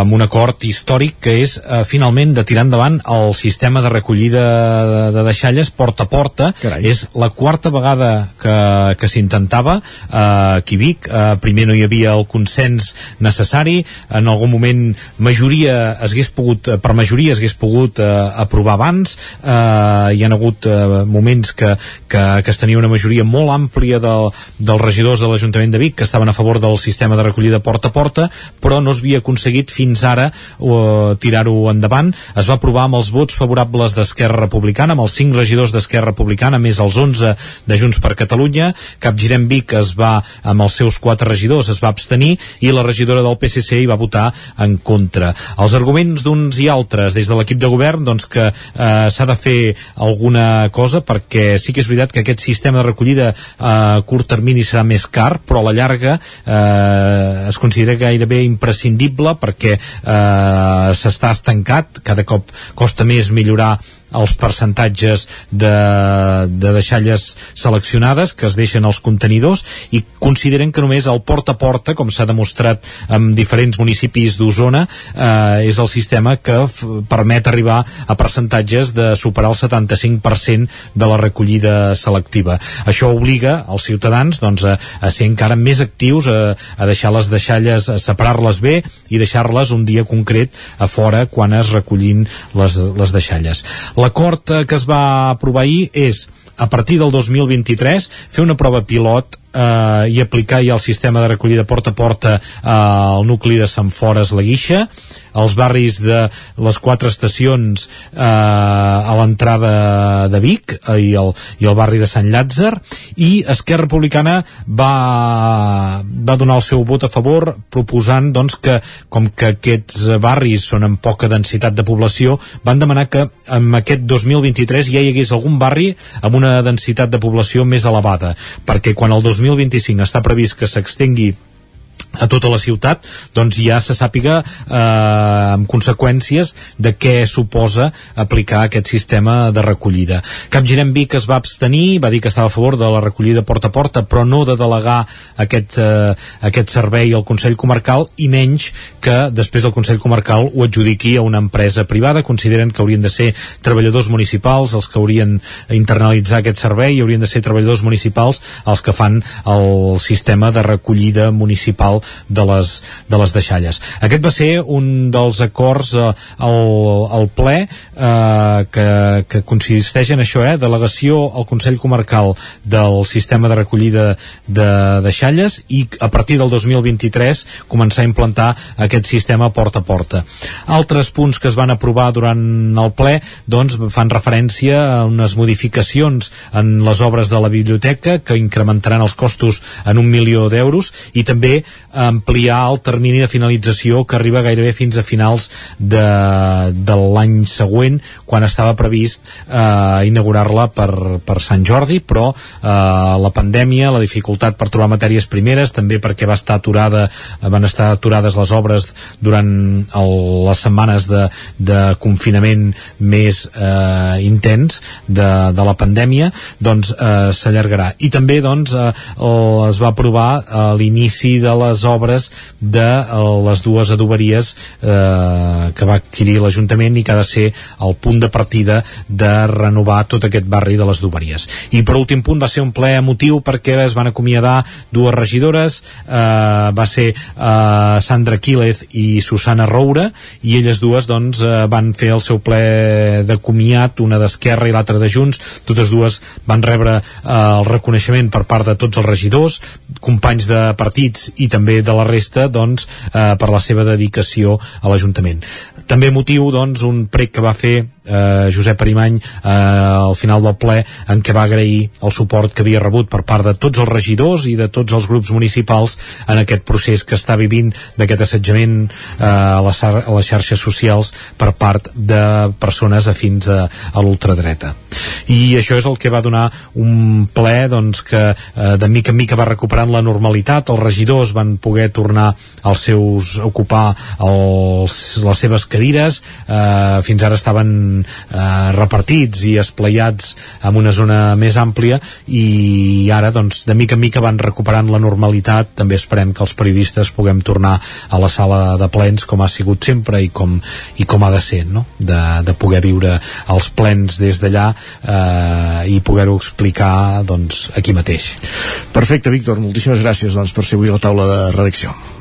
amb un acord històric que és uh, finalment de tirar endavant el sistema de recollida de, de deixalles porta a porta. Carai. És la quarta vegada que, que s'intentava uh, aquí a Vic. Uh, primer no hi havia el consens necessari, en algun moment majoria es hagués pogut per majoria es hagués pogut eh, aprovar abans. Eh, hi ha hagut eh, moments que, que, que es tenia una majoria molt àmplia del, dels regidors de l'Ajuntament de Vic que estaven a favor del sistema de recollida porta a porta però no es havia aconseguit fins ara eh, tirar-ho endavant. Es va aprovar amb els vots favorables d'Esquerra Republicana amb els 5 regidors d'Esquerra Republicana més els 11 de Junts per Catalunya. Capgirem Vic es va amb els seus 4 regidors es va abstenir i la regidora del PSC hi va votar en contra. Els arguments d'uns i des de l'equip de govern doncs que eh, s'ha de fer alguna cosa perquè sí que és veritat que aquest sistema de recollida a curt termini serà més car però a la llarga eh, es considera gairebé imprescindible perquè eh, s'està estancat. Cada cop costa més millorar els percentatges de, de deixalles seleccionades que es deixen als contenidors i consideren que només el porta a porta, com s'ha demostrat en diferents municipis d'Osona, eh, és el sistema que permet arribar a percentatges de superar el 75% de la recollida selectiva. Això obliga els ciutadans doncs, a, a ser encara més actius, a, a deixar les deixalles, a separar-les bé i deixar-les un dia concret a fora quan es recollin les, les deixalles. L'acord que es va aprovar ahir és a partir del 2023 fer una prova pilot eh, i aplicar ja el sistema de recollida porta a porta eh, al nucli de Sant Fores la Guixa als barris de les quatre estacions eh, a l'entrada de Vic eh, i, el, i el barri de Sant Llàtzer i Esquerra Republicana va, va donar el seu vot a favor proposant doncs, que com que aquests barris són amb poca densitat de població van demanar que en aquest 2023 ja hi hagués algun barri amb una densitat de població més elevada perquè quan el 2025 està previst que s'extengui a tota la ciutat, doncs ja se sàpiga eh, amb conseqüències de què suposa aplicar aquest sistema de recollida. Capgirem Vic es va abstenir, va dir que estava a favor de la recollida porta a porta, però no de delegar aquest, eh, aquest servei al Consell Comarcal i menys que després el Consell Comarcal ho adjudiqui a una empresa privada. Consideren que haurien de ser treballadors municipals els que haurien internalitzar aquest servei i haurien de ser treballadors municipals els que fan el sistema de recollida municipal de les, de les deixalles. Aquest va ser un dels acords eh, al, al ple eh, que, que consisteix en això, eh, delegació al Consell Comarcal del sistema de recollida de deixalles i a partir del 2023 començar a implantar aquest sistema porta a porta. Altres punts que es van aprovar durant el ple doncs, fan referència a unes modificacions en les obres de la biblioteca que incrementaran els costos en un milió d'euros i també ampliar el termini de finalització que arriba gairebé fins a finals de, de l'any següent quan estava previst eh, inaugurar-la per, per Sant Jordi però eh, la pandèmia, la dificultat per trobar matèries primeres, també perquè va estar aturada, van estar aturades les obres durant el, les setmanes de, de confinament més eh, intens de, de la pandèmia doncs eh, s'allargarà. I també doncs eh, es va aprovar eh, l'inici de les obres de eh, les dues adoberies eh, que va adquirir l'Ajuntament i que ha de ser el punt de partida de renovar tot aquest barri de les adoberies. I per últim punt va ser un ple emotiu perquè es van acomiadar dues regidores, eh, va ser eh, Sandra Quílez i Susana Roura, i elles dues doncs eh, van fer el seu ple de comiat, una d'Esquerra i l'altra de Junts, totes dues van rebre eh, el reconeixement per part de tots els regidors, companys de partits i també de la resta doncs, eh, per la seva dedicació a l'Ajuntament. També motiu doncs, un prec que va fer eh, Josep Arimany eh, al final del ple en què va agrair el suport que havia rebut per part de tots els regidors i de tots els grups municipals en aquest procés que està vivint d'aquest assetjament eh, a les xarxes socials per part de persones afins a, a l'ultradreta. I això és el que va donar un ple doncs, que eh, de mica en mica va recuperant la normalitat, els regidors van poder tornar als seus, ocupar els, les seves cadires, eh, fins ara estaven eh, repartits i esplaiats en una zona més àmplia i ara doncs de mica en mica van recuperant la normalitat. També esperem que els periodistes puguem tornar a la sala de plens com ha sigut sempre i com, i com ha de ser no? de, de poder viure els plens des d'allà eh, i poder-ho explicar doncs, aquí mateix. Perfecte, Víctor, moltíssimes gràcies doncs, per ser avui a la taula de redacció.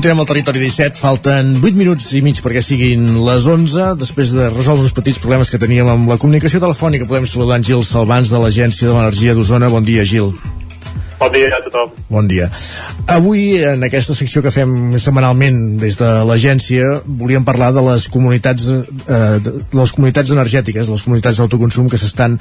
Continuem al territori 17, falten 8 minuts i mig perquè siguin les 11. Després de resoldre uns petits problemes que teníem amb la comunicació telefònica, podem saludar en Gil Salvans de l'Agència de l'Energia d'Osona. Bon dia, Gil. Bon dia a tothom. Bon dia. Avui, en aquesta secció que fem setmanalment des de l'agència, volíem parlar de les comunitats eh, de les comunitats energètiques, de les comunitats d'autoconsum que s'estan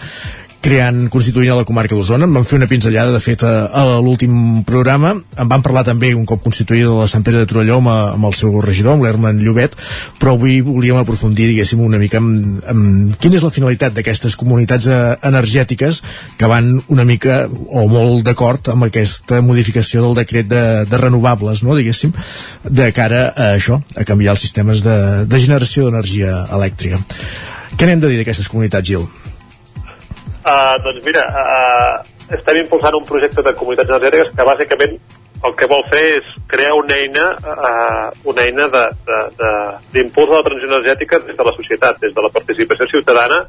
creant, constituint a la comarca d'Osona. En vam fer una pinzellada, de fet, a, a l'últim programa. En vam parlar també un cop constituïda la Sant Pere de Torelló amb, amb el seu regidor, amb l'Herman Llobet, però avui volíem aprofundir, diguéssim, una mica amb, amb quina és la finalitat d'aquestes comunitats eh, energètiques que van una mica o molt d'acord amb aquesta modificació del decret de, de renovables, no, diguéssim, de cara a això, a canviar els sistemes de, de generació d'energia elèctrica. Què n'hem de dir d'aquestes comunitats, Gil? Uh, doncs mira, uh, estem impulsant un projecte de comunitats energètiques que bàsicament el que vol fer és crear una eina, uh, una eina d'impuls de la transició energètica des de la societat, des de la participació ciutadana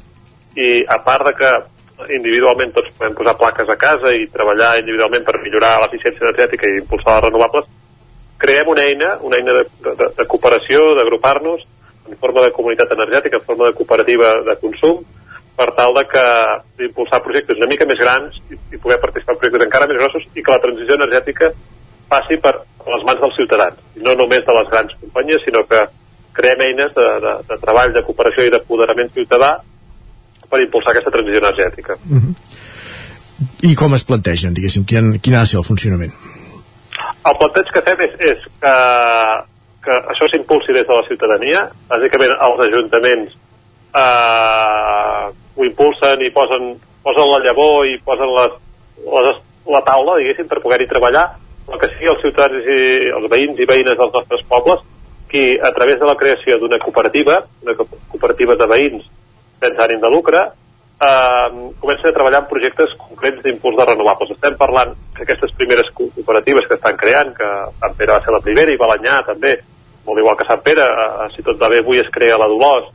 i a part de que individualment tots podem posar plaques a casa i treballar individualment per millorar l'eficiència energètica i impulsar les renovables, creem una eina, una eina de, de, de cooperació, d'agrupar-nos en forma de comunitat energètica, en forma de cooperativa de consum, per tal de que d'impulsar projectes una mica més grans i, i poder participar en projectes encara més grossos i que la transició energètica passi per les mans dels ciutadans, i no només de les grans companyies, sinó que creem eines de, de, de treball, de cooperació i d'apoderament ciutadà per impulsar aquesta transició energètica. Uh -huh. I com es plantegen, diguéssim, quin, quin ha de ser el funcionament? El planteig que fem és, és que, que això s'impulsi des de la ciutadania, bàsicament els ajuntaments eh, ho impulsen i posen, posen la llavor i posen les, les, la taula, diguéssim, per poder-hi treballar, però que sigui els ciutadans i els veïns i veïnes dels nostres pobles qui, a través de la creació d'una cooperativa, una cooperativa de veïns sense ànim de lucre, eh, comencen a treballar en projectes concrets d'impuls de renovables. Estem parlant que aquestes primeres cooperatives que estan creant, que Sant Pere va ser la primera i Balanyà també, molt igual que Sant Pere, eh, si tot va bé avui es crea la Dolors,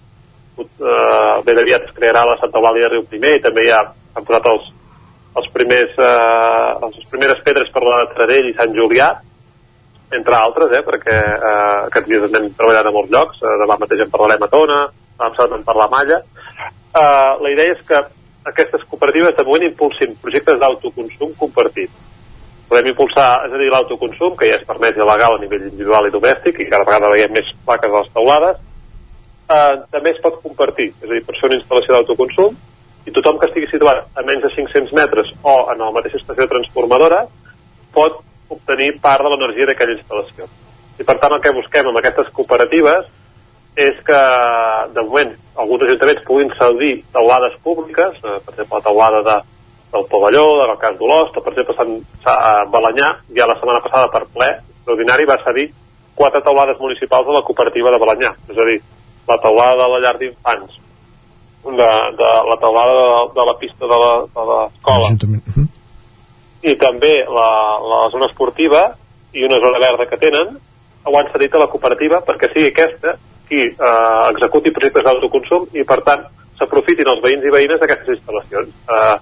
eh, ben aviat es crearà la Santa Eulàlia de Riu Primer i també ja han posat els, els primers, eh, les primeres pedres per la de Tradell i Sant Julià entre altres, eh, perquè eh, aquests dies anem treballant a molts llocs, eh, demà mateix en parlarem a Tona, demà en parlar a Malla. Eh, la idea és que aquestes cooperatives de moment impulsin projectes d'autoconsum compartit. Podem impulsar, és a dir, l'autoconsum, que ja és permès i legal a nivell individual i domèstic, i cada vegada veiem més plaques a les taulades, eh, també es pot compartir, és a dir, per ser una instal·lació d'autoconsum, i tothom que estigui situat a menys de 500 metres o en la mateixa estació transformadora pot obtenir part de l'energia d'aquella instal·lació. I per tant el que busquem amb aquestes cooperatives és que, de moment, alguns ajuntaments puguin cedir taulades públiques, eh, per exemple, la taulada de, del Pavelló, en el cas d'Olost, per exemple, a Balanyà, ja la setmana passada per ple extraordinari va cedir quatre taulades municipals de la cooperativa de Balanyà, és a dir, la taulada de la llar d'infants, de, de la taulada de, de la pista de l'escola, i també la, la zona esportiva i una zona verda que tenen, ho han cedit a la cooperativa perquè sigui aquesta qui eh, executi projectes d'autoconsum i per tant s'aprofitin els veïns i veïnes d'aquestes instal·lacions eh,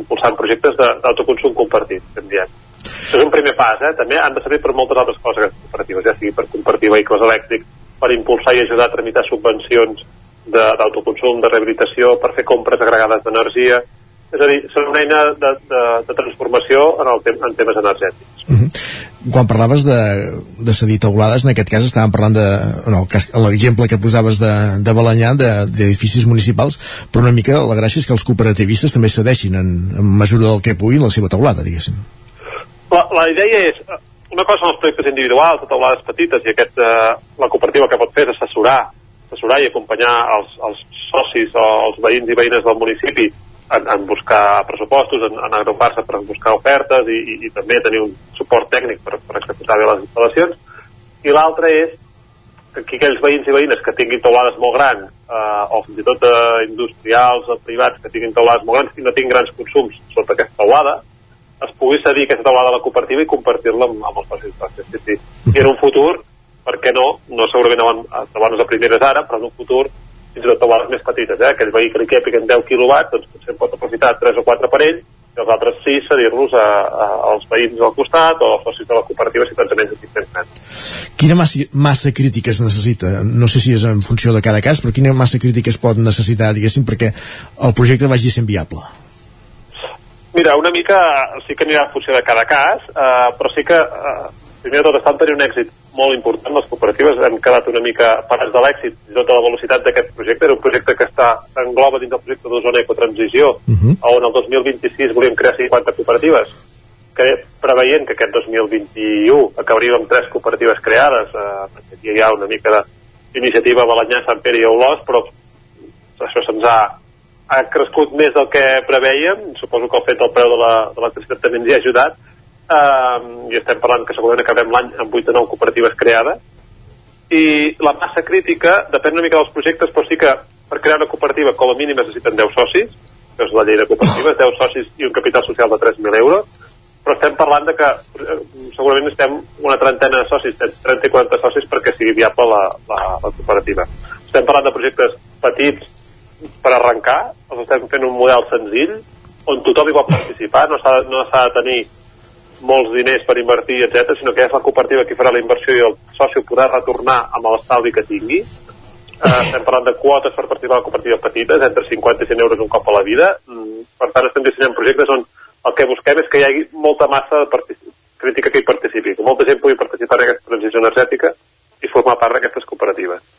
impulsant projectes d'autoconsum compartit, hem diem. Això és un primer pas, eh? també han de servir per moltes altres coses aquestes cooperatives, ja sigui per compartir vehicles elèctrics, per impulsar i ajudar a tramitar subvencions d'autoconsum, de, de rehabilitació, per fer compres agregades d'energia, és a dir, són una eina de, de, de transformació en, el tem en temes energètics. Uh -huh. Quan parlaves de, de cedir taulades, en aquest cas estàvem parlant de, en l'exemple que posaves de, de Balanyà, d'edificis de, municipals, però una mica la gràcia és que els cooperativistes també cedeixin en, en mesura del que puguin la seva taulada, diguéssim. La, la idea és, una cosa són els projectes individuals, de taulades petites, i aquest, eh, la cooperativa que pot fer és assessorar, assessorar i acompanyar els, els socis o els veïns i veïnes del municipi en, en buscar pressupostos, en, en agrupar-se per buscar ofertes i, i, i també tenir un suport tècnic per, per executar bé les instal·lacions. I l'altre és que aquells veïns i veïnes que tinguin taulades molt grans eh, o fins i tot eh, industrials o privats que tinguin taulades molt grans i no tinguin grans consums sota aquesta taulada, es pugui cedir aquesta taulada a la cooperativa i compartir-la amb, amb els socis. Sí, sí. I en un futur, per què no, no segurament trobar-nos a primeres ara, però en un futur fins i tot taulades més petites, eh? aquell vehicle que en 10 quilowatts, doncs potser pot aprofitar 3 o 4 per ell i els altres 6 cedir-los a, als veïns del costat o als socis de la cooperativa situats a menys de 500 metres. Quina massa, massa crítica es necessita? No sé si és en funció de cada cas, però quina massa crítica es pot necessitar, diguéssim, perquè el projecte vagi sent viable? Mira, una mica sí que anirà en funció de cada cas, eh, però sí que eh, primer de tot estan tenint un èxit molt important les cooperatives, hem quedat una mica parats de l'èxit i tota la velocitat d'aquest projecte, era un projecte que està engloba dins del projecte d'Osona Ecotransició, uh -huh. on el 2026 volíem crear 50 cooperatives, que preveient que aquest 2021 acabaríem amb tres cooperatives creades, eh, aquí hi ha una mica d'iniciativa a Balanyà, Sant Pere i Olós, però això se'ns ha, ha crescut més del que preveiem, suposo que el fet del preu de l'electricitat també ens hi ha ajudat, eh, i estem parlant que segurament acabem l'any amb 8 o 9 cooperatives creades. I la massa crítica depèn una mica dels projectes però sí que per crear una cooperativa com a mínim necessiten 10 socis que és la llei de cooperatives, 10 socis i un capital social de 3.000 euros. Però estem parlant de que eh, segurament estem una trentena de socis, 30 i 40 socis perquè sigui viable la, la, la cooperativa. Estem parlant de projectes petits per arrencar, els estem fent un model senzill on tothom hi pot participar, no s'ha no de tenir molts diners per invertir, etc, sinó que és la cooperativa qui farà la inversió i el soci podrà retornar amb l'estalvi que tingui. Eh, estem parlant de quotes per participar la cooperativa petites, entre 50 i 100 euros un cop a la vida. Mm, per tant, estem dissenyant projectes on el que busquem és que hi hagi molta massa de crítica que hi participi, que molta gent pugui participar en aquesta transició energètica i formar part d'aquestes cooperatives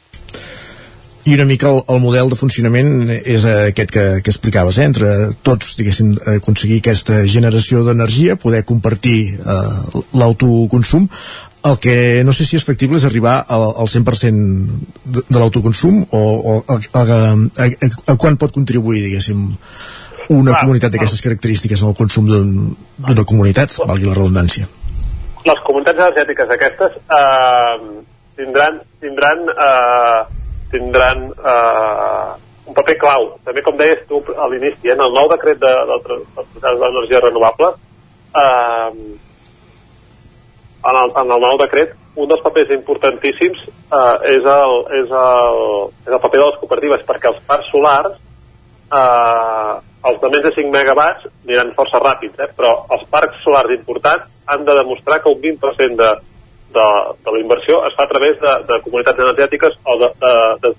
i una mica el, el model de funcionament és aquest que, que explicaves, eh? entre tots, diguéssim, aconseguir aquesta generació d'energia, poder compartir eh, l'autoconsum, el que no sé si és factible és arribar al, al 100% de, de l'autoconsum o, o a, a, a, a, a quan pot contribuir, diguéssim, una Clar, comunitat d'aquestes característiques en el consum d'una comunitat, valgui la redundància. Les comunitats energètiques aquestes eh, tindran, tindran eh, tindran eh, un paper clau. També, com deies tu a l'inici, eh, en el nou decret de, de, de l'energia renovable, eh, en, el, en el nou decret, un dels papers importantíssims eh, és, el, és, el, és el paper de les cooperatives, perquè els parcs solars, eh, els de menys de 5 megawatts aniran força ràpids, eh, però els parcs solars importants han de demostrar que un 20% de, de, de la inversió es fa a través de, de comunitats energètiques o d'actors de,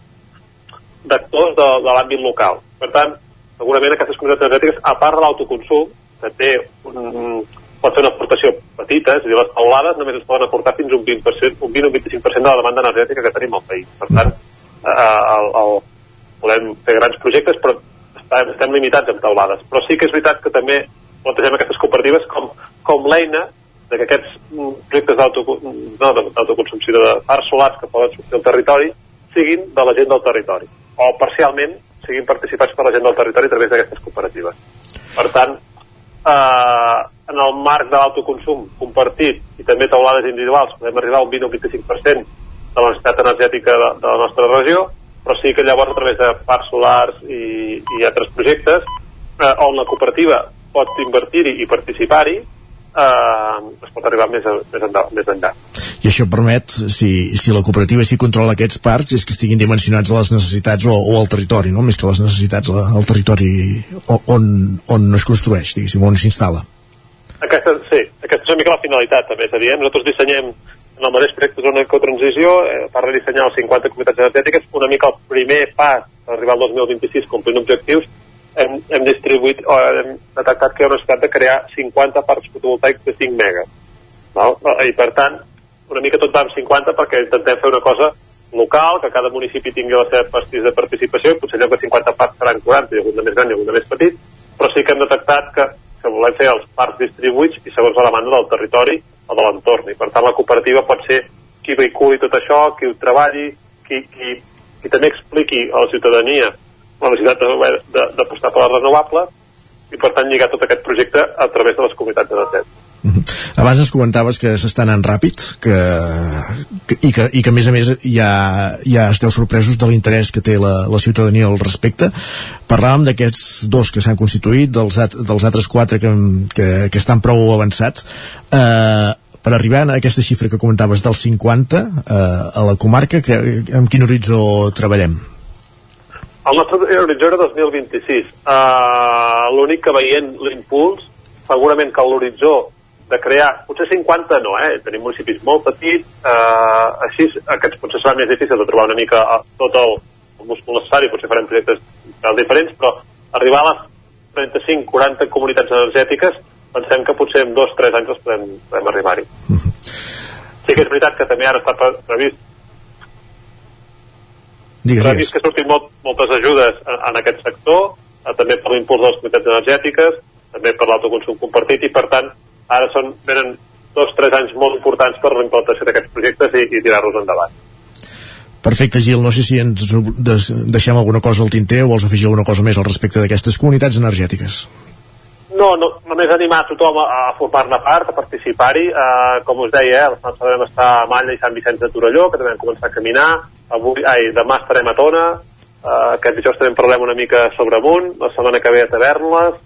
de, de, de, l'àmbit local. Per tant, segurament aquestes comunitats energètiques, a part de l'autoconsum, que té un, pot fer una aportació petita, és a dir, les taulades només es poden aportar fins un 20%, un 20 o 25% de la demanda energètica que tenim al país. Per tant, eh, el, el, podem fer grans projectes, però estem, estem limitats amb taulades. Però sí que és veritat que també plantegem aquestes cooperatives com, com l'eina de que aquests projectes d'autoconsum, no, de parcs solars que poden sortir al territori, siguin de la gent del territori, o parcialment siguin participats per la gent del territori a través d'aquestes cooperatives. Per tant, eh, en el marc de l'autoconsum compartit i també taulades individuals podem arribar a un 20 o 25% de la necessitat energètica de, de la nostra regió, però sí que llavors a través de parcs solars i, i altres projectes eh, on la cooperativa pot invertir-hi i participar-hi eh, es pot arribar més, a, més, enllà, més enllà. I això permet, si, si la cooperativa s'hi controla aquests parcs, és que estiguin dimensionats a les necessitats o, o al territori, no? més que les necessitats al territori on, on es construeix, diguéssim, on s'instal·la. Aquesta, sí, aquesta és una mica la finalitat, també, és a dir, eh? nosaltres dissenyem en el mateix projecte de zona ecotransició, eh, per dissenyar els 50 comunitats energètiques, una mica el primer pas per arribar al 2026 complint objectius, hem, hem distribuït o hem detectat que hi ha una necessitat de crear 50 parcs fotovoltaics de 5 megas. Val? I per tant, una mica tot va amb 50 perquè intentem fer una cosa local, que cada municipi tingui la seva pastís de participació, i potser allò que 50 parcs seran 40, i algun de més gran i algun de més petit, però sí que hem detectat que, que volem fer els parcs distribuïts i segons la demanda del territori o de l'entorn. I per tant la cooperativa pot ser qui vehiculi tot això, qui ho treballi, qui, qui, qui també expliqui a la ciutadania la necessitat d'apostar per la renovable i per tant lligar tot aquest projecte a través de les comunitats energètiques. -huh. Abans ens comentaves que s'està anant ràpid que, que, i, que, i que a més a més ja, ja esteu sorpresos de l'interès que té la, la ciutadania al respecte parlàvem d'aquests dos que s'han constituït dels, at, dels altres quatre que, que, que estan prou avançats eh, per arribar a aquesta xifra que comentaves del 50 eh, a la comarca que, amb quin horitzó treballem? El nostre horitzó era 2026. Uh, L'únic que veient l'impuls, segurament que l'horitzó de crear, potser 50 no, eh? tenim municipis molt petits, uh, així aquests potser serà més difícil de trobar una mica uh, tot el, el múscul necessari, potser farem projectes diferents, però arribar a les 35-40 comunitats energètiques pensem que potser en dos o tres anys els podem, podem arribar-hi. Sí que és veritat que també ara està pre- previst Digues, digues. vist que sortit molt, moltes ajudes en, en aquest sector, eh, també per l'impuls de les comunitats energètiques, també per l'autoconsum compartit, i per tant, ara són, venen dos o tres anys molt importants per la implantació d'aquests projectes i, i tirar-los endavant. Perfecte, Gil. No sé si ens deixem alguna cosa al tinter o vols afegir alguna cosa més al respecte d'aquestes comunitats energètiques. No, no, només animar tothom a, a formar-ne part, a participar-hi. Uh, com us deia, eh, setmana passada vam estar a Malla i Sant Vicenç de Torelló, que també vam començar a caminar. Avui, ai, demà estarem a Tona. Uh, aquest dijous també en parlem una mica sobre amunt. La setmana que ve a Tavernes.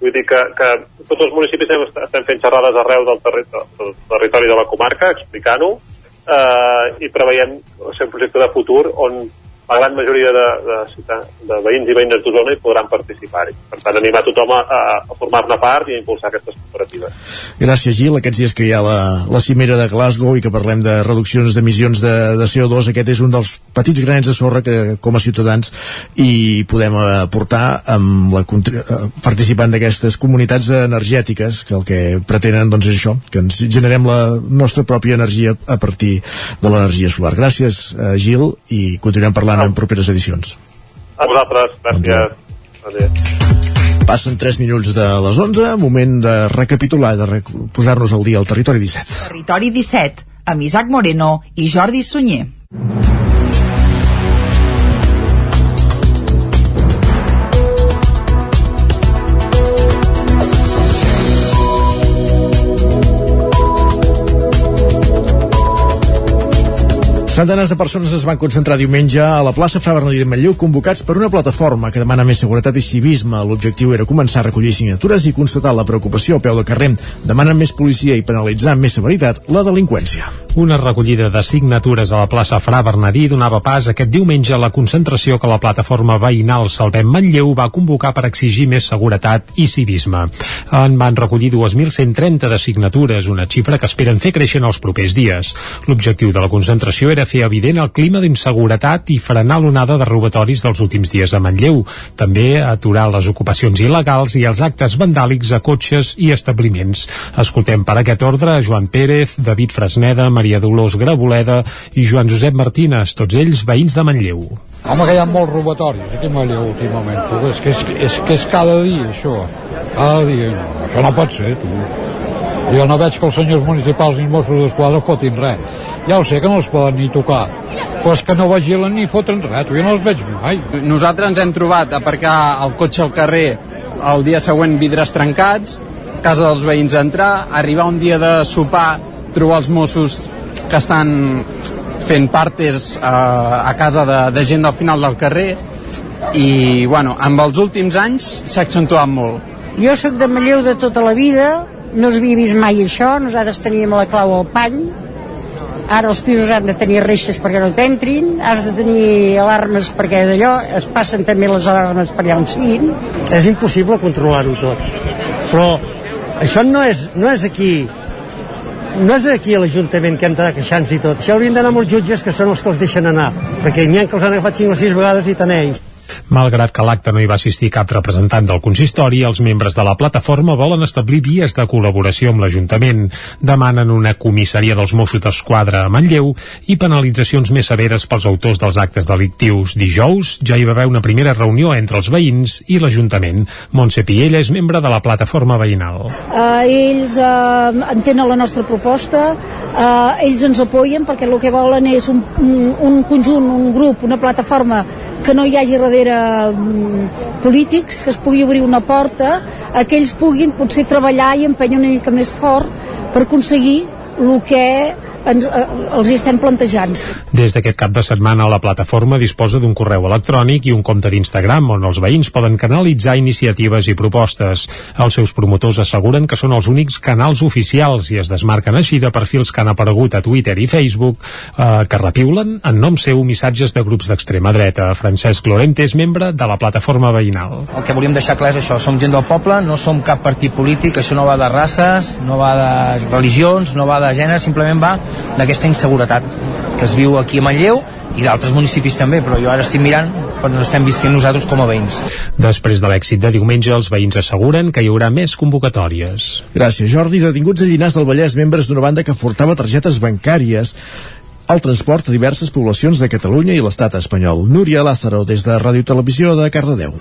Vull dir que, que tots els municipis estem, estem fent xerrades arreu del, terri del territori de la comarca, explicant-ho, uh, i preveiem ser un projecte de futur on la gran majoria de, de, ciutat, de veïns i veïnes d'Osona hi podran participar-hi. Per tant, animar tothom a, a, formar-ne part i a impulsar aquestes cooperatives. Gràcies, Gil. Aquests dies que hi ha la, la cimera de Glasgow i que parlem de reduccions d'emissions de, de CO2, aquest és un dels petits granets de sorra que, com a ciutadans, hi podem aportar amb la eh, participant d'aquestes comunitats energètiques, que el que pretenen doncs, és això, que ens generem la nostra pròpia energia a partir de l'energia solar. Gràcies, eh, Gil, i continuem parlant en properes edicions. A vosaltres, gràcies. Adéu. Passen 3 minuts de les 11, moment de recapitular, de rec posar-nos al dia al territori 17. Territori 17, amb Isaac Moreno i Jordi Sunyer. Centenars de persones es van concentrar diumenge a la plaça Fra Bernadí de Manlleu convocats per una plataforma que demana més seguretat i civisme. L'objectiu era començar a recollir signatures i constatar la preocupació a peu de carrer. Demanen més policia i penalitzar amb més severitat la delinqüència. Una recollida de signatures a la plaça Fra Bernadí donava pas aquest diumenge a la concentració que la plataforma veïnal Salvem Manlleu va convocar per exigir més seguretat i civisme. En van recollir 2.130 de signatures, una xifra que esperen fer créixer en els propers dies. L'objectiu de la concentració era fer evident el clima d'inseguretat i frenar l'onada de robatoris dels últims dies a Manlleu. També aturar les ocupacions il·legals i els actes vandàlics a cotxes i establiments. Escoltem per aquest ordre Joan Pérez, David Fresneda, Maria Dolors Graboleda i Joan Josep Martínez, tots ells veïns de Manlleu. Home, que hi ha molts robatoris aquí a Manlleu últimament. Tu, és, que és, és que és cada dia, això. Cada dia. No, això no pot ser, tu. Jo no veig que els senyors municipals ni els Mossos d'Esquadra fotin res. Ja ho sé que no els poden ni tocar, però és que no vigilen ni foten res, tu, jo no els veig mai. Nosaltres ens hem trobat a aparcar el cotxe al carrer el dia següent vidres trencats, casa dels veïns a entrar, arribar un dia de sopar, trobar els Mossos que estan fent partes eh, a casa de, de gent del final del carrer i bueno, amb els últims anys s'ha accentuat molt. Jo sóc de Manlleu de tota la vida, no s'havia vist mai això, nosaltres teníem la clau al pany, ara els pisos han de tenir reixes perquè no t'entrin, has de tenir alarmes perquè d'allò, es passen també les alarmes per allà on siguin. És impossible controlar-ho tot. Però això no és, no és aquí no és aquí a l'Ajuntament que hem de queixar-nos i tot. Això haurien d'anar amb els jutges que són els que els deixen anar, perquè n'hi ha que els han agafat 5 o 6 vegades i tant ells. Malgrat que l'acte no hi va assistir cap representant del consistori, els membres de la plataforma volen establir vies de col·laboració amb l'Ajuntament. Demanen una comissaria dels Mossos d'Esquadra a Manlleu i penalitzacions més severes pels autors dels actes delictius. Dijous ja hi va haver una primera reunió entre els veïns i l'Ajuntament. Montse Piella és membre de la plataforma veïnal. Uh, ells uh, entenen la nostra proposta, uh, ells ens apoyen perquè el que volen és un, un, un conjunt, un grup, una plataforma que no hi hagi darrere um, polítics, que es pugui obrir una porta, a que ells puguin potser treballar i empenyar una mica més fort per aconseguir el que ens, eh, els hi estem plantejant. Des d'aquest cap de setmana la plataforma disposa d'un correu electrònic i un compte d'Instagram on els veïns poden canalitzar iniciatives i propostes. Els seus promotors asseguren que són els únics canals oficials i es desmarquen així de perfils que han aparegut a Twitter i Facebook eh, que repiulen en nom seu missatges de grups d'extrema dreta. Francesc Lorente és membre de la plataforma veïnal. El que volíem deixar clar és això, som gent del poble, no som cap partit polític, això no va de races, no va de religions, no va de gènere, simplement va d'aquesta inseguretat que es viu aquí a Manlleu i d'altres municipis també, però jo ara estic mirant però no estem visquent nosaltres com a veïns. Després de l'èxit de diumenge, els veïns asseguren que hi haurà més convocatòries. Gràcies, Jordi. Detinguts a Llinars del Vallès, membres d'una banda que furtava targetes bancàries al transport a diverses poblacions de Catalunya i l'estat espanyol. Núria Lázaro, des de Ràdio Televisió de Cardedeu.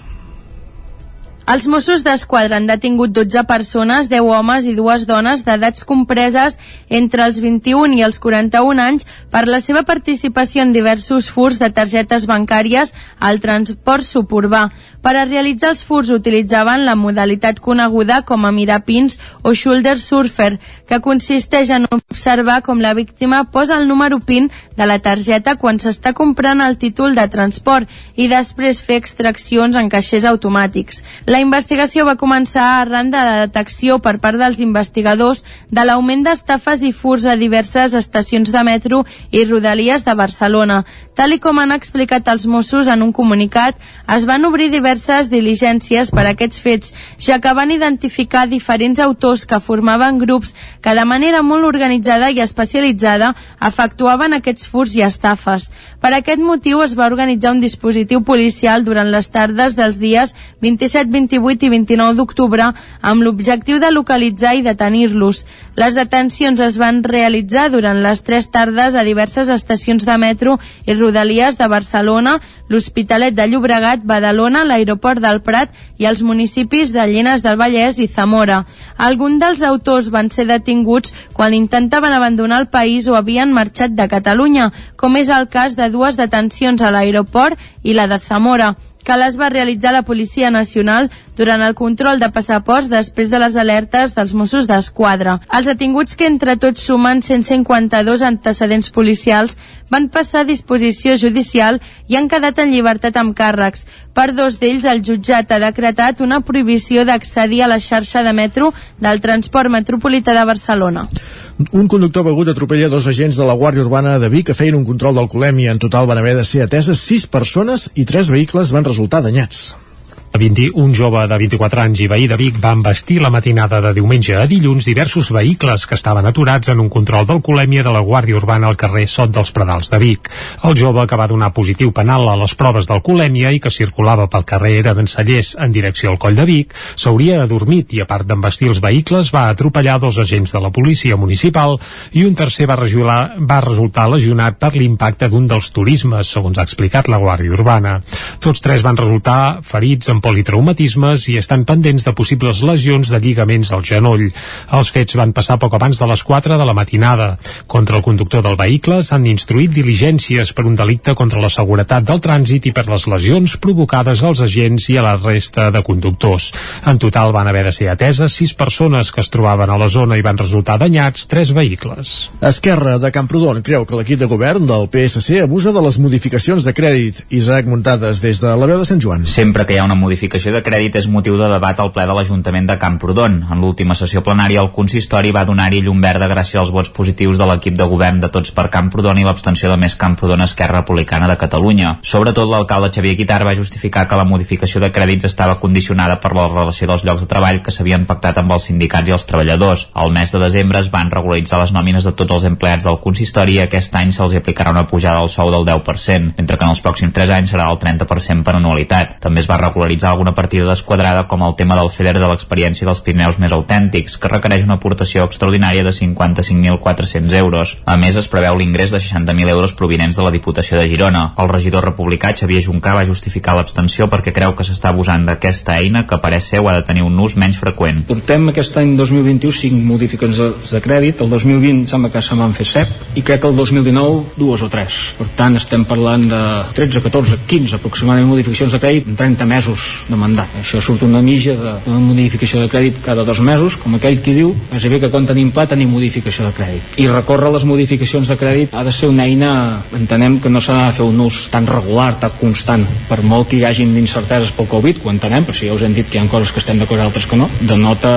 Els Mossos d'Esquadra han detingut 12 persones, 10 homes i dues dones d'edats compreses entre els 21 i els 41 anys per la seva participació en diversos furs de targetes bancàries al transport suburbà. Per a realitzar els furs utilitzaven la modalitat coneguda com a mirapins o shoulder surfer, que consisteix en observar com la víctima posa el número PIN de la targeta quan s'està comprant el títol de transport i després fer extraccions en caixers automàtics. La investigació va començar arran de la detecció per part dels investigadors de l'augment d'estafes i furs a diverses estacions de metro i rodalies de Barcelona. Tal i com han explicat els Mossos en un comunicat, es van obrir diverses diligències per aquests fets, ja que van identificar diferents autors que formaven grups que de manera molt organitzada i especialitzada efectuaven aquests furs i estafes. Per aquest motiu es va organitzar un dispositiu policial durant les tardes dels dies 27, 28 i 29 d'octubre amb l'objectiu de localitzar i detenir-los. Les detencions es van realitzar durant les tres tardes a diverses estacions de metro i Rodalies de Barcelona, l'Hospitalet de Llobregat, Badalona, l'aeroport del Prat i els municipis de Llenes del Vallès i Zamora. Alguns dels autors van ser detinguts quan intentaven abandonar el país o havien marxat de Catalunya, com és el cas de dues detencions a l'aeroport i la de Zamora que les va realitzar la Policia Nacional durant el control de passaports després de les alertes dels Mossos d'Esquadra. Els detinguts que entre tots sumen 152 antecedents policials van passar a disposició judicial i han quedat en llibertat amb càrrecs. Per dos d'ells, el jutjat ha decretat una prohibició d'accedir a la xarxa de metro del transport metropolità de Barcelona. Un conductor begut atropella dos agents de la Guàrdia Urbana de Vic que feien un control d'alcoholèmia. En total van haver de ser ateses sis persones i tres vehicles van resultar danyats. 21 jove de 24 anys i veí de Vic va embestir la matinada de diumenge a dilluns diversos vehicles que estaven aturats en un control d'alcoholèmia de la Guàrdia Urbana al carrer Sot dels Predals de Vic. El jove que va donar positiu penal a les proves d'alcoholèmia i que circulava pel carrer era d'Ensellers en direcció al Coll de Vic, s'hauria adormit i a part d'embestir els vehicles va atropellar dos agents de la policia municipal i un tercer va, rejular, va resultar lesionat per l'impacte d'un dels turismes, segons ha explicat la Guàrdia Urbana. Tots tres van resultar ferits amb politraumatismes i estan pendents de possibles lesions de lligaments al genoll. Els fets van passar poc abans de les 4 de la matinada. Contra el conductor del vehicle s'han instruït diligències per un delicte contra la seguretat del trànsit i per les lesions provocades als agents i a la resta de conductors. En total van haver de ser ateses sis persones que es trobaven a la zona i van resultar danyats tres vehicles. Esquerra de Camprodon creu que l'equip de govern del PSC abusa de les modificacions de crèdit. Isaac Muntades des de la veu de Sant Joan. Sempre que hi ha una modificació de crèdit és motiu de debat al ple de l'Ajuntament de Camprodon. En l'última sessió plenària el consistori va donar-hi llum verda gràcies als vots positius de l'equip de govern de Tots per Camprodon i l'abstenció de Més Camprodon Esquerra Republicana de Catalunya. Sobretot l'alcalde Xavier Guitar va justificar que la modificació de crèdits estava condicionada per la relació dels llocs de treball que s'havien pactat amb els sindicats i els treballadors. Al mes de desembre es van regularitzar les nòmines de tots els empleats del consistori i aquest any se'ls aplicarà una pujada del sou del 10%, mentre que en els pròxims 3 anys serà del 30% per anualitat. També es va regularitzar alguna partida desquadrada com el tema del FEDER de l'experiència dels Pirineus més autèntics, que requereix una aportació extraordinària de 55.400 euros. A més, es preveu l'ingrés de 60.000 euros provinents de la Diputació de Girona. El regidor republicà Xavier Juncà va justificar l'abstenció perquè creu que s'està abusant d'aquesta eina que pareix ser o ha de tenir un ús menys freqüent. Portem aquest any 2021 cinc modificacions de crèdit, el 2020 sembla que se'n van fer 7 i crec que el 2019 dues o tres. Per tant, estem parlant de 13, 14, 15 aproximadament aproximadament modificacions de crèdit en 30 mesos de mandat. Això surt una mitja de, modificació de crèdit cada dos mesos, com aquell qui diu, és dir que quan tenim pla tenim modificació de crèdit. I recórrer les modificacions de crèdit ha de ser una eina, entenem que no s'ha de fer un ús tan regular, tan constant, per molt que hi hagin d'incerteses pel Covid, ho entenem, però si ja us hem dit que hi ha coses que estem d'acord altres que no, denota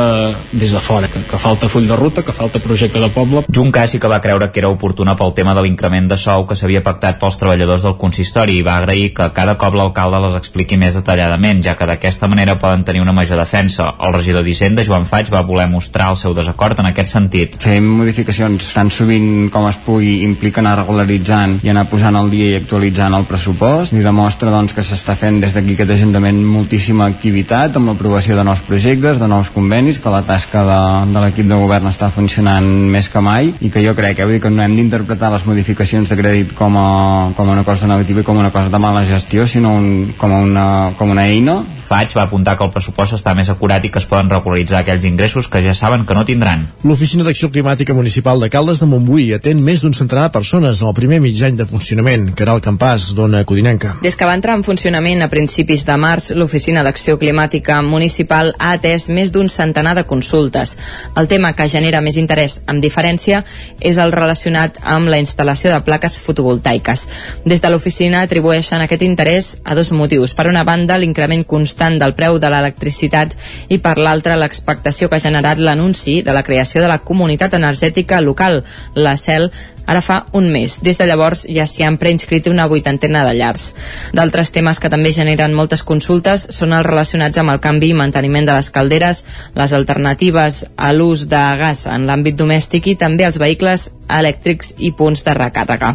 des de fora, que, que falta full de ruta, que falta projecte de poble. Juncker sí que va creure que era oportuna pel tema de l'increment de sou que s'havia pactat pels treballadors del consistori i va agrair que cada cop l'alcalde les expliqui més detalladament, ja que d'aquesta manera poden tenir una major defensa. El regidor d'Hisenda, Joan Faig, va voler mostrar el seu desacord en aquest sentit. Fem modificacions tan sovint com es pugui implica anar regularitzant i anar posant al dia i actualitzant el pressupost i demostra doncs, que s'està fent des d'aquí aquest Ajuntament moltíssima activitat amb l'aprovació de nous projectes, de nous convenis, que la tasca de, de l'equip de govern està funcionant més que mai i que jo crec eh, que no hem d'interpretar les modificacions de crèdit com a, com a una cosa negativa i com una cosa de mala gestió, sinó un, com, una, com una eina Faig va apuntar que el pressupost està més acurat i que es poden regularitzar aquells ingressos que ja saben que no tindran. L'Oficina d'Acció Climàtica Municipal de Caldes de Montbui atén més d'un centenar de persones en el primer mig any de funcionament. Caral Campàs, dona Codinenca. Des que va entrar en funcionament a principis de març, l'Oficina d'Acció Climàtica Municipal ha atès més d'un centenar de consultes. El tema que genera més interès, amb diferència, és el relacionat amb la instal·lació de plaques fotovoltaiques. Des de l'oficina atribueixen aquest interès a dos motius. Per una banda, l'increment constant constant del preu de l'electricitat i per l'altra l'expectació que ha generat l'anunci de la creació de la comunitat energètica local, la CEL, ara fa un mes. Des de llavors ja s'hi han preinscrit una vuitantena de llars. D'altres temes que també generen moltes consultes són els relacionats amb el canvi i manteniment de les calderes, les alternatives a l'ús de gas en l'àmbit domèstic i també els vehicles elèctrics i punts de recàrrega.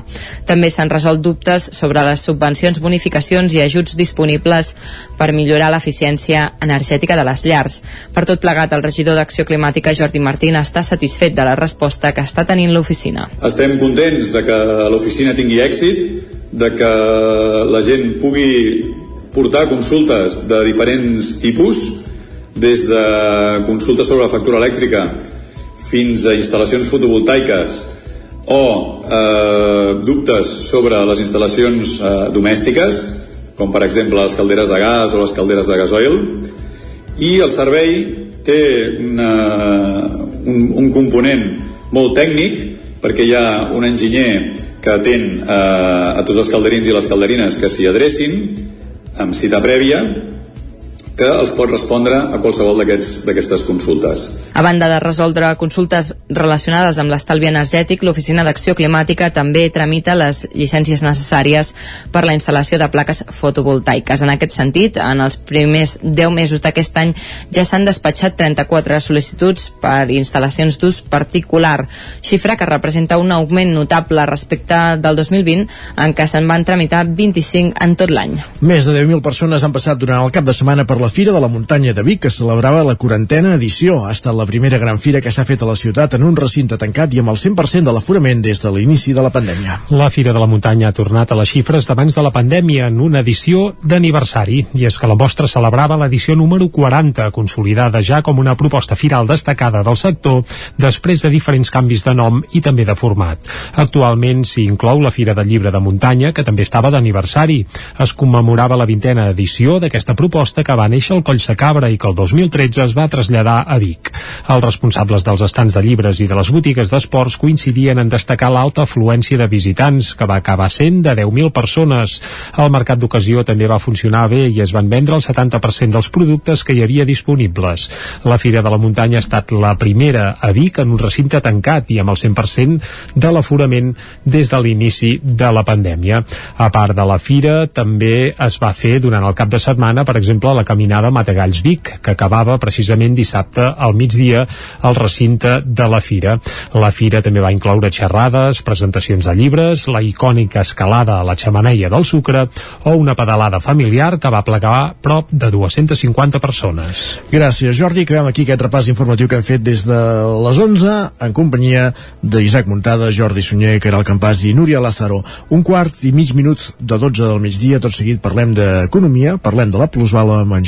També s'han resolt dubtes sobre les subvencions, bonificacions i ajuts disponibles per millorar l'eficiència energètica de les llars. Per tot plegat, el regidor d'Acció Climàtica, Jordi Martín, està satisfet de la resposta que està tenint l'oficina. Estem contents de que l'oficina tingui èxit, de que la gent pugui portar consultes de diferents tipus, des de consultes sobre la factura elèctrica fins a instal·lacions fotovoltaiques o eh, dubtes sobre les instal·lacions eh, domèstiques, com per exemple les calderes de gas o les calderes de gasoil, i el servei té una, un, un component molt tècnic perquè hi ha un enginyer que atén eh, a tots els calderins i les calderines que s'hi adrecin amb cita prèvia que els pot respondre a qualsevol d'aquestes consultes. A banda de resoldre consultes relacionades amb l'estalvi energètic, l'Oficina d'Acció Climàtica també tramita les llicències necessàries per la instal·lació de plaques fotovoltaiques. En aquest sentit, en els primers 10 mesos d'aquest any ja s'han despatxat 34 sol·licituds per instal·lacions d'ús particular, xifra que representa un augment notable respecte del 2020, en què se'n van tramitar 25 en tot l'any. Més de 10.000 persones han passat durant el cap de setmana per la Fira de la Muntanya de Vic, que celebrava la quarantena edició. Ha estat la primera gran fira que s'ha fet a la ciutat en un recinte tancat i amb el 100% de l'aforament des de l'inici de la pandèmia. La Fira de la Muntanya ha tornat a les xifres d'abans de la pandèmia en una edició d'aniversari, i és que la mostra celebrava l'edició número 40, consolidada ja com una proposta firal destacada del sector després de diferents canvis de nom i també de format. Actualment s'hi inclou la Fira del Llibre de Muntanya, que també estava d'aniversari. Es commemorava la vintena edició d'aquesta proposta que va néixer al Coll Sacabra i que el 2013 es va traslladar a Vic. Els responsables dels estants de llibres i de les botigues d'esports coincidien en destacar l'alta afluència de visitants, que va acabar sent de 10.000 persones. El mercat d'ocasió també va funcionar bé i es van vendre el 70% dels productes que hi havia disponibles. La Fira de la Muntanya ha estat la primera a Vic en un recinte tancat i amb el 100% de l'aforament des de l'inici de la pandèmia. A part de la Fira, també es va fer durant el cap de setmana, per exemple, la caminada Matagalls Vic, que acabava precisament dissabte al migdia al recinte de la Fira. La Fira també va incloure xerrades, presentacions de llibres, la icònica escalada a la xamaneia del Sucre o una pedalada familiar que va plegar prop de 250 persones. Gràcies, Jordi. Acabem aquí aquest repàs informatiu que hem fet des de les 11 en companyia d'Isaac Montada, Jordi Sunyer, Caral Campàs i Núria Lázaro. Un quart i mig minut de 12 del migdia, tot seguit parlem d'economia, parlem de la plusvala amb en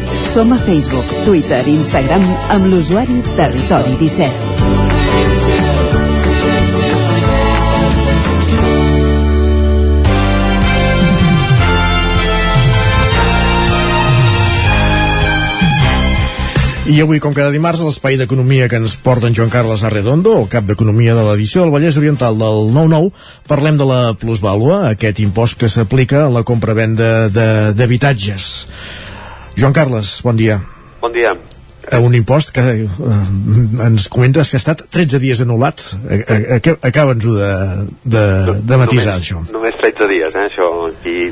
Som a Facebook, Twitter i Instagram amb l'usuari Territori 17. I avui, com cada dimarts, a l'espai d'economia que ens porta en Joan Carles Arredondo, el cap d'economia de l'edició del Vallès Oriental del 9-9, parlem de la plusvàlua, aquest impost que s'aplica a la compra-venda d'habitatges. Joan Carles, bon dia. Bon dia. Eh, Un impost que eh, ens comentes que ha estat 13 dies anul·lat. Eh, eh, Acaba'ns-ho de, de, de matisar, només, això. Només 13 dies, eh, això.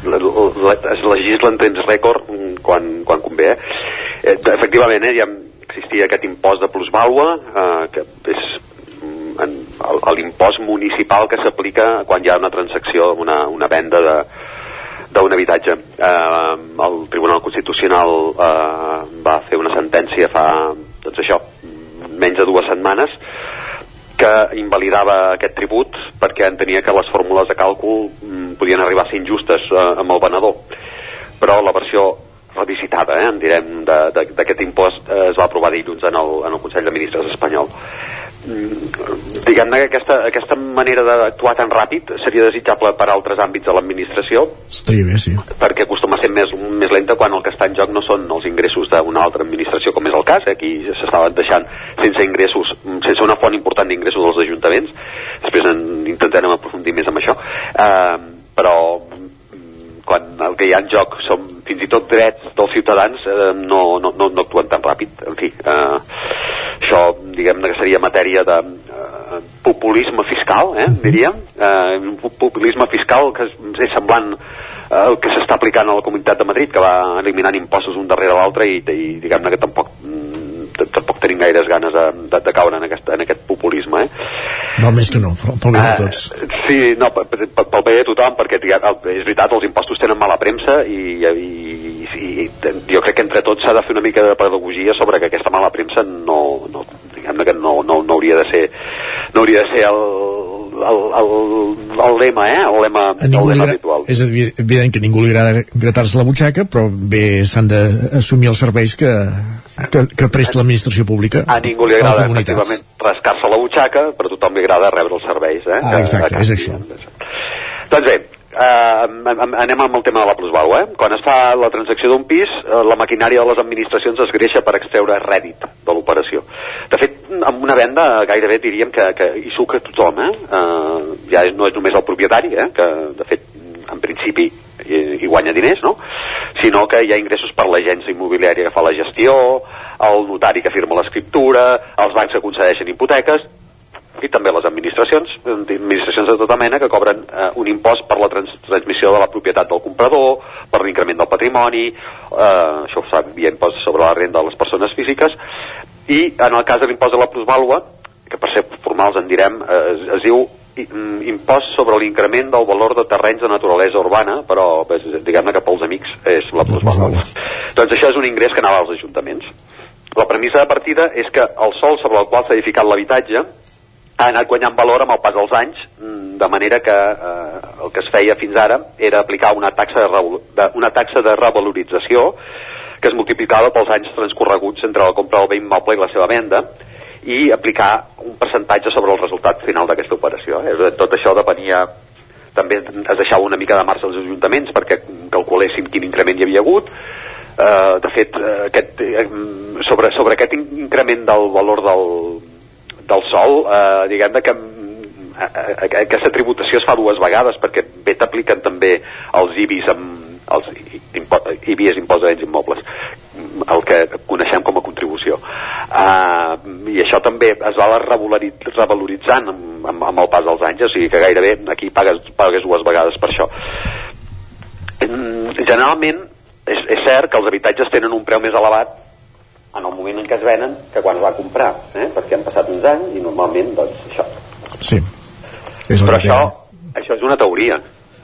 La, es legisla en temps rècord quan, quan convé, eh? efectivament, eh, ja existia aquest impost de plusvàlua, eh, que és mm, l'impost municipal que s'aplica quan hi ha una transacció, una, una venda de, d'un habitatge. Eh, el Tribunal Constitucional eh, va fer una sentència fa, doncs això, menys de dues setmanes, que invalidava aquest tribut perquè entenia que les fórmules de càlcul mm, podien arribar a ser injustes eh, amb el venedor. Però la versió revisitada, eh, en direm, d'aquest impost eh, es va aprovar dilluns en el, en el Consell de Ministres espanyol. Diguem-ne que aquesta, aquesta manera d'actuar tan ràpid seria desitjable per a altres àmbits de l'administració, Estaria bé, sí. perquè acostuma a ser més, més lenta quan el que està en joc no són els ingressos d'una altra administració, com és el cas, aquí s'estaven deixant sense ingressos, sense una font important d'ingressos dels ajuntaments, després en, intentarem aprofundir més amb això, eh, però quan el que hi ha en joc són fins i tot drets dels ciutadans eh, no, no, no, no actuen tan ràpid. En fi, eh, això diguem-ne que seria matèria de eh, populisme fiscal eh, diríem. Eh, un pu- populisme fiscal que és, és semblant eh, el que s'està aplicant a la Comunitat de Madrid que va eliminant impostos un darrere l'altre i, i diguem-ne que tampoc mm, tampoc tenim gaires ganes de, de, de caure en aquest, en aquest populisme eh? No, més que no, pel bé de tots. Sí, no, pel bé de tothom, perquè és veritat, els impostos tenen mala premsa i, i, i jo crec que entre tots s'ha de fer una mica de pedagogia sobre que aquesta mala premsa no, no diguem-ne que no, no, no hauria de ser no hauria de ser el, el, el, el lema, eh? El lema, el lema habitual. és evi- evident que a ningú li agrada gratar-se la butxaca, però bé s'han d'assumir els serveis que, que, que presta l'administració pública A ningú li agrada, efectivament, rascar-se la butxaca, però a tothom li agrada rebre els serveis, eh? Ah, exacte, Que- és això. Doncs bé, eh, anem amb el tema de la plusvàlua. Eh? Quan es fa la transacció d'un pis, eh, la maquinària de les administracions es greixa per extreure rèdit de l'operació. De fet, amb una venda gairebé diríem que, que hi suca tothom. Eh? Eh, ja no és només el propietari, eh? que de fet en principi hi, hi guanya diners, no? sinó que hi ha ingressos per l'agència immobiliària que fa la gestió, el notari que firma l'escriptura, els bancs que concedeixen hipoteques, i també les administracions, administracions de tota mena que cobren eh, un impost per la trans transmissió de la propietat del comprador, per l'increment del patrimoni, eh, això ho sap, hi ha impost sobre la renda de les persones físiques, i en el cas de l'impost de la plusvàlua, que per ser formals en direm, eh, es, es diu mm, impost sobre l'increment del valor de terrenys de naturalesa urbana, però diguem-ne que pels amics és la plusvàlua. Doncs això és un ingrés que anava als ajuntaments. La premissa de partida és que el sòl sobre el qual s'ha edificat l'habitatge ha anat guanyant valor amb el pas dels anys, mm, de manera que eh, el que es feia fins ara era aplicar una taxa de, de, una taxa de revalorització que es multiplicava pels anys transcorreguts entre la compra del bé immoble i la seva venda i aplicar un percentatge sobre el resultat final d'aquesta operació. Eh? Tot això depenia també es deixava una mica de marge als ajuntaments perquè calculessin quin increment hi havia hagut eh, de fet eh, aquest, eh, sobre, sobre aquest in- increment del valor del, del sol eh, diguem que a- a- aquesta tributació es fa dues vegades perquè bé t'apliquen també els IBIs amb els IBI és impost immobles el que coneixem com a contribució. Uh, i això també es va revalori- revaloritzant amb, amb, amb el pas dels anys o sigui que gairebé aquí pagues, pagues dues vegades per això. Mm, generalment és, és cert que els habitatges tenen un preu més elevat en el moment en què es venen que quan es va comprar eh? perquè han passat uns anys i normalment doncs això Sí. És però això, això és una teoria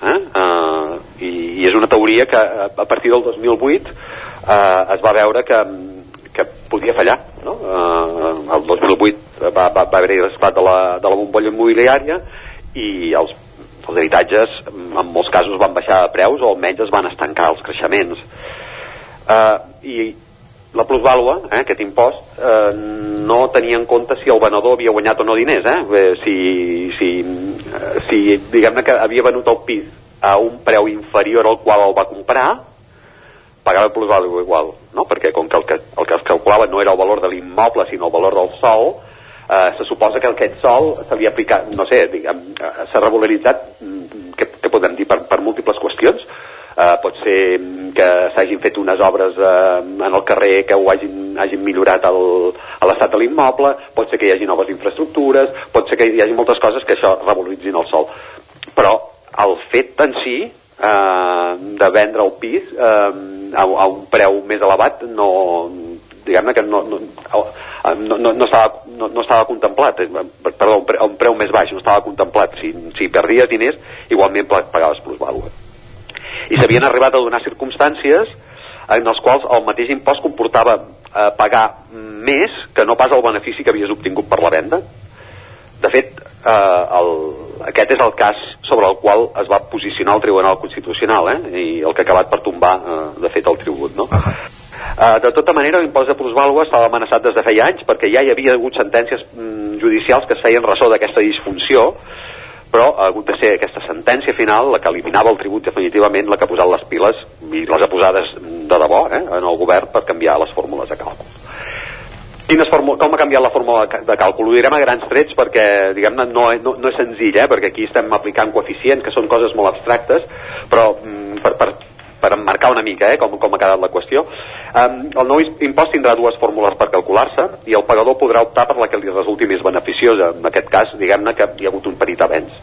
eh? Uh, i i és una teoria que a, partir del 2008 eh, es va veure que, que podia fallar no? eh, el 2008 va, va, va haver-hi l'esclat de, la, de la bombolla immobiliària i els, els habitatges en molts casos van baixar de preus o almenys es van estancar els creixements eh, i la plusvàlua, eh, aquest impost, eh, no tenia en compte si el venedor havia guanyat o no diners, eh? Si, si, eh, si diguem-ne que havia venut el pis a un preu inferior al qual el va comprar, pagava plusvàlua igual, no? Perquè com que el que, el que es calculava no era el valor de l'immoble, sinó el valor del sol, eh, se suposa que aquest sol se li aplicat, no sé, eh, s'ha regularitzat, mm, què, què podem dir, per, per múltiples qüestions, eh, pot ser que s'hagin fet unes obres eh, en el carrer que ho hagin, hagin millorat l'estat de l'immoble, pot ser que hi hagi noves infraestructures, pot ser que hi hagi moltes coses que això revaloritzin el sol. Però el fet en si eh, de vendre el pis eh, a, a un preu més elevat no diguem-ne que no, no, no, no, no, estava, no, no estava contemplat. Eh, perdó, un preu, un preu més baix no estava contemplat. Si, si perdies diners igualment pagaves plusvàlua i s'havien arribat a donar circumstàncies en els quals el mateix impost comportava eh, pagar més que no pas el benefici que havies obtingut per la venda. De fet, eh, el, aquest és el cas sobre el qual es va posicionar el Tribunal Constitucional eh, i el que ha acabat per tombar, eh, de fet, el tribut. No? Uh Uh, de tota manera, l'impost de plusvàlua estava amenaçat des de feia anys perquè ja hi havia hagut sentències mm, judicials que es feien ressò d'aquesta disfunció però ha hagut de ser aquesta sentència final la que eliminava el tribut definitivament, la que ha posat les piles i les ha posades de debò eh, en el govern per canviar les fórmules de càlcul. Quines fórmules, com ha canviat la fórmula de càlcul? Ho direm a grans trets perquè diguem-ne no, no, no és senzill, eh, perquè aquí estem aplicant coeficients que són coses molt abstractes, però mm, per, per, per emmarcar una mica eh, com, com ha quedat la qüestió. Um, el nou impost tindrà dues fórmules per calcular-se i el pagador podrà optar per la que li resulti més beneficiosa. En aquest cas, diguem-ne que hi ha hagut un petit avenç.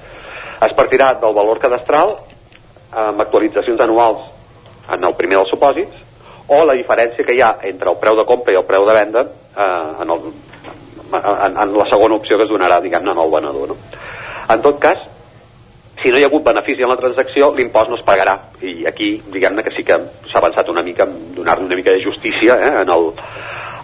Es partirà del valor cadastral amb actualitzacions anuals en el primer dels supòsits o la diferència que hi ha entre el preu de compra i el preu de venda eh, en, el, en, en la segona opció que es donarà, diguem-ne, al venedor. No? En tot cas, si no hi ha hagut benefici en la transacció, l'impost no es pagarà. I aquí, diguem-ne que sí que s'ha avançat una mica en donar-li una mica de justícia eh, en, el,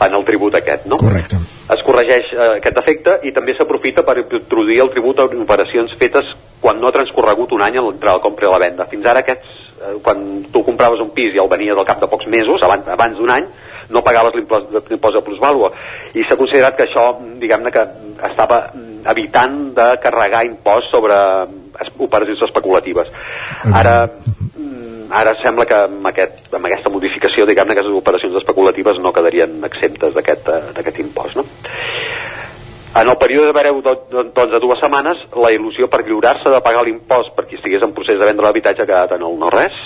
en el tribut aquest, no? Correcte. Es corregeix eh, aquest defecte i també s'aprofita per introduir el tribut a operacions fetes quan no ha transcorregut un any entre la compra i la venda. Fins ara aquests, eh, quan tu compraves un pis i el venies al cap de pocs mesos, abans, abans d'un any, no pagaves l'impost de plusvàlua i s'ha considerat que això diguem-ne que estava evitant de carregar impost sobre operacions especulatives ara mm, ara sembla que amb, aquest, amb aquesta modificació diguem-ne que les operacions especulatives no quedarien exemptes d'aquest eh, impost no? En el període de breu doncs, de dues setmanes, la il·lusió per lliurar-se de pagar l'impost per qui estigués en procés de vendre l'habitatge ha quedat en el no-res.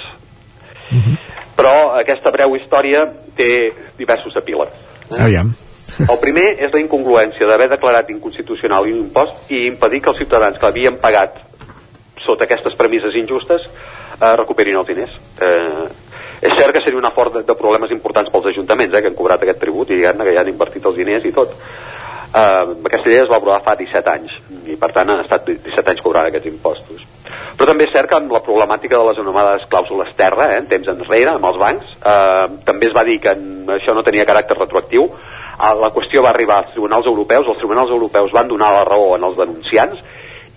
Uh -huh. Però aquesta breu història té diversos epílegs. Eh? Aviam. El primer és la incongruència d'haver declarat inconstitucional un impost i impedir que els ciutadans que l'havien pagat sota aquestes premisses injustes eh, recuperin els diners. Eh, és cert que seria una fort de, de problemes importants pels ajuntaments eh, que han cobrat aquest tribut i diguem que ja han invertit els diners i tot. Eh, aquesta llei es va aprovar fa 17 anys i per tant han estat 17 anys cobrant aquests impostos. Però també és cert que amb la problemàtica de les anomenades clàusules terra eh, en temps enrere amb els bancs eh, també es va dir que això no tenia caràcter retroactiu. Eh, la qüestió va arribar als tribunals europeus els tribunals europeus van donar la raó en els denunciants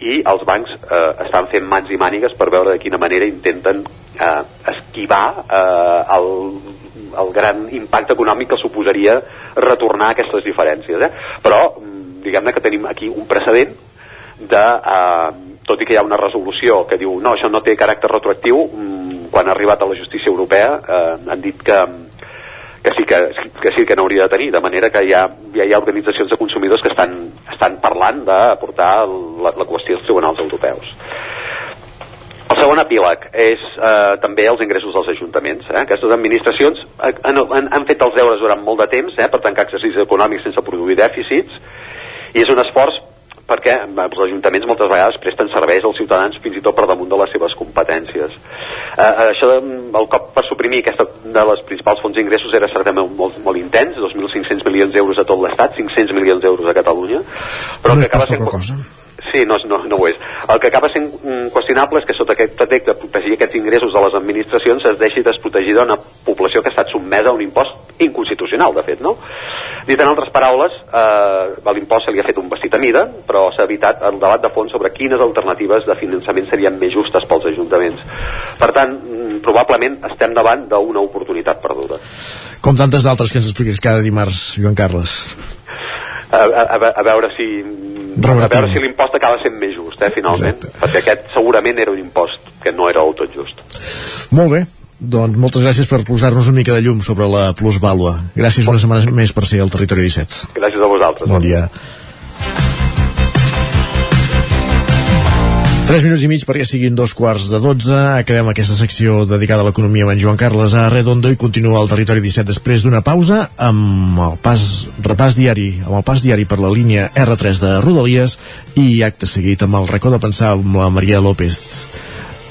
i els bancs eh, estan fent mans i mànigues per veure de quina manera intenten eh, esquivar eh, el, el gran impacte econòmic que suposaria retornar aquestes diferències. Eh? Però, mm, diguem-ne que tenim aquí un precedent de, eh, tot i que hi ha una resolució que diu no, això no té caràcter retroactiu, mm, quan ha arribat a la justícia europea eh, han dit que, que sí que, que sí que n'hauria de tenir, de manera que hi ha, ja hi ha organitzacions de consumidors que estan, estan parlant de portar la, la qüestió als tribunals europeus. El segon epíleg és eh, també els ingressos dels ajuntaments. Eh? Aquestes administracions han, han, han fet els deures durant molt de temps eh, per tancar exercicis econòmics sense produir dèficits i és un esforç perquè els ajuntaments moltes vegades presten serveis als ciutadans fins i tot per damunt de les seves competències. Eh, això, el cop per suprimir aquesta de les principals fonts d'ingressos era certament molt, molt intens, 2.500 milions d'euros a tot l'Estat, 500 milions d'euros a Catalunya, però no que acaba sent... Cosa. Sí, no, no, no ho és. El que acaba sent mm, qüestionable és que sota aquest pretec de protegir aquests ingressos de les administracions es deixi desprotegida una població que ha estat sotmesa a un impost inconstitucional, de fet, no? Dit en altres paraules, eh, l'impost se li ha fet un vestit a mida, però s'ha evitat el debat de fons sobre quines alternatives de finançament serien més justes pels ajuntaments. Per tant, mm, probablement estem davant d'una oportunitat perduda. Com tantes d'altres que ens expliques cada dimarts, Joan Carles. A, a, a, veure si a veure si l'impost acaba sent més just, eh, finalment, Exacte. perquè aquest segurament era un impost que no era del tot just. Molt bé, doncs moltes gràcies per posar-nos una mica de llum sobre la plusvàlua. Gràcies una setmana més per ser al Territori 17. Gràcies a vosaltres. Bon dia. 3 minuts i mig perquè siguin dos quarts de 12. Acabem aquesta secció dedicada a l'economia amb en Joan Carles a Redondo i continua al territori 17 després d'una pausa amb el pas, repàs diari, amb el pas diari per la línia R3 de Rodalies i acte seguit amb el racó de pensar amb la Maria López.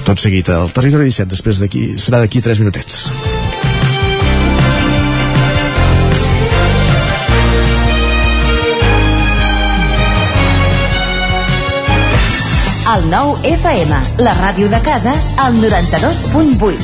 Tot seguit al territori 17 després d'aquí, serà d'aquí 3 minutets. El nou FM, la ràdio de casa, al 92.8.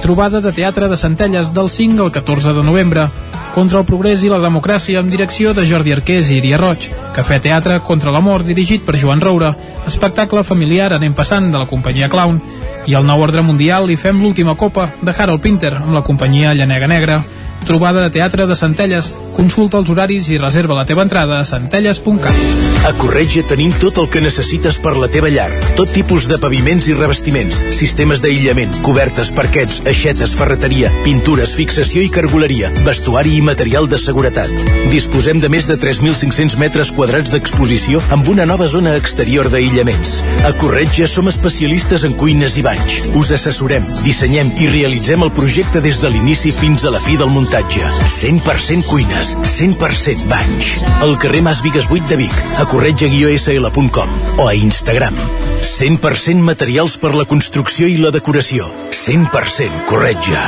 Trobada de teatre de Centelles del 5 al 14 de novembre. Contra el progrés i la democràcia amb direcció de Jordi Arqués i Iria Roig. Cafè Teatre contra l'amor dirigit per Joan Roura. Espectacle familiar anem passant de la companyia Clown. I al nou ordre mundial li fem l'última copa de Harold Pinter amb la companyia Llanega Negra. Trobada de teatre de Centelles. Consulta els horaris i reserva la teva entrada a centelles.cat. A Corretja tenim tot el que necessites per la teva llar. Tot tipus de paviments i revestiments, sistemes d'aïllament, cobertes, parquets, aixetes, ferreteria, pintures, fixació i cargoleria, vestuari i material de seguretat. Disposem de més de 3.500 metres quadrats d'exposició amb una nova zona exterior d'aïllaments. A Corretja som especialistes en cuines i banys. Us assessorem, dissenyem i realitzem el projecte des de l'inici fins a la fi del muntatge. 100% cuines, 100% banys. Al carrer Mas Vigues 8 de Vic, a corretja-sl.com o a Instagram. 100% materials per la construcció i la decoració. 100% corretja.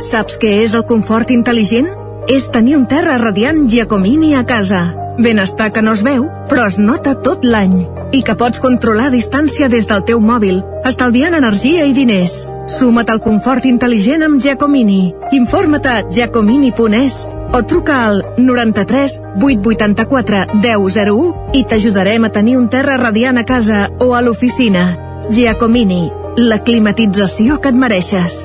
Saps què és el confort intel·ligent? És tenir un terra radiant Giacomini a casa. Benestar que no es veu, però es nota tot l'any. I que pots controlar a distància des del teu mòbil, estalviant energia i diners. Suma't al confort intel·ligent amb Giacomini. Informa't a giacomini.es o truca al 93 884 1001 i t'ajudarem a tenir un terra radiant a casa o a l'oficina. Giacomini, la climatització que et mereixes.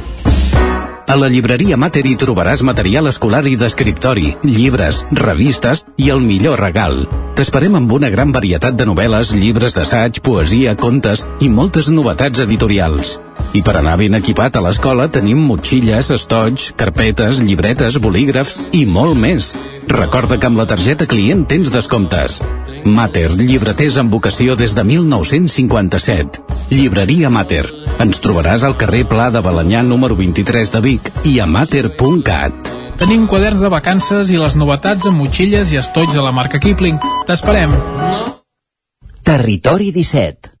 A la llibreria Mater hi trobaràs material escolar i d'escriptori, llibres, revistes i el millor regal. T'esperem amb una gran varietat de novel·les, llibres d'assaig, poesia, contes i moltes novetats editorials. I per anar ben equipat a l'escola tenim motxilles, estoig, carpetes, llibretes, bolígrafs i molt més. Recorda que amb la targeta client tens descomptes. Mater, llibreters amb vocació des de 1957. Llibreria Mater. Ens trobaràs al carrer Pla de Balanyà número 23 de Vic i a mater.cat. Tenim quaderns de vacances i les novetats amb motxilles i estoig de la marca Kipling. T'esperem. Territori 17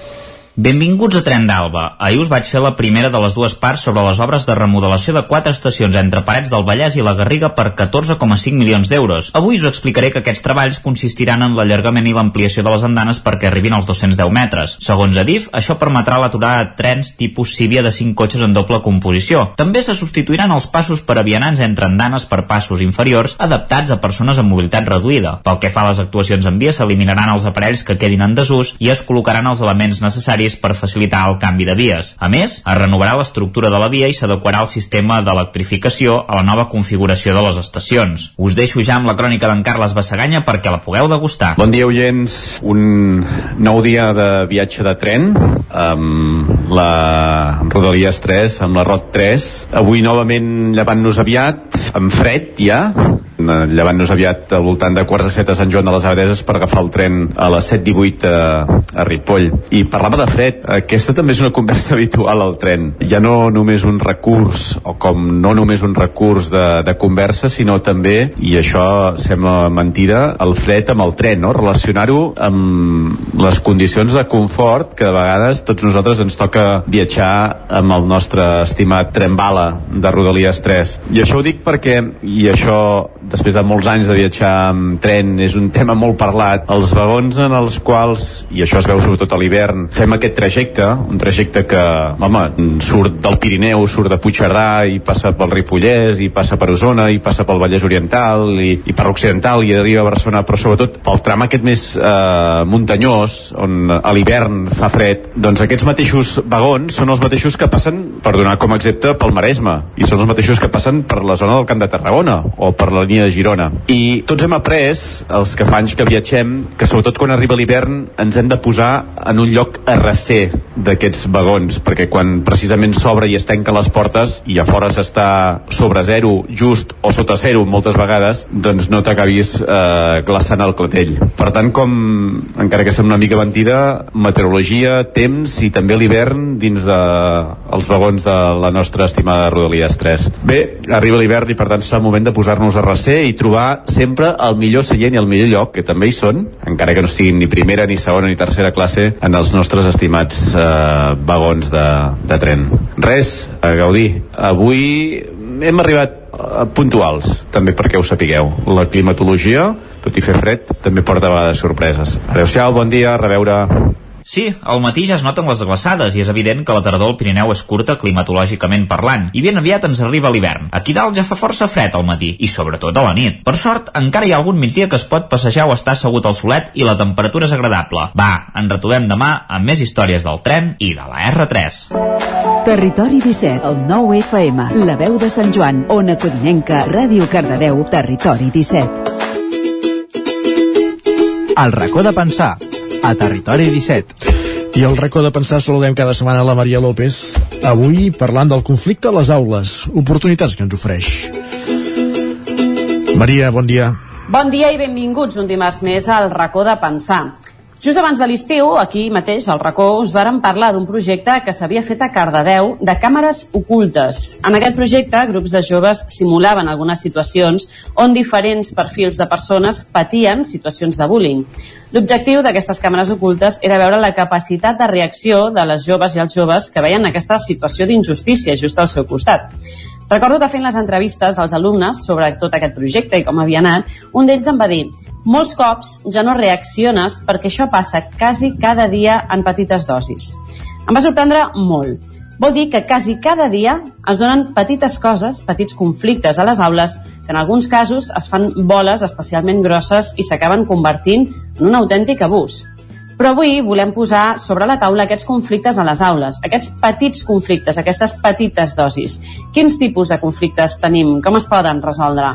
Benvinguts a Tren d'Alba. Ahir us vaig fer la primera de les dues parts sobre les obres de remodelació de quatre estacions entre Parets del Vallès i la Garriga per 14,5 milions d'euros. Avui us explicaré que aquests treballs consistiran en l'allargament i l'ampliació de les andanes perquè arribin als 210 metres. Segons Adif, això permetrà l'aturada de trens tipus Cívia de 5 cotxes en doble composició. També se substituiran els passos per a vianants entre andanes per passos inferiors adaptats a persones amb mobilitat reduïda. Pel que fa a les actuacions en via, s'eliminaran els aparells que quedin en desús i es col·locaran els elements necessaris serveis per facilitar el canvi de vies. A més, es renovarà l'estructura de la via i s'adequarà el sistema d'electrificació a la nova configuració de les estacions. Us deixo ja amb la crònica d'en Carles Bassaganya perquè la pugueu degustar. Bon dia, oients. Un nou dia de viatge de tren amb la Rodalies 3, amb la Rot 3. Avui novament llevant-nos aviat, amb fred ja, llevant-nos aviat al voltant de quarts de set a Sant Joan de les Abadeses per agafar el tren a les 7.18 a, a Ripoll. I parlava de fred, aquesta també és una conversa habitual al tren. Ja no només un recurs, o com no només un recurs de, de conversa, sinó també, i això sembla mentida, el fred amb el tren, no? relacionar-ho amb les condicions de confort que de vegades tots nosaltres ens toca viatjar amb el nostre estimat tren bala de Rodalies 3. I això ho dic perquè, i això després de molts anys de viatjar amb tren és un tema molt parlat, els vagons en els quals, i això es veu sobretot a l'hivern, fem aquest trajecte, un trajecte que, home, surt del Pirineu, surt de Puigcerdà i passa pel Ripollès, i passa per Osona, i passa pel Vallès Oriental, i, i per l'Occidental, i arriba a Barcelona, però sobretot pel tram aquest més eh, muntanyós, on a l'hivern fa fred, doncs aquests mateixos vagons són els mateixos que passen, per donar com a exemple, pel Maresme, i són els mateixos que passen per la zona del Camp de Tarragona, o per la línia de Girona. I tots hem après, els que fa anys que viatgem, que sobretot quan arriba l'hivern ens hem de posar en un lloc a recer d'aquests vagons, perquè quan precisament s'obre i es tanca les portes i a fora s'està sobre zero, just o sota zero moltes vegades, doncs no t'acabis eh, glaçant el clatell. Per tant, com, encara que sembla una mica mentida, meteorologia, temps i també l'hivern dins de els vagons de la nostra estimada Rodalies 3. Bé, arriba l'hivern i per tant serà el moment de posar-nos a recer i trobar sempre el millor seient i el millor lloc, que també hi són, encara que no estiguin ni primera, ni segona, ni tercera classe, en els nostres estimats eh, vagons de, de tren. Res, a gaudir. Avui hem arribat eh, puntuals, també perquè ho sapigueu. La climatologia, tot i fer fred, també porta a vegades sorpreses. Adéu-siau, bon dia, a reveure. Sí, al matí ja es noten les glaçades i és evident que la tardor al Pirineu és curta climatològicament parlant i ben aviat ens arriba l'hivern. Aquí dalt ja fa força fred al matí i sobretot a la nit. Per sort, encara hi ha algun migdia que es pot passejar o estar assegut al solet i la temperatura és agradable. Va, en retrobem demà amb més històries del tren i de la R3. Territori 17, el 9 FM, la veu de Sant Joan, Ona Codinenca, Ràdio Cardedeu, Territori 17. El racó de pensar, a Territori 17. I el racó de pensar saludem cada setmana la Maria López, avui parlant del conflicte a les aules, oportunitats que ens ofereix. Maria, bon dia. Bon dia i benvinguts un dimarts més al racó de pensar. Just abans de l'estiu, aquí mateix, al racó, us vàrem parlar d'un projecte que s'havia fet a Cardedeu de càmeres ocultes. En aquest projecte, grups de joves simulaven algunes situacions on diferents perfils de persones patien situacions de bullying. L'objectiu d'aquestes càmeres ocultes era veure la capacitat de reacció de les joves i els joves que veien aquesta situació d'injustícia just al seu costat. Recordo que fent les entrevistes als alumnes sobre tot aquest projecte i com havia anat, un d'ells em va dir molts cops ja no reacciones perquè això passa quasi cada dia en petites dosis. Em va sorprendre molt. Vol dir que quasi cada dia es donen petites coses, petits conflictes a les aules, que en alguns casos es fan boles especialment grosses i s'acaben convertint en un autèntic abús. Però avui volem posar sobre la taula aquests conflictes a les aules, aquests petits conflictes, aquestes petites dosis. Quins tipus de conflictes tenim? Com es poden resoldre?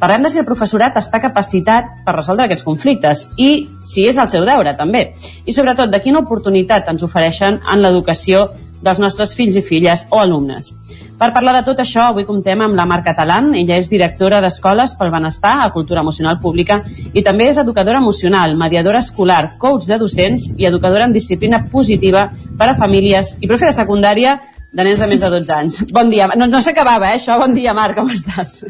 Parlem de si el professorat està capacitat per resoldre aquests conflictes i si és el seu deure, també. I sobretot, de quina oportunitat ens ofereixen en l'educació dels nostres fills i filles o alumnes. Per parlar de tot això, avui comptem amb la Mar Catalán. Ella és directora d'Escoles pel Benestar a Cultura Emocional Pública i també és educadora emocional, mediadora escolar, coach de docents i educadora en disciplina positiva per a famílies i profe de secundària de nens de més de 12 anys. Bon dia. No, no s'acabava, eh, això. Bon dia, Marc, com estàs?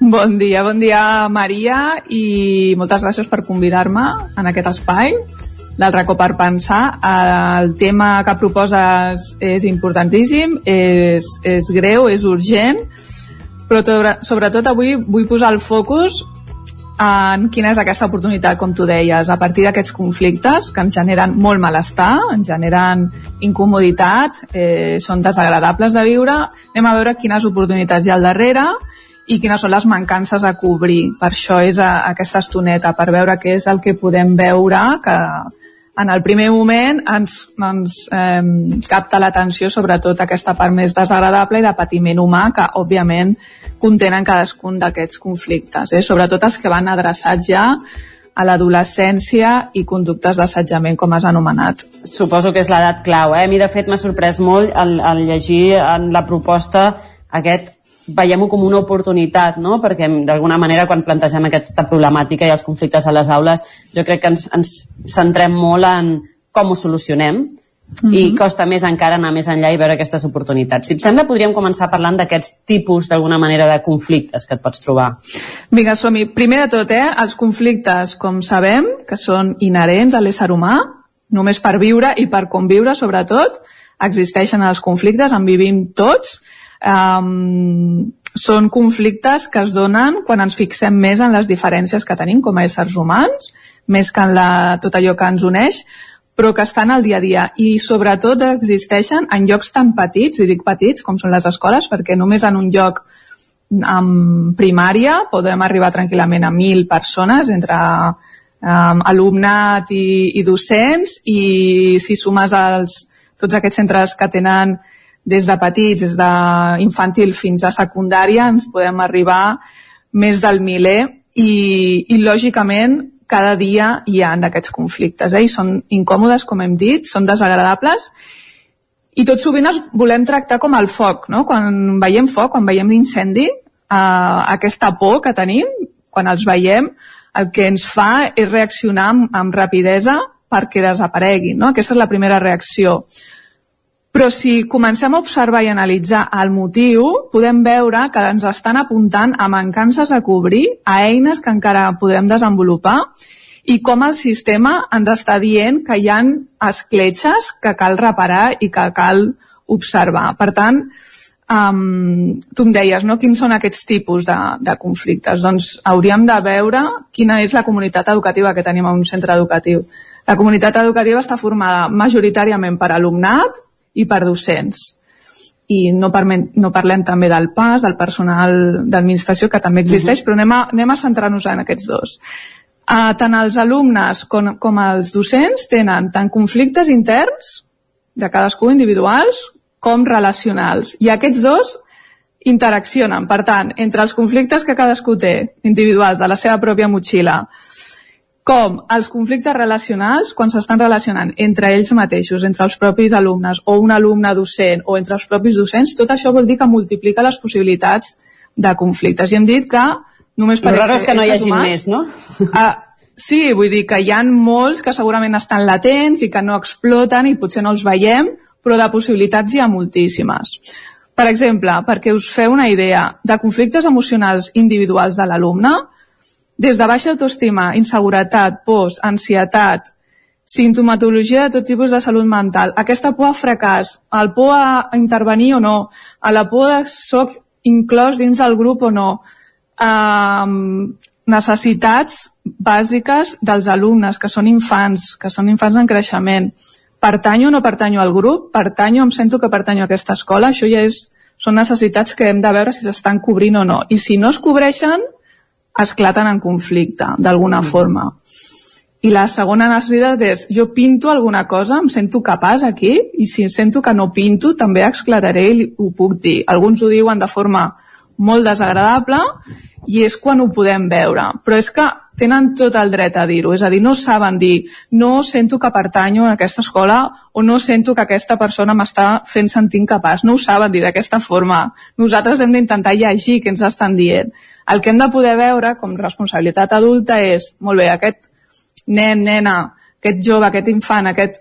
Bon dia, bon dia, Maria, i moltes gràcies per convidar-me en aquest espai del racó per pensar. El tema que proposes és importantíssim, és, és greu, és urgent, però sobretot avui vull posar el focus en quina és aquesta oportunitat, com tu deies, a partir d'aquests conflictes que ens generen molt malestar, ens generen incomoditat, eh, són desagradables de viure, anem a veure quines oportunitats hi ha al darrere i quines són les mancances a cobrir. Per això és a, aquesta estoneta, per veure què és el que podem veure que en el primer moment ens, ens eh, capta l'atenció sobretot aquesta part més desagradable i de patiment humà que òbviament contenen cadascun d'aquests conflictes, eh? sobretot els que van adreçats ja a l'adolescència i conductes d'assetjament, com has anomenat. Suposo que és l'edat clau. Eh? A mi, de fet, m'ha sorprès molt el, el llegir en la proposta aquest veiem-ho com una oportunitat, no? perquè d'alguna manera quan plantegem aquesta problemàtica i els conflictes a les aules, jo crec que ens, ens centrem molt en com ho solucionem, Mm -hmm. i costa més encara anar més enllà i veure aquestes oportunitats. Si et sembla, podríem començar parlant d'aquests tipus, d'alguna manera, de conflictes que et pots trobar. Vinga, som -hi. Primer de tot, eh, els conflictes, com sabem, que són inherents a l'ésser humà, només per viure i per conviure, sobretot, existeixen els conflictes, en vivim tots, um, són conflictes que es donen quan ens fixem més en les diferències que tenim com a éssers humans, més que en la, tot allò que ens uneix, però que estan al dia a dia. I sobretot existeixen en llocs tan petits, i dic petits com són les escoles, perquè només en un lloc amb primària podem arribar tranquil·lament a mil persones entre um, alumnat i, i docents i si sumes els, tots aquests centres que tenen des de petits, des d'infantil fins a secundària, ens podem arribar més del miler i, i lògicament cada dia hi ha d'aquests conflictes eh? i són incòmodes, com hem dit, són desagradables i tot sovint els volem tractar com el foc, no? Quan veiem foc, quan veiem l'incendi, eh, aquesta por que tenim, quan els veiem, el que ens fa és reaccionar amb, amb rapidesa perquè desapareguin, no? Aquesta és la primera reacció. Però si comencem a observar i analitzar el motiu, podem veure que ens estan apuntant a mancances a cobrir, a eines que encara podrem desenvolupar i com el sistema ens està dient que hi han escletxes que cal reparar i que cal observar. Per tant, um, tu em deies, no? quins són aquests tipus de, de conflictes? Doncs hauríem de veure quina és la comunitat educativa que tenim a un centre educatiu. La comunitat educativa està formada majoritàriament per alumnat, i per docents. I no, parlem, no parlem també del PAS, del personal d'administració, que també existeix, uh -huh. però anem a, anem a centrar-nos en aquests dos. Uh, tant els alumnes com, com els docents tenen tant conflictes interns, de cadascú individuals, com relacionals. I aquests dos interaccionen. Per tant, entre els conflictes que cadascú té, individuals, de la seva pròpia motxilla, com els conflictes relacionals, quan s'estan relacionant entre ells mateixos, entre els propis alumnes, o un alumne docent, o entre els propis docents, tot això vol dir que multiplica les possibilitats de conflictes. I hem dit que només per... Raro és que no hi hagi més, no? Ah, sí, vull dir que hi han molts que segurament estan latents i que no exploten i potser no els veiem, però de possibilitats hi ha moltíssimes. Per exemple, perquè us feu una idea, de conflictes emocionals individuals de l'alumne, des de baixa autoestima, inseguretat, pors, ansietat, sintomatologia de tot tipus de salut mental, aquesta por a fracàs, el por a intervenir o no, a la por de soc inclòs dins del grup o no, um, necessitats bàsiques dels alumnes, que són infants, que són infants en creixement. Pertanyo o no pertanyo al grup? Pertanyo, em sento que pertanyo a aquesta escola? Això ja és, són necessitats que hem de veure si s'estan cobrint o no. I si no es cobreixen, esclaten en conflicte, d'alguna mm. forma. I la segona necessitat és, jo pinto alguna cosa, em sento capaç aquí, i si sento que no pinto, també esclataré i ho puc dir. Alguns ho diuen de forma molt desagradable, i és quan ho podem veure. Però és que tenen tot el dret a dir-ho, és a dir, no saben dir no sento que pertanyo a aquesta escola o no sento que aquesta persona m'està fent sentir incapaç, no ho saben dir d'aquesta forma. Nosaltres hem d'intentar llegir què ens estan dient. El que hem de poder veure com responsabilitat adulta és, molt bé, aquest nen, nena, aquest jove, aquest infant, aquest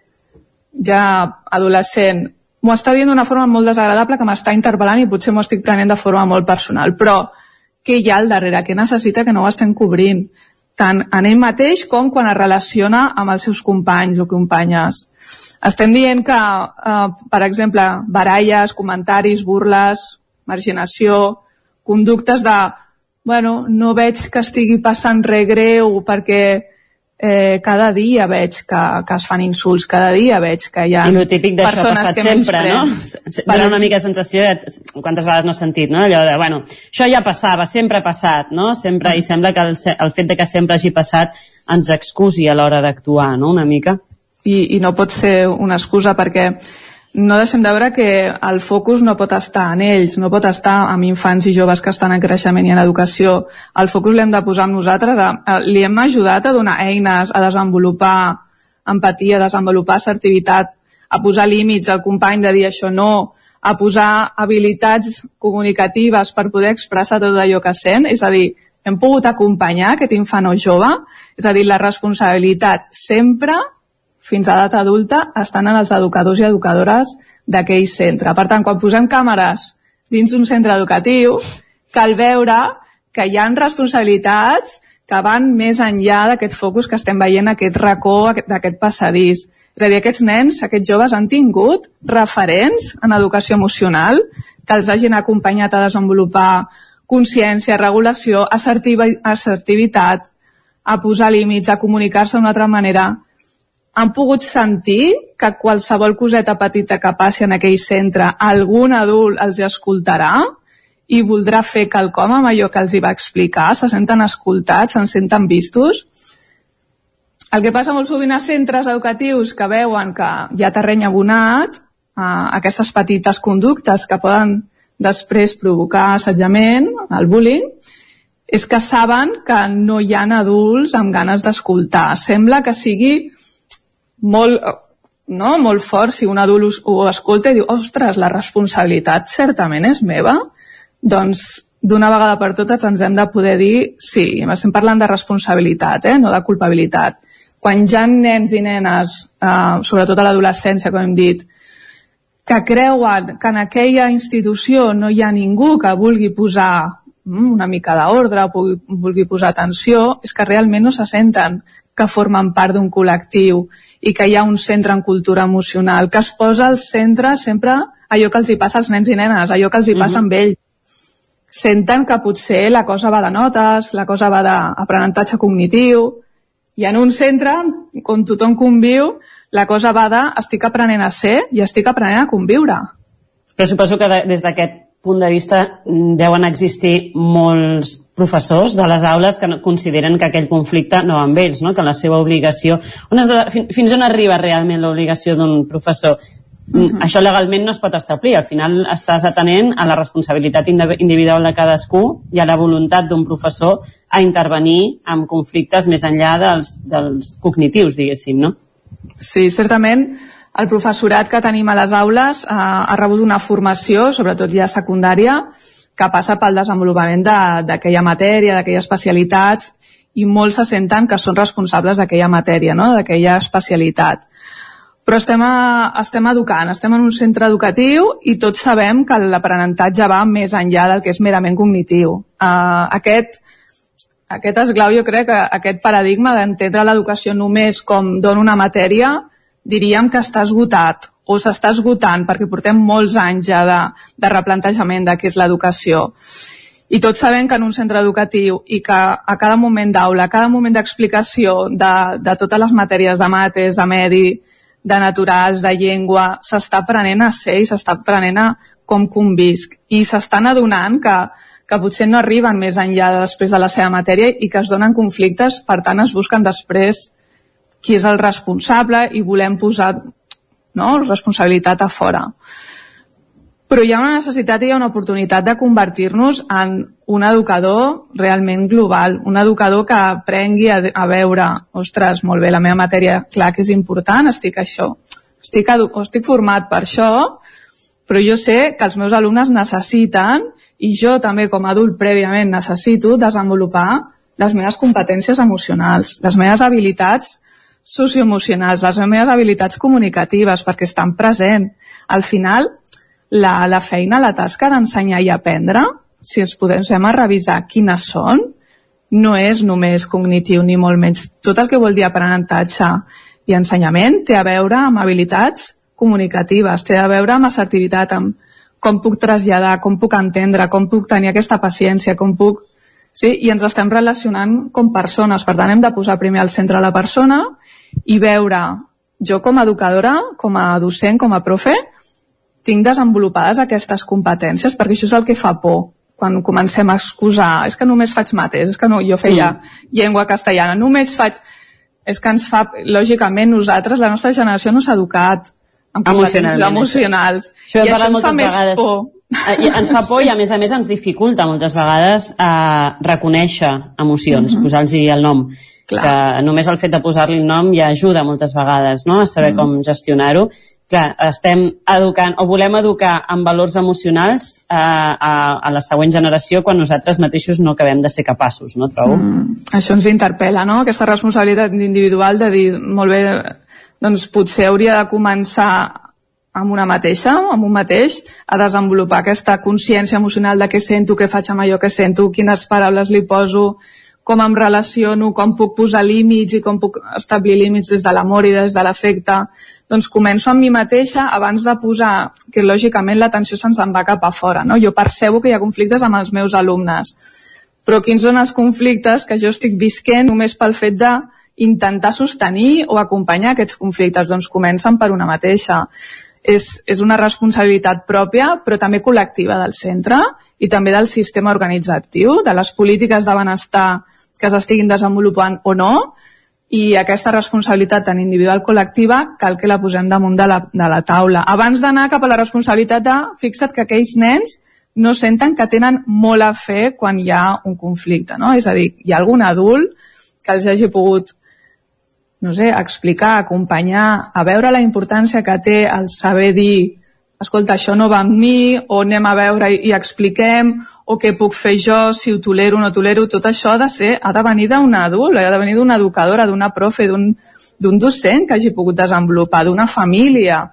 ja adolescent, m'ho està dient d'una forma molt desagradable que m'està interpel·lant i potser m'ho estic prenent de forma molt personal, però què hi ha al darrere, què necessita que no ho estem cobrint, tant en ell mateix com quan es relaciona amb els seus companys o companyes. Estem dient que, eh, per exemple, baralles, comentaris, burles, marginació, conductes de bueno, no veig que estigui passant res greu perquè eh, cada dia veig que, que es fan insults, cada dia veig que hi ha I el típic d'això ha passat sempre, no? Dóna una mica de sensació, de, quantes vegades no he sentit, no? Allò de, bueno, això ja passava, sempre ha passat, no? Sempre, I sembla que el, el fet de que sempre hagi passat ens excusi a l'hora d'actuar, no? Una mica. I, i no pot ser una excusa perquè no deixem de veure que el focus no pot estar en ells, no pot estar amb infants i joves que estan en creixement i en educació. El focus l'hem de posar amb nosaltres, a, a, li hem ajudat a donar eines, a desenvolupar empatia, a desenvolupar assertivitat, a posar límits al company de dir això no, a posar habilitats comunicatives per poder expressar tot allò que sent, és a dir, hem pogut acompanyar aquest infant o jove, és a dir, la responsabilitat sempre fins a edat adulta estan en els educadors i educadores d'aquell centre. Per tant, quan posem càmeres dins d'un centre educatiu, cal veure que hi han responsabilitats que van més enllà d'aquest focus que estem veient, aquest racó aquest- d'aquest passadís. És a dir, aquests nens, aquests joves han tingut referents en educació emocional que els hagin acompanyat a desenvolupar consciència, regulació, assertiva, assertivitat, a posar límits, a comunicar-se d'una altra manera, han pogut sentir que qualsevol coseta petita que passi en aquell centre, algun adult els hi escoltarà i voldrà fer quelcom amb allò que els hi va explicar, se senten escoltats, se'n senten vistos. El que passa molt sovint a centres educatius que veuen que hi ha terreny abonat, eh, aquestes petites conductes que poden després provocar assetjament, el bullying, és que saben que no hi ha adults amb ganes d'escoltar. Sembla que sigui molt, no? molt fort si un adult ho escolta i diu ostres, la responsabilitat certament és meva doncs d'una vegada per totes ens hem de poder dir sí, estem parlant de responsabilitat, eh? no de culpabilitat quan ha nens i nenes eh, sobretot a l'adolescència, com hem dit que creuen que en aquella institució no hi ha ningú que vulgui posar mm, una mica d'ordre o pugui, vulgui posar atenció, és que realment no se senten que formen part d'un col·lectiu i que hi ha un centre en cultura emocional, que es posa al centre sempre allò que els hi passa als nens i nenes, allò que els hi passa amb ells. Senten que potser la cosa va de notes, la cosa va d'aprenentatge cognitiu, i en un centre, on tothom conviu, la cosa va de estic aprenent a ser i estic aprenent a conviure. Però suposo que de, des d'aquest punt de vista mm, deuen existir molts professors de les aules que consideren que aquell conflicte no va amb ells, no? que la seva obligació... On de, fin, fins on arriba realment l'obligació d'un professor? Mm, Això legalment no es pot establir. Al final estàs atenent a la responsabilitat indi- individual de cadascú i a la voluntat d'un professor a intervenir en conflictes més enllà dels, dels cognitius, diguéssim, no? Sí, certament el professorat que tenim a les aules eh, ha rebut una formació, sobretot ja secundària, que passa pel desenvolupament de- d'aquella matèria, d'aquelles especialitats, i molts se senten que són responsables d'aquella matèria, no? d'aquella especialitat. Però estem, a, estem educant, estem en un centre educatiu i tots sabem que l'aprenentatge va més enllà del que és merament cognitiu. Uh, aquest, aquest esclau, jo crec que aquest paradigma d'entendre l'educació només com dona una matèria, diríem que està esgotat o s'està esgotant perquè portem molts anys ja de, de replantejament de què és l'educació. I tots sabem que en un centre educatiu i que a cada moment d'aula, a cada moment d'explicació de, de totes les matèries de mates, de medi, de naturals, de llengua, s'està aprenent a ser i s'està aprenent a com convisc. I s'estan adonant que, que potser no arriben més enllà de després de la seva matèria i que es donen conflictes, per tant es busquen després qui és el responsable i volem posar no, responsabilitat a fora. Però hi ha una necessitat i hi ha una oportunitat de convertir-nos en un educador realment global, un educador que aprengui a, a veure, ostres, molt bé, la meva matèria, clar que és important, estic això, estic, estic format per això, però jo sé que els meus alumnes necessiten, i jo també com a adult prèviament necessito desenvolupar les meves competències emocionals, les meves habilitats socioemocionals, les meves habilitats comunicatives, perquè estan present. Al final, la, la feina, la tasca d'ensenyar i aprendre, si ens podem a revisar quines són, no és només cognitiu ni molt menys. Tot el que vol dir aprenentatge i ensenyament té a veure amb habilitats comunicatives, té a veure amb assertivitat, amb com puc traslladar, com puc entendre, com puc tenir aquesta paciència, com puc... Sí? I ens estem relacionant com persones, per tant hem de posar primer al centre la persona i veure, jo com a educadora, com a docent, com a profe, tinc desenvolupades aquestes competències, perquè això és el que fa por quan comencem a excusar, és que només faig mates, és que no, jo feia mm. llengua castellana, només faig... És que ens fa, lògicament, nosaltres, la nostra generació no s'ha educat amb competències emocionals. Això I això ens fa més vegades. por. Eh, I ens fa por i a més a més ens dificulta moltes vegades eh, reconèixer emocions, mm -hmm. posar-los el nom. Clar. Que només el fet de posar-li el nom ja ajuda moltes vegades no? a saber mm com gestionar-ho clar, estem educant o volem educar en valors emocionals a, eh, a, a la següent generació quan nosaltres mateixos no acabem de ser capaços, no trobo? Mm, això ens interpel·la, no? Aquesta responsabilitat individual de dir, molt bé, doncs potser hauria de començar amb una mateixa, amb un mateix, a desenvolupar aquesta consciència emocional de què sento, què faig amb allò que sento, quines paraules li poso, com em relaciono, com puc posar límits i com puc establir límits des de l'amor i des de l'afecte doncs començo amb mi mateixa abans de posar que lògicament l'atenció se'ns en va cap a fora. No? Jo percebo que hi ha conflictes amb els meus alumnes, però quins són els conflictes que jo estic visquent només pel fet de intentar sostenir o acompanyar aquests conflictes? Doncs comencen per una mateixa. És, és una responsabilitat pròpia, però també col·lectiva del centre i també del sistema organitzatiu, de les polítiques de benestar que s'estiguin desenvolupant o no, i aquesta responsabilitat tan individual col·lectiva cal que la posem damunt de la, de la taula. Abans d'anar cap a la responsabilitat de, fixa't que aquells nens no senten que tenen molt a fer quan hi ha un conflicte, no? És a dir, hi ha algun adult que els hagi pogut no sé, explicar, acompanyar, a veure la importància que té el saber dir escolta, això no va amb mi, o anem a veure i, i expliquem, o què puc fer jo, si ho tolero o no tolero, tot això ha de ser, ha de venir d'un adult, ha de venir d'una educadora, d'una profe, d'un docent que hagi pogut desenvolupar, d'una família,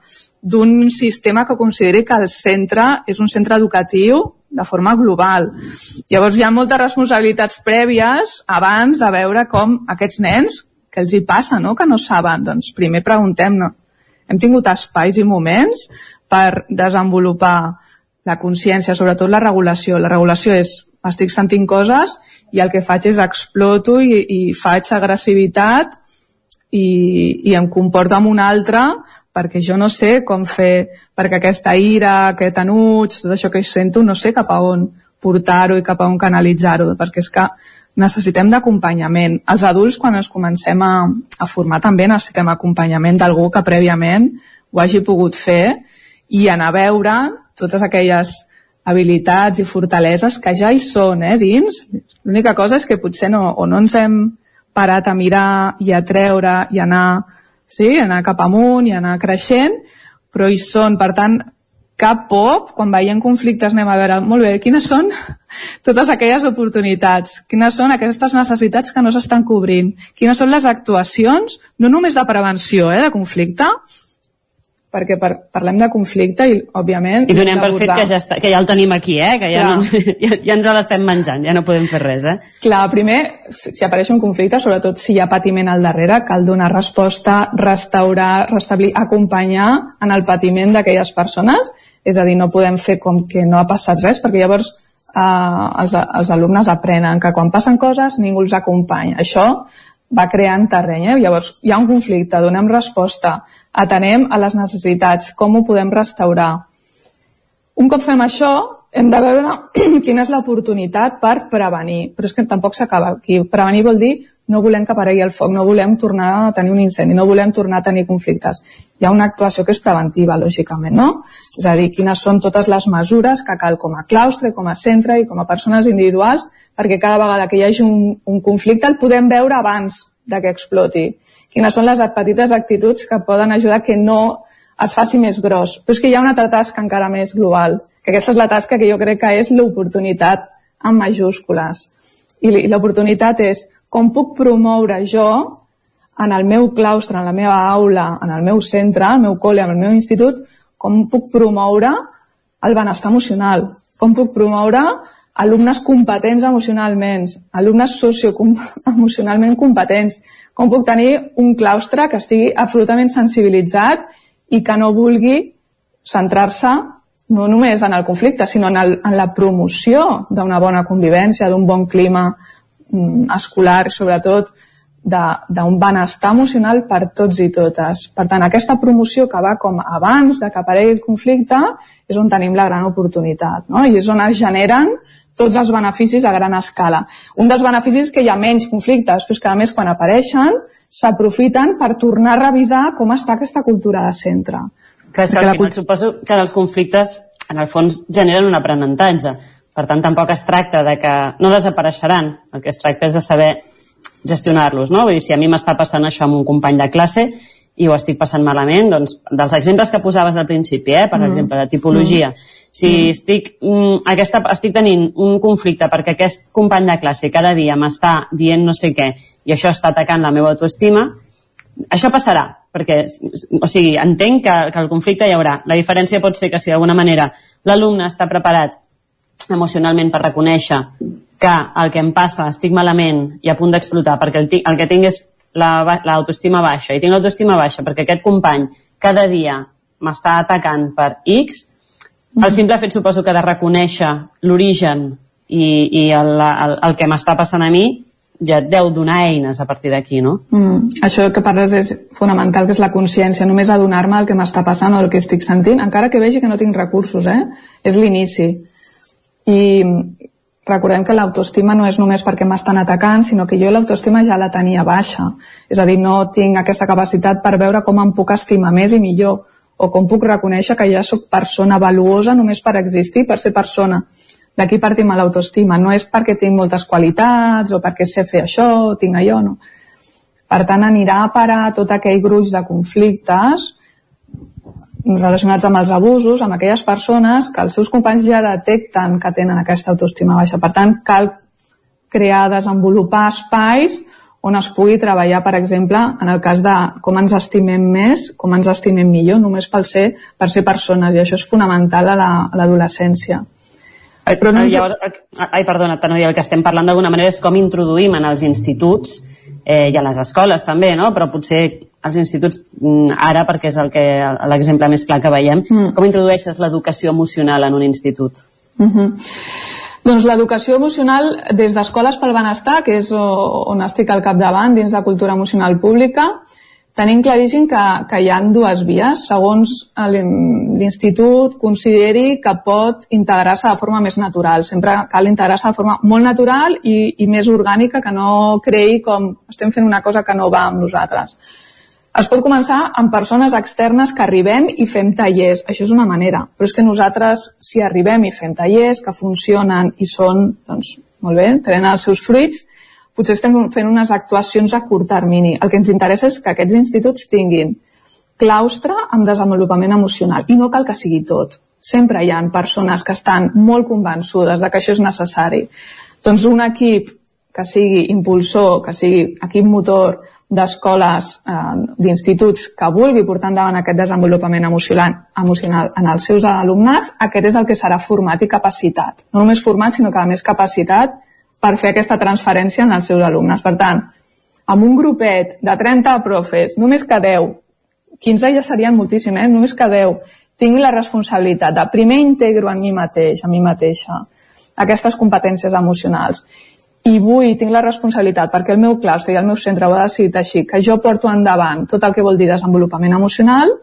d'un sistema que consideri que el centre és un centre educatiu de forma global. Llavors hi ha moltes responsabilitats prèvies abans de veure com aquests nens, que els hi passa, no?, que no saben, doncs primer preguntem-ne. Hem tingut espais i moments per desenvolupar la consciència, sobretot la regulació. La regulació és, estic sentint coses i el que faig és exploto i, i faig agressivitat i, i em comporto amb un altre perquè jo no sé com fer, perquè aquesta ira, aquest enuig, tot això que sento, no sé cap a on portar-ho i cap a on canalitzar-ho, perquè és que necessitem d'acompanyament. Els adults, quan ens comencem a, a formar, també necessitem acompanyament d'algú que prèviament ho hagi pogut fer i anar a veure totes aquelles habilitats i fortaleses que ja hi són eh, dins. L'única cosa és que potser no, o no ens hem parat a mirar i a treure i anar, sí, anar cap amunt i anar creixent, però hi són. Per tant, cap por, quan veiem conflictes anem a veure, molt bé, quines són totes aquelles oportunitats, quines són aquestes necessitats que no s'estan cobrint, quines són les actuacions, no només de prevenció eh, de conflicte, perquè par parlem de conflicte i, òbviament... I donem per fet que ja, està, que ja el tenim aquí, eh? que ja, no, ja, ja ens l'estem menjant, ja no podem fer res. Eh? Clar, primer, si apareix un conflicte, sobretot si hi ha patiment al darrere, cal donar resposta, restaurar, restablir, acompanyar en el patiment d'aquelles persones, és a dir, no podem fer com que no ha passat res, perquè llavors eh, els, els alumnes aprenen que quan passen coses ningú els acompanya. Això va creant terreny. Eh? Llavors, hi ha un conflicte, donem resposta, atenem a les necessitats, com ho podem restaurar. Un cop fem això, hem de veure quina és l'oportunitat per prevenir, però és que tampoc s'acaba aquí. Prevenir vol dir no volem que aparegui el foc, no volem tornar a tenir un incendi, no volem tornar a tenir conflictes. Hi ha una actuació que és preventiva, lògicament, no? És a dir, quines són totes les mesures que cal com a claustre, com a centre i com a persones individuals, perquè cada vegada que hi hagi un, un conflicte el podem veure abans de que exploti quines són les petites actituds que poden ajudar que no es faci més gros. Però és que hi ha una altra tasca encara més global, que aquesta és la tasca que jo crec que és l'oportunitat en majúscules. I l'oportunitat és com puc promoure jo en el meu claustre, en la meva aula, en el meu centre, el meu col·le, en el meu institut, com puc promoure el benestar emocional, com puc promoure alumnes competents emocionalment, alumnes socioemocionalment competents. Com puc tenir un claustre que estigui absolutament sensibilitzat i que no vulgui centrar-se no només en el conflicte, sinó en, el, en la promoció d'una bona convivència, d'un bon clima escolar, sobretot d'un benestar emocional per tots i totes. Per tant, aquesta promoció que va com abans de que aparegui el conflicte és on tenim la gran oportunitat, no? i és on es generen tots els beneficis a gran escala. Un dels beneficis que hi ha menys conflictes, però és que a més quan apareixen s'aprofiten per tornar a revisar com està aquesta cultura de centre. Que és que, que al final suposo que els conflictes en el fons generen un aprenentatge. Per tant, tampoc es tracta de que no desapareixeran. El que es tracta és de saber gestionar-los, no? Vull dir, si a mi m'està passant això amb un company de classe i ho estic passant malament, doncs, dels exemples que posaves al principi, eh, per mm. exemple, de tipologia, mm. si mm. estic, mm, aquesta, estic tenint un conflicte perquè aquest company de classe cada dia m'està dient no sé què i això està atacant la meva autoestima, això passarà, perquè, o sigui, entenc que, que el conflicte hi haurà. La diferència pot ser que si d'alguna manera l'alumne està preparat emocionalment per reconèixer que el que em passa estic malament i a punt d'explotar perquè el, el que tinc és l'autoestima la, baixa i tinc l'autoestima baixa perquè aquest company cada dia m'està atacant per X el simple fet suposo que de reconèixer l'origen i, i el, el, el que m'està passant a mi ja et deu donar eines a partir d'aquí, no? Mm, això que parles és fonamental, que és la consciència, només adonar-me del que m'està passant o del que estic sentint, encara que vegi que no tinc recursos, eh? És l'inici. I recordem que l'autoestima no és només perquè m'estan atacant, sinó que jo l'autoestima ja la tenia baixa. És a dir, no tinc aquesta capacitat per veure com em puc estimar més i millor, o com puc reconèixer que ja sóc persona valuosa només per existir, per ser persona. D'aquí partim a l'autoestima. No és perquè tinc moltes qualitats o perquè sé fer això o tinc allò, no. Per tant, anirà a parar tot aquell gruix de conflictes relacionats amb els abusos, amb aquelles persones que els seus companys ja detecten que tenen aquesta autoestima baixa. Per tant, cal crear, desenvolupar espais on es pugui treballar, per exemple, en el cas de com ens estimem més, com ens estimem millor, només per ser, per ser persones, i això és fonamental a l'adolescència. La, Ai, però no ens... Llavors, ai, perdona, Tanoia, el que estem parlant d'alguna manera és com introduïm en els instituts eh, i a les escoles també, no? però potser als instituts mm, ara, perquè és el que l'exemple més clar que veiem, mm. com introdueixes l'educació emocional en un institut? Mm -hmm. Doncs l'educació emocional des d'Escoles pel Benestar, que és on estic al capdavant dins de cultura emocional pública, tenim claríssim que, que hi han dues vies, segons l'institut consideri que pot integrar-se de forma més natural. Sempre cal integrar-se de forma molt natural i, i més orgànica, que no creï com estem fent una cosa que no va amb nosaltres. Es pot començar amb persones externes que arribem i fem tallers. Això és una manera. Però és que nosaltres, si arribem i fem tallers que funcionen i són, doncs, molt bé, tenen els seus fruits, potser estem fent unes actuacions a curt termini. El que ens interessa és que aquests instituts tinguin claustre amb desenvolupament emocional i no cal que sigui tot. Sempre hi ha persones que estan molt convençudes de que això és necessari. Doncs un equip que sigui impulsor, que sigui equip motor d'escoles, eh, d'instituts que vulgui portar endavant aquest desenvolupament emocional, emocional en els seus alumnats, aquest és el que serà format i capacitat. No només format, sinó que a més capacitat per fer aquesta transferència en els seus alumnes. Per tant, amb un grupet de 30 profes, només que 10, 15 ja serien moltíssim, eh? només que 10, tingui la responsabilitat de primer integro en mi mateix, a mi mateixa, aquestes competències emocionals. I vull, tinc la responsabilitat, perquè el meu claustre i el meu centre ho ha decidit així, que jo porto endavant tot el que vol dir desenvolupament emocional,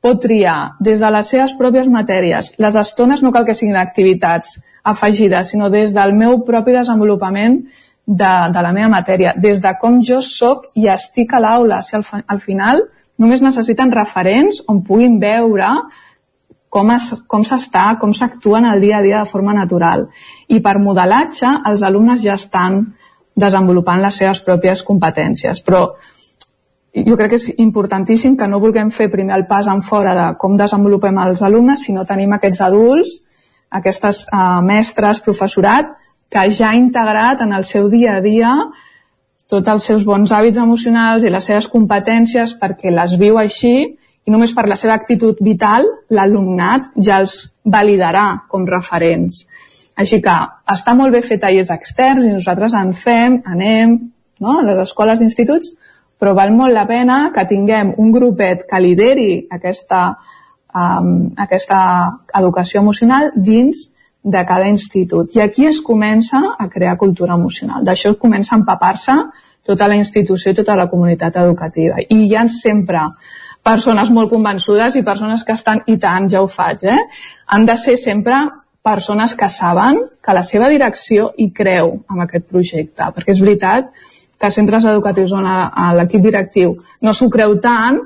pot triar des de les seves pròpies matèries. Les estones no cal que siguin activitats afegida, sinó des del meu propi desenvolupament de, de la meva matèria, des de com jo sóc i estic a l'aula. Si al, al final només necessiten referents on puguin veure com s'està, com s'actua en el dia a dia de forma natural. I per modelatge, els alumnes ja estan desenvolupant les seves pròpies competències. Però jo crec que és importantíssim que no vulguem fer primer el pas en fora de com desenvolupem els alumnes, sinó tenim aquests adults aquestes uh, mestres, professorat, que ja ha integrat en el seu dia a dia tots els seus bons hàbits emocionals i les seves competències perquè les viu així i només per la seva actitud vital l'alumnat ja els validarà com referents. Així que està molt bé fer tallers externs i nosaltres en fem, anem no? a les escoles i instituts, però val molt la pena que tinguem un grupet que lideri aquesta, um, aquesta educació emocional dins de cada institut. I aquí es comença a crear cultura emocional. D'això comença a empapar-se tota la institució i tota la comunitat educativa. I hi ha sempre persones molt convençudes i persones que estan, i tant, ja ho faig, eh? Han de ser sempre persones que saben que la seva direcció hi creu en aquest projecte, perquè és veritat que centres educatius on l'equip directiu no s'ho creu tant,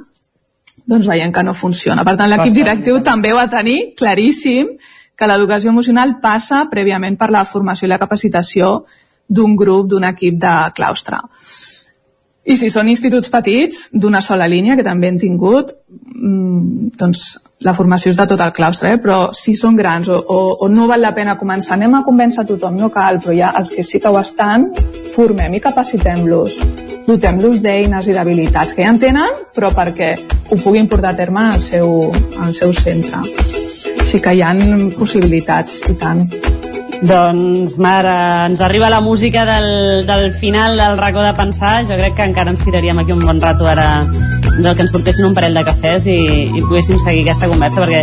doncs veiem que no funciona. Per tant, l'equip directiu també va tenir claríssim que l'educació emocional passa prèviament per la formació i la capacitació d'un grup, d'un equip de claustre. I si són instituts petits, d'una sola línia, que també hem tingut, mmm, doncs la formació és de tot el claustre, eh? però si són grans o, o, o no val la pena començar, anem a convèncer tothom, no cal, però ja els que sí que ho estan, formem i capacitem-los, dotem-los d'eines i d'habilitats que ja en tenen, però perquè ho puguin portar a terme al seu, al seu centre. Sí que hi han possibilitats, i tant. Doncs, Mare, ens arriba la música del, del final del racó de pensar. Jo crec que encara ens tiraríem aquí un bon rato ara del que ens portessin un parell de cafès i, i poguéssim seguir aquesta conversa perquè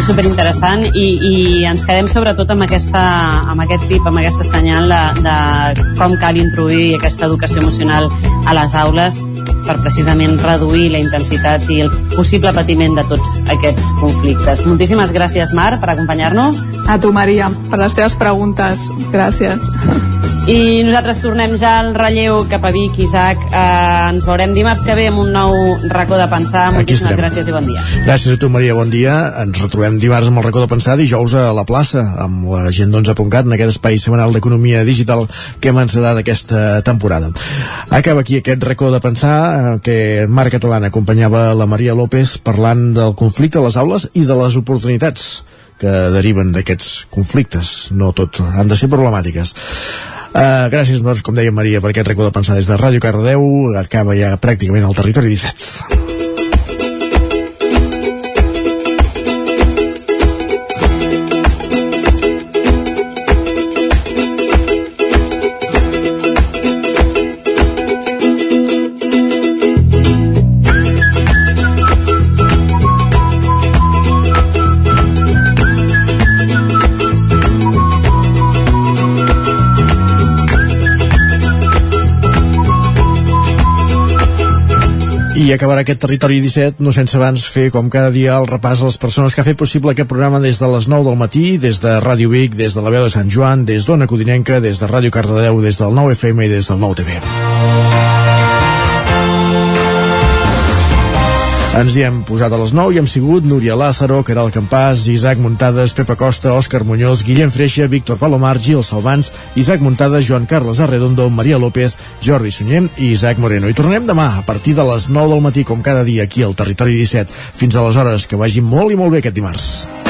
és superinteressant i, i ens quedem sobretot amb, aquesta, amb aquest tip, amb aquesta senyal de, de com cal introduir aquesta educació emocional a les aules per precisament reduir la intensitat i el possible patiment de tots aquests conflictes. Moltíssimes gràcies, Mar, per acompanyar-nos. A tu, Maria, per les teves preguntes. Gràcies. I nosaltres tornem ja al relleu cap a Vic, Isaac. Eh, ens veurem dimarts que ve amb un nou racó de pensar. Moltíssimes gràcies i bon dia. Gràcies a tu, Maria, bon dia. Ens retrobem dimarts amb el racó de pensar, dijous a la plaça, amb la gent d'11.cat, en aquest espai setmanal d'economia digital que hem encetat aquesta temporada. Acaba aquí aquest racó de pensar eh, que Marc Catalana acompanyava la Maria López parlant del conflicte a les aules i de les oportunitats que deriven d'aquests conflictes. No tot han de ser problemàtiques. Uh, gràcies, doncs, com deia Maria, per aquest racó de pensar des de Ràdio Cardeu. Acaba ja pràcticament al territori 17. I acabarà aquest territori 17 no sense abans fer com cada dia el repàs a les persones que ha fet possible aquest programa des de les 9 del matí, des de Ràdio Vic, des de la veu de Sant Joan, des d'Ona Codinenca, des de Ràdio Cardedeu, des del 9 FM i des del 9 TV. Ens hi hem posat a les 9 i hem sigut Núria Lázaro, Caral Campàs, Isaac Muntades, Pepa Costa, Òscar Muñoz, Guillem Freixa, Víctor Palomar, Gil Salvans, Isaac Muntades, Joan Carles Arredondo, Maria López, Jordi Sunyer i Isaac Moreno. I tornem demà a partir de les 9 del matí, com cada dia, aquí al Territori 17. Fins aleshores, que vagi molt i molt bé aquest dimarts.